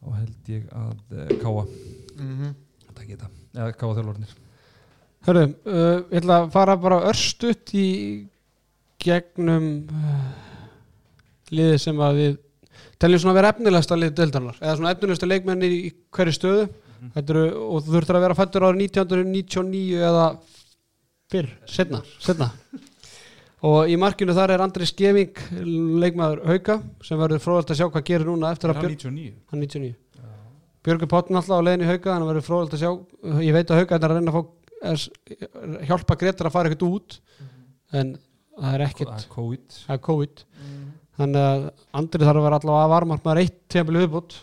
þá held ég að uh, káa Mhm. þetta geta, eða káa þjálfarnir Hörru, uh, ég ætla að fara bara örstutt í gegnum uh, liðið sem að við teljum svona að vera efnilegsta deildarnar eða svona efnilegsta leikmenni í hverju stöðu. Mhm. Þetta eru, og þú þurftur að vera fættur árið 1999 eða fyrr, setna, setna. og í markinu þar er Andri Skeving leikmaður Hauka sem verður fróðalt að sjá hvað gerir núna eftir að hann Björg, 99 hann 99 Björgur Pottn alltaf á í Hauka að verður fróðalt að sjá, ég veit að Hauka er að reyna að fá, er, hjálpa Gretar að fara ekkert út en það er ekkert, það er COVID. Það er COVID. Mhm. Þannig að Andri þarf að vera allavega að varma maður eitt tímabili viðbútt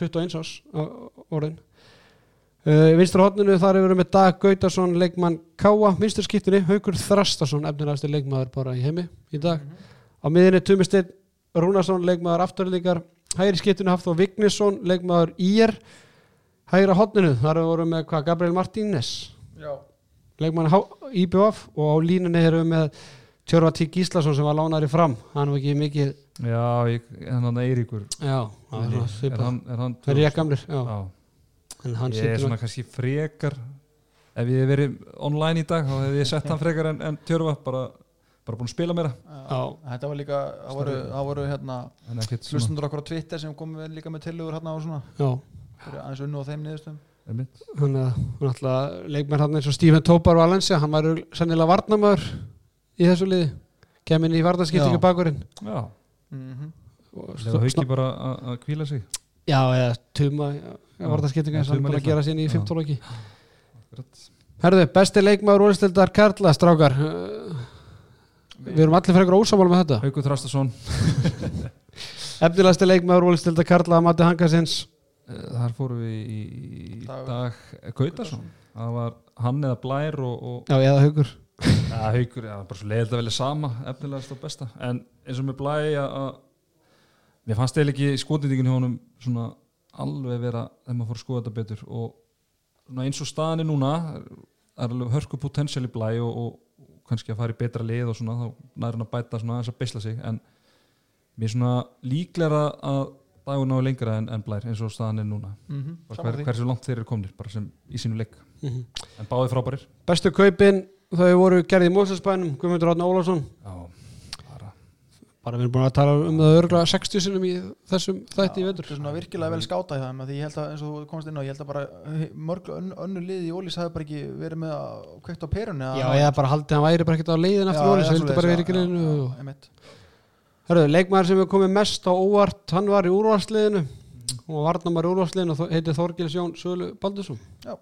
21 ás orðin. Uh, vinstra hodninu þar hefur við með Dag Gautarsson leikmann Káa, vinstur skiptinni Haukur Þrastarsson, efnilegasti leikmaður bara í heimi í dag, á miðinni Tumi Steinn Rúnarsson, leikmaður afturlíkar hægri skiptinu Hafþór Vignisson leikmaður Ír. Hægra hodninu, þar hefur við með hvað Gabriel Martínez. Leikmann IBF og á línunni erum við með Tjörva T. Gíslason sem var lánari fram hann var ekki mikið já, ég, en hann Eiríkur já, svona er svipað. hann, er hann eru ég gamlir já. já. en hann ég er situr svona kannski frekar ef ég hef verið online í dag þá hefði ég sett hann frekar en, en tjörfa bara, bara búin að spila meira Já. Þetta var líka, það voru, voru hérna hlustundur okkur á Twitter sem komum við líka með tillögur hérna og svona aðeins unnu á þeim hann er náttúrulega leikmenn hann eins og Stephen Topar Valencia hann var sennilega varnamöður í þessu liði kem inn í vardaskiptingu bakurinn já, Mhm. Og það var ekki bara að að hvíla sig. Já, eða tuma vardaskiptingu og hann litla. gera sín í Já. 15 loki herðu, besti leikmaður úrstildar Karla strákar. Uh, við erum allir frekar ósamála með þetta. Haukur Þrastason efnilegasti leikmaður úrstildar Karla að mati Hangasins eh, þar fórum við í, í Dag- dag Gautarsson það var hann eða Blær og, og já, eða haugur ja, Haukur, já, bara svo leiðilegt að velja sama efnilegast og besta. En eins og með Blæ að mér fannst eða ekki skotnýtingin hjá honum svona alveg vera þegar maður fór að skoða þetta betur. Og svona eins og staðan er núna er alveg hörku potensial í Blæ og, og, og kannski að fara í betra lið og svona þá næri hann að bæta svona aðeins að beisla sig. En mér er svona líklega að dagur náðu lengra en, en Blær eins og staðan er núna. Mhm. Bara Sammála hver, hversu langt þeir eru komnir bara sem í sínu leik. Mhm. en báði frábærir. Bestu kaupin þau voru gerði í Móselsbænum Guðmundur Átni Ólafsson. Já, bara. Bara við erum búin að tala um það örgulega 60 sinum í þessum þætti í Þetta vetur. er svona virkilega vel skátað þeim af því ég held að eins og þú komst inn á ég held að bara eh, mörg ön, önnu lið í Ólís hafi bara ekki verið með að kveikt á perunni já, eða bara haldið hann væri bara ekkert á leiðin eftir Ólís, það vildi bara verið í grinu Hörru, leikmaður sem er komið mest á óvart hann var í úrvarsliðinu og varnamar í úrvarsliðinu og þó- heitir Þorgils Jón Sölu Baldursson. Já,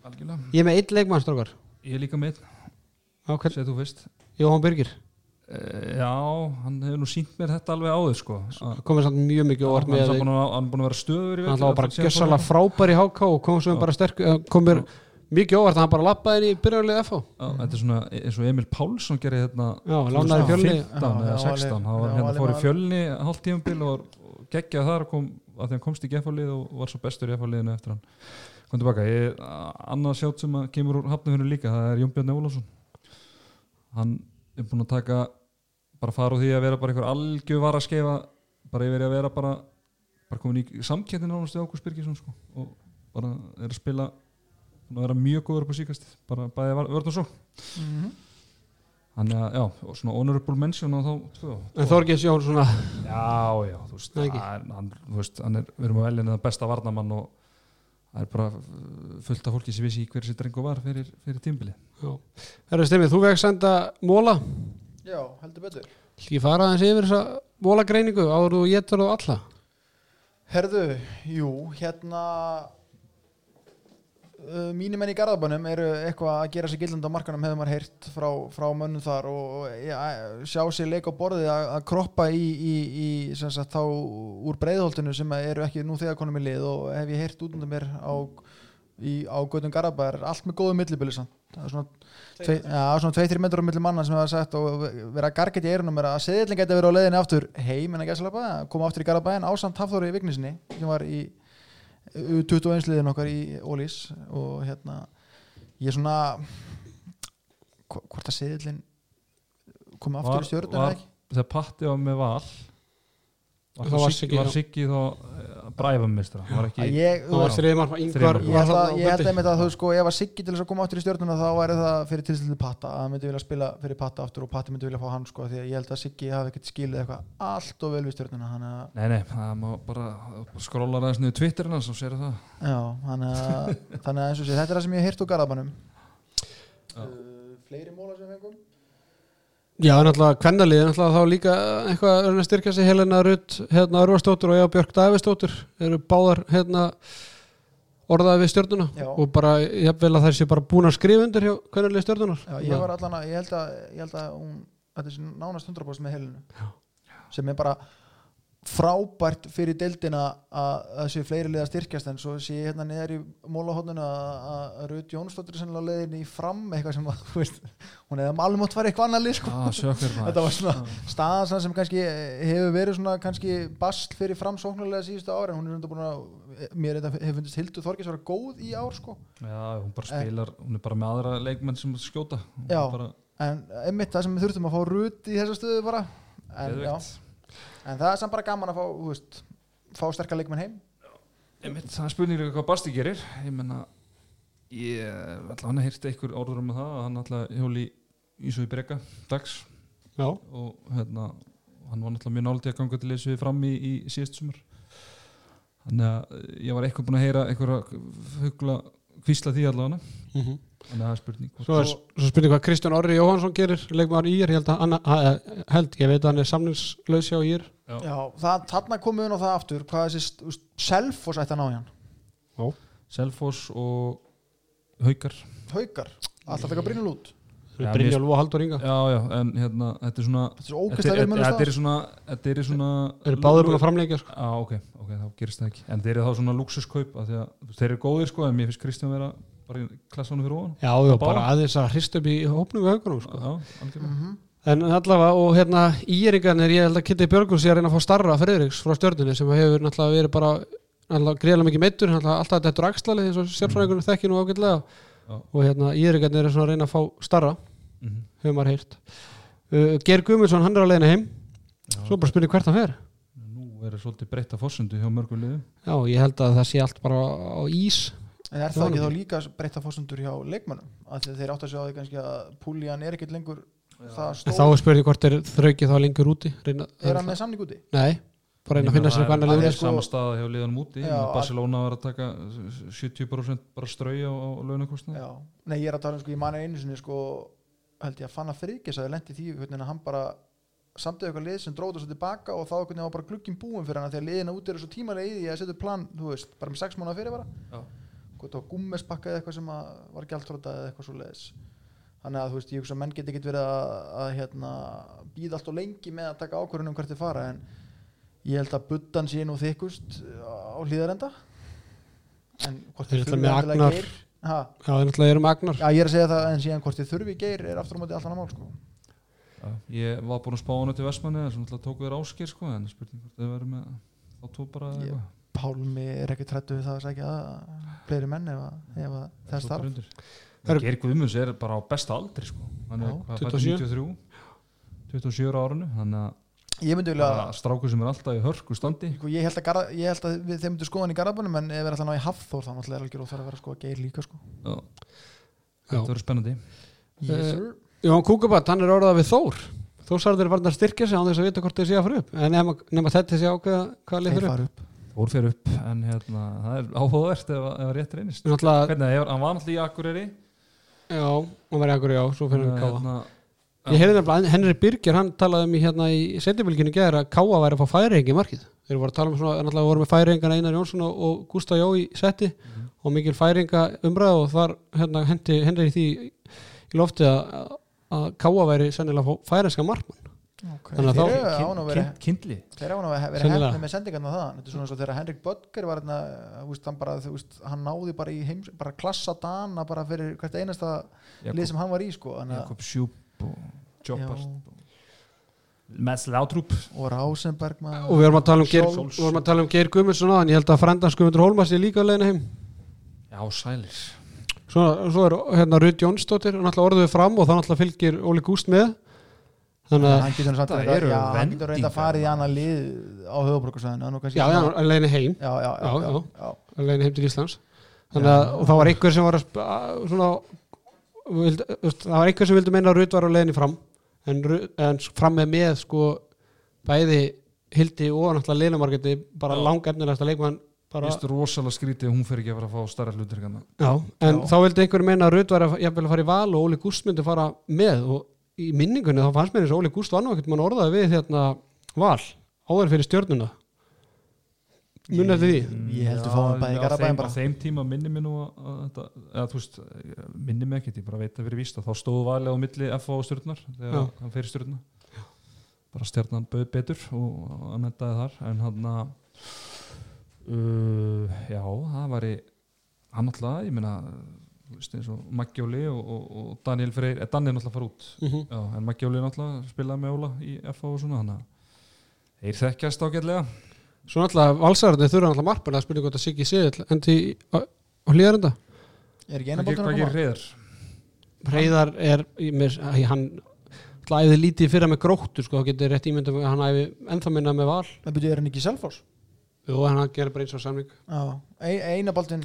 algjörlega. Ég er með eitt leikmaður strókar ég er líka með, á hvern, segð þú fyrst. Jóhann Birgir. Uh, já, hann hefur nú sínt mér þetta alveg áður sko. Komið samt mjög mikið óvart hann, með er búin að, hann er búin að vera stöður í hann vetur, var bara gjössalega hann- frábær í HK og kom svo bara sterk eh, kom mér mikið óvart að hann bara lappaði inn í byrjarlega FH Já, þetta er svona eins og Emil Pálsson gerði hérna já, lánaði fjölni. 15 Já, eða já, 16 alveg- hann var já, hérna fór í fjölni hálft tíumbil og var geggjað þar og kom, að hann komst í gefalið og var svo bestur í gefaliðinu eftir hann. Kom tilbaka, ég, annað sjátt sem kemur úr hafnafinu líka, það er Jón Bjarni Ólafsson hann er búin að taka bara fara úr því að vera bara einhver algjör var að skeifa bara yfir að vera bara bara komin í samkettin nánast í Ágúst Birgisson sko, og bara er að spila að vera mjög góður upp á síkast bara bæði vörð og svo Mhm. Þannig að, já, og svona honorable mention og þá, tvö. en Þorgils Jón svona Já, já, þú veist, hann, hann, þú veist, hann er, við erum að velja það besta varnamann og það er bara fullt af fólki sem vissi hver þessi drengu var fyrir, fyrir tímbili. Herru Stemmið, þú vekk senda móla Já, heldur betur. Ekki fara aðeins yfir þessa mólagreiningu áður þú getur þú alla? Herðu, jú, hérna uh, mínir menn í Garðabænum eru eitthvað að gera sér gildandi á markanum hefur maður heyrt frá, frá mönnum þar og ja, sjá sér leik á borðið að, að kroppa í, í, í sagt, þá úr breiðholtinu sem eru ekki nú þegar konum í lið og hef ég heyrt út undan mér á, á Gautum Garðabær allt með góðu millibili það er svona, tvei, ja, svona 2-3 metrar á milli manna sem hafa sagt og vera að gargætt í eirunum að seðilin geti verið á leiðinni aftur heim en að gæsla koma aftur í Garðabæn ásamt Hafþóri í Vignisinni sem var í 21 liðin okkar í Ólís og hérna ég er svona hv- hvort að seðilin komið aftur Var- í stjórnum þegar Patti var með val var, Þá var Siggi var Siggi þá uh, bræfummistra var ekki Að ég, held einmitt að þú sko ef að Siggi til þess að koma aftur í stjórnuna þá væri það fyrir tilstildi Patta að hann myndi vilja spila fyrir Patta aftur og Patti myndi vilja fá hann sko því að ég held að Siggi hafi ekkert skilið eitthvað allt og vel við stjórnuna Nei, nei, það má bara skróla aðeins niður Twitterina svo sér það. Já, þannig að, þannig að eins og sé, þetta er það sem ég hef heyrt úr Garðabænum. Já. uh, Fleiri móla sem fengum Já, náttúrulega kvennalið, náttúrulega þá líka eitthvað að reyna að styrkja sig Helena Rutt, hérna Örvarsdóttur og Eva Björk Davistóttur eru báðar hérna orðaði við stjórnuna Já. og bara, ég vel að þær sé bara búin að skrifa undir hjá kvennalið stjórnunar Já, ég var allan að, ég held að, ég held að hún, þetta er nánast 100% með helinu sem er bara frábært fyrir deildina að það séu fleiri liða styrkjast en svo sé ég hérna niður í mólahotninu að Rut Jónsdóttir sennilega leiðin í fram eitthvað sem að, veist, hún hefði mátt fara eitthvað annað lið sko. ah, þetta var svona staðan svona sem kannski hefur verið svona kannski basl fyrir framsóknulega síðustu ári en hún er undir búin að mér hefur fundist Hildur Þorgis vera góð í ár sko Já, hún bara spilar, hún er bara með aðra leikmenn sem skjóta Já. bara, en einmitt það sem við þurftum að fá Rut í þessa stöðu bara en. En það er samt bara gaman að fá veist, fá sterkar leikmenn heim. Einmitt, það er spurning hvað Basti gerir. Ég menna ég ætla hann að heyrta einhver orður um það að hann ætla hjóli í svo í breyka dags. Já, og hérna hann var náttúrulega mjög náldið að ganga til þessu fram í, í síðast sumar. Þannig að eh, ég var eitthvað búin að heyra einhverja hugla kvísla því allavega. Mm þannig að það er spurning Svo er svo spurning hvað Kristján Orri Jóhansson gerir leikmaður í ír, ég held að hann, að, held, ég veit að hann er samningslaus hjá ír. Já. já, það, þarna komum við á það aftur hvað þessi þú veist, Selfoss ætti að ná í hann? Selfoss og Haukar. Haukar, alltaf fekk að brýna út. Já, Brynjálf og Haldur Inga. Já já en hérna þetta er svona þetta er að er, við mönnum þetta er svona þetta er svona eru báður búin að framleika sko. Já, ok, ok, þá gerist það ekki. En þeir eru þá svona luxuskaup að þeir eru góðir sko en mér finnst Kristján vera bara í klassanum fyrir ofan Já, já, bara aðeins að hrist upp í hópnum við haugunum sko. Já, algjörlega Mhm. En allavega, og hérna íringarnir, ég held að Kitty Björgun sé að reyna að fá starra Friðriks frá stjörnunni sem hefur náttúrulega verið bara náttúrulega greiðlega mikið meittur, alltaf þetta er axlalið eins og sérfræðingunum þekki nú ágætlega Já. og hérna íringarnir er svona að reyna að fá starra Mhm. hefur maður heyrt uh, Ger Gumundsson, hann er á leiðina heim Já. svo bara spurning hvert hann fer Nú er það svolítið breytta fórsundu hjá mörgum liðum Já, ég held að það sé allt bara á ís en er það ekki þá líka breytta fórsundur hjá leikmönnum? Að þeir átt að sjá því kannski að Púlían er ekkert lengur þá er spurning hvort er þraukið þá lengur úti reyna, er hann með samning úti? Nei, bara reyna að finna sér hvað Það er liður sko- sama staða hjá liðanum úti Barcelona var að taka 70% bara strauja á, á launakostnað. Já, nei ég er að tala um sko, ég mani einu sinni sko, held ég að fanna friðgis að það lendi því hvernig hann bara samtöðu eitthvað lið sem dróði svo tilbaka og þá hvernig var bara glugginn búin fyrir hann því að liðina út eru svo tímalega að hvort á gummespakka eða eitthvað sem að var gjaldtróta eða eitthvað svo leiðis þannig að þú veist, ég hugsa að menn geti ekki verið að, að hérna, býða allt og lengi með að taka ákvörðunum um hvert þið fara en ég held að buddan sé nú þykust á hlýðarenda en hvort þið ætla þurfi með endilega Agnar. Geir- ha, Já, það er náttúrulega erum agnar Já, ég er að segja það en síðan hvort þið þurfi geir er aftur á móti allan að mál sko. Ég var búin að spá hann til Vestmanni þess að tóku þér áskir sko en spurning hvort þau verður með þá tó bara Ég- eitthvað. Pálmi er ekki trættu við það að segja fleiri menn ef, að- ef að. Það er- Geir Guðmunds er bara á besta aldri sko. Hann er Já, hvað, 27. 93 27 ára árinu hann er Ég myndi vilja bara strákur sem er alltaf í hörku standi. Sko, ég, held að Garða- ég held að við þeim myndi skoðan í Garðabunum en ef við ætla að ná í Hafþór þá náttúrulega er algjör óþar að vera að skoða geir líka sko. Þetta verður spennandi. Yes, sir. Jón Kúkabat, hann er orðað við Þór. Þórsarður var að styrkja sig án þess að vita hvort þið sé að fyrir upp. En nema, nema þetta sé ákveða hvað Þeir upp. fara upp fyrir upp en hérna það er áhugavert ef, ef að rétt reynist. Náttúrulega, hvernig það er, hann var náttúrulega í Akureyri. Já, hann var í akkur já, svo fyrir hann káa. hérna, Ég heyrði nefnilega, Henry Birgir, hann talaði um í hérna í setjumilkinu gæðir að Káa væri að fá færingi í markið. Þeir voru að tala um svona, náttúrulega voru með færingana Einar Jónsson og, og Gustaf Jó í setti og mikil færinga umræð og þar hérna, hendi, hendi í því í lofti að, Káa væri sennilega færinska markmann okay. Þannig að þá- þeir Kind- kindli. þeir eru án að vera Sennilega. hefni með sendingarna það. Þetta er svona eins og þegar Henrik Böttger var hérna, veist, hann bara, veist, hann náði bara í heims, bara klassa dana bara fyrir hvert einasta lið sem hann var í sko, þannig Jakob Sjúp og Jobbart Já. Mats Lautrúp og Rásenberg og við vorum að tala um Geir, Scholz. við vorum að tala um Geir Guðmundsson á en ég held að Frendans Guðmundur Hólmars er líka leiðina heim. Já, sælir. Svo, svo er hérna Rud Jónsdóttir hann alltaf orðuð fram og þá alltaf fylgir Óli Gúst með þannig að hann getur samt eru já, hann getur reynda að fara í annar lið á höfuborgarsvæðinu já, já, er leiðina heim. Já, já, já, Já, að leiðina heim til Íslands. Þannig að og það var einhver sem var að að- svona veist, það var einhver sem vildi meina að Rud var á leiðinni fram. En, en fram með með sko bæði Hildi og náttúrulega leiðinamarketi bara Já. langefnilegasta leikmann bara, Vist rosalega skrítið að hún fer ekki að fara að fá starra hlutir já, en Já. þá vildi einhver meina að Rud var að, jafnvel að fara í val og Óli Gúst myndi fara með og í minningunni þá fannst mér eins og Óli Gúst var nú ekkert mann orðaði við hérna val áður fyrir stjörnuna mun eftir því Ég held að fá hann bæði í þeim, bara. á þeim tíma minni mig nú að, að þetta, eða þú veist, minni mig ekkert ég bara veit að fyrir víst að þá stóðu valið á milli FA og stjórnar þegar Já. hann fyrir stjórna bara stjórnan bauð betur og hann endaði þar en hann að uh, já, það var í hann alltaf, ég veist eins og Magjóli og, og, og Daniel Freyr, eh, Daniel alltaf fara út. Mhm. já, en Magjóli alltaf spilaði með Óla í FA og svona, þannig að þeir þekkjast ágætlega. Svo náttúrulega valsararnir þurfa náttúrulega markmann að spila gott að Siggi Siðil endi í- á hlýðarenda er ekki eina hvað að koma? Freyr? Reyðar er í mér, æ, hann náttúrulega æfði lítið fyrir með gróttu sko, þá getur rétt ímyndum að hann æfi ennþá minna með val. Það byrjuði er hann ekki í Selfoss? Jú, en hann gerir bara eins og samling já, Ein- eina bóltin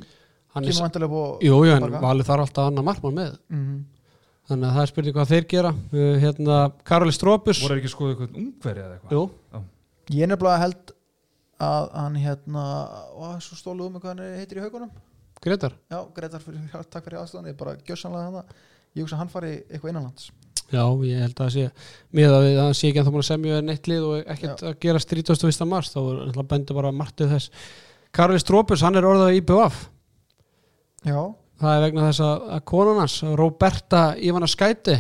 Hann kemur vantilega búið jú, jú, en valið þarf alltaf annar markmann með. Mm þannig að það er spurning hvað þeir gera. Uh, hérna, Karoli Strópus voru ekki skoðið eitthvað ungverja eða eitthvað? Jú, ég er nefnilega held að hann hérna ó, svo stóluðu með hvað hann er- heitir í haugunum. Gretar. Já, Gretar, fyrir, já, takk fyrir aðstofan ég bara gjössanlega hann ég hugsa að hann fari eitthvað innanlands. Já, ég held að það sé með að að hann sé ekki að það múin að semja neitt lið og ekkert að gera 31. mars þá er alltaf bendur bara margtið þess. Karoli Strópus, hann er orðað í BVF já, Það er vegna þess að, að konan hans, Roberta Ivana Skæti,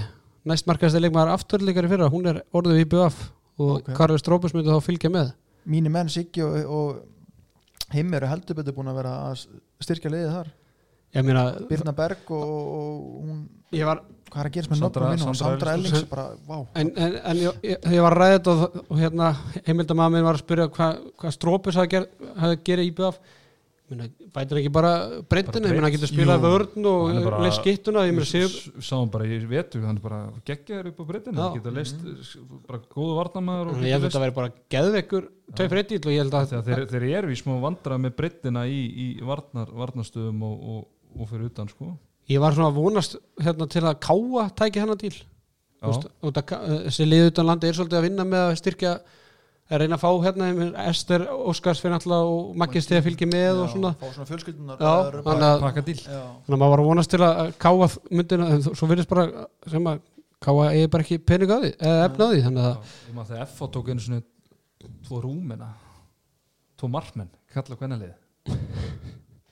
næstmarkaðasti leikmaður afturleikari fyrra, hún er orðið í BF og Ok. okay. Karli Strópus myndi þá fylgja með. mínu menn Siggi og, og Him eru heldur betur búin að vera að styrkja liðið þar Ég meina, Birna Berg og, og hún ég var, hvað er að gerast með nokkur minn og Sandra Ellings. Bara, vá en, en, en ég, ég, ég var að ræða þetta og, og hérna, heimildamaður minn var að spyrja hvað hva Strópus hafði gerið í BF. Bætir ekki bara breytinu, ég hann getur spilað vörn og leið skittuna, ég sáum bara í vetu, hann bara geggjaður upp á breytinu, hann getur leist bara góðu varnamæður ég held að þetta væri bara ég held að þegar þeir, eru í smá vandra með breytina í, í varnar, varnarstöðum og, og, og fyrir utan sko. Ég var svona að vonast hérna til að káa tæki hennar til það, þessi lið utan landi er svolítið að vinna með að styrkja að reyna að fá hérna Ester Óskars fyrir alltaf og Maggi Stefa fylgir með og svona. fá svona fjölskyldunar Já, bara- þannig að- já, að maður var að vonast til að káa myndina en svo virðist bara sem að káa eigi bara ekki pening á því eða efna á því þannig að ég maður þegar F.A. tók einu svona tvo rúmina tvo markmenn, kalla hvernig lið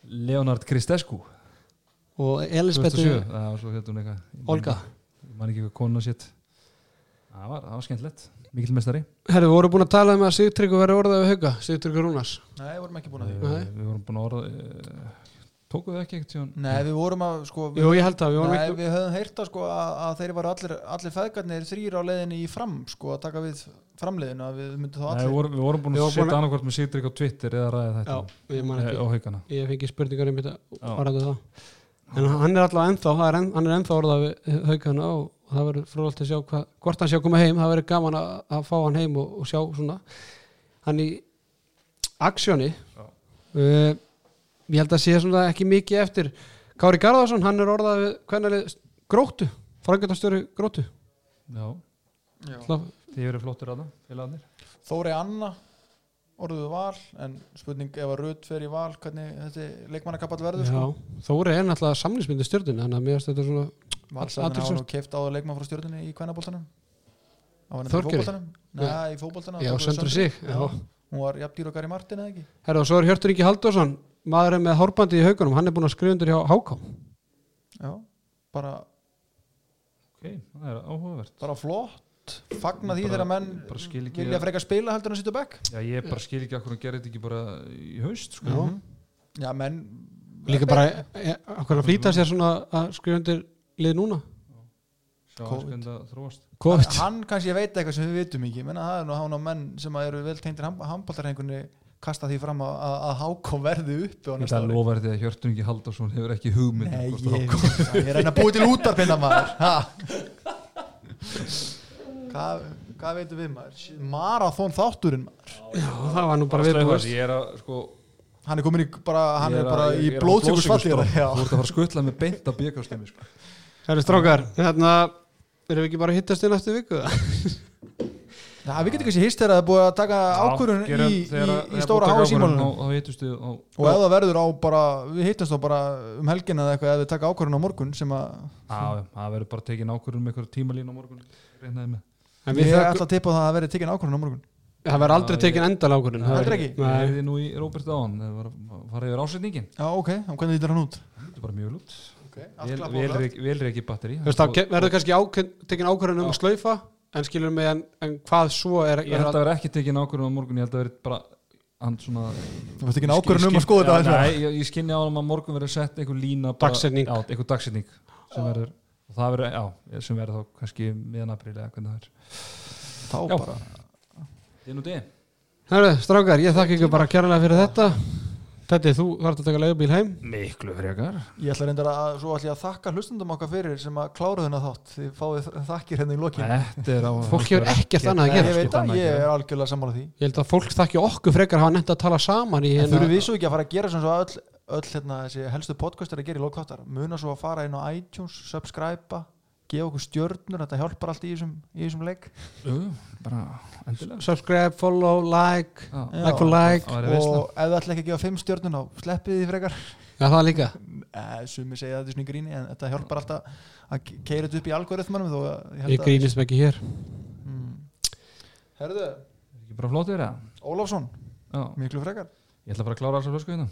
Leonard Kristescu og Elisabeth 2007, það var svo hún eitthvað Olga. ég man ekki hvað konu sitt það var, það var skemmtilegt, mikill mestari Herru, við vorum búin að tala um að Sigtryggur verið orðað við hauga Sigtryggur Rúnars? Nei, við vorum ekki búin að því. Nei. við vorum búin að orða uh, tókuðu ekki ekkert síðan nei, við vorum að sko við, Jú, ég held að við vorum nei, ekki við höfum heyrt að sko að, að þeir var allir, allir feðgarnir þrýr á leiðinni í fram sko að taka við framleiðinu að við myndum þá Nei, allir við vorum, við vorum búin að setja annarkvort með Sigdrik á Twitter eða ræða Já, þetta ég man eh, Ég fengi spurningar um þetta. En hann er alltaf ennþá, er hann er ennþá orðað við haugana og það verður frólægt að sjá hva, hvort hann sé að koma heim, það verður gaman að, að fá hann heim og, og sjá svona. Hann í aksjóni uh, ég held að sé svona ekki mikið eftir. Kári Garðarsson, hann er orðað við hvernig gróttu, frangatastjóri gróttu. Já, Já. Þið eru flottir að það, Þóri Anna orðuðu val en spurning ef að Rut fer í val hvernig þessi leikmannakapall verður sko. Þóri er náttúrulega samlingsmyndi stjórnum þannig að mér finnst þetta svona Valsarinn hafa nú keift áður leikmann frá stjórnunni í í Þorgeiri? fótboltanum Nei, í fótboltanum Já, söndru sig, já. Hún var jafn dýr og Gary Martin eða ekki Herra og svo er Hjörtur Ingi Halldórsson maðurinn með hárbandi í haugunum, hann er búin að skrifa undir hjá Háká já, bara, ok, það er áhugavert bara flott fagna því þegar menn bara skil ekki vilja frekar spila heldur en að sitja bekk já, ég bara skil ekki að hvernig gerði þetta ekki bara í haust sko. Já. Mhm. já, menn líka bara, e, hvað að flýta sér svona að skrifa undir lið núna? Hann, hann kannski veit eitthvað sem við vitum ekki. Menna það er nú hann á menn sem eru vel tengdir handbóltarhengunni kasta því fram að, að, að hákom verði á næsta það ári. lofa því að Hjörtur Ingi Haldarsson hefur ekki hugmynd um Nei, ég, ég reyna að búi til útarpinna maður. Ha. hvað, hvað veitum við maður? Marathón þátturinn maður. Já, það var nú bara viðbúist ég er að sko hann er komin í bara, er bara að- í ég að fá blóðsíkursfalli blóðsykurstorm. já. þú ert að fara að skutla með beint af bjökastömi sko. Herri strákar, hérna erum við ekki bara að hittast í næstu viku? Já, við getum kannski hýst þegar það er búið að taka ákvörðun í, í, í stóra há símálunum þá hittustu á og ef það verður á bara við hittumst þá bara um helgina eða eitthvað ef við taka ákvörðun á morgun sem að það verður bara tekin ákvörðun með eitthvað tímalín á morgun reynaði með. En ég við þökkum, ætla að tippa það að verði tekin ákvörðun á morgun. Það verður aldrei tekin endal ákvörðun. Heldur ekki? Ég Nei, hefði nú í Róbert áðan það var að fara yfir ásetningin já ok, og hvernig lítur hann út? Bara Okay, vel ekki batteri verður kannski ákveð, tekin ákvörðun um að slaufa en skilur mig en, en hvað svo er, ég held að vera ekki tekin ákvörðun á morgun ég held að vera bara hann svona þú veist ekki ákvörðun um að skoða þetta Nei, ég, ég skinni á hann að morgun verður sett einhver lína bara- Dagsetning. Já, einhver dagsetning sem verður og það verður, já, sem verður þá kannski miðan april eða hvernig það er. Þá bara. Strákar, ég þakka ykkur bara kærlega fyrir þetta Þetta þú þarf að taka leigubíl heim. Miklu frekar. Ég ætla reyndar að svo ætla ég að þakka hlustundum okkar fyrir sem að klára þennan þátt. Þið fáið þakkir hérna í lokin. Er Fólk hefur ekkert annað að gera, ég veit að ég er algjörlega sammála því. Ég held að fólk þakki okkur frekar hafa nefnt að tala saman en hérna þurfum við svo ekki að fara að gera sem svo öll, öll hérna, þessi helstu podcast er að gera í lokváttar muna svo að fara inn á iTunes, subscribe gefa okkur stjörnur, þetta hjálpar allt í þessum, í þessum leik. Endilega. Subscribe, follow, like. Já. Like for like. Og ef það ætla ekki að gefa fimm stjörnur þá sleppið því frekar. Já, það líka. Eh, sumi segja þetta er svona í gríni en þetta hjálpar alltaf að keira þetta upp í algoritmanum þó að ég grínist mig ekki hér. Mm. Herðu, Er ekki bara flott verið það? Ólafsson. Já, miklu frekar. Ég ætla bara að klára þessa flösku hérna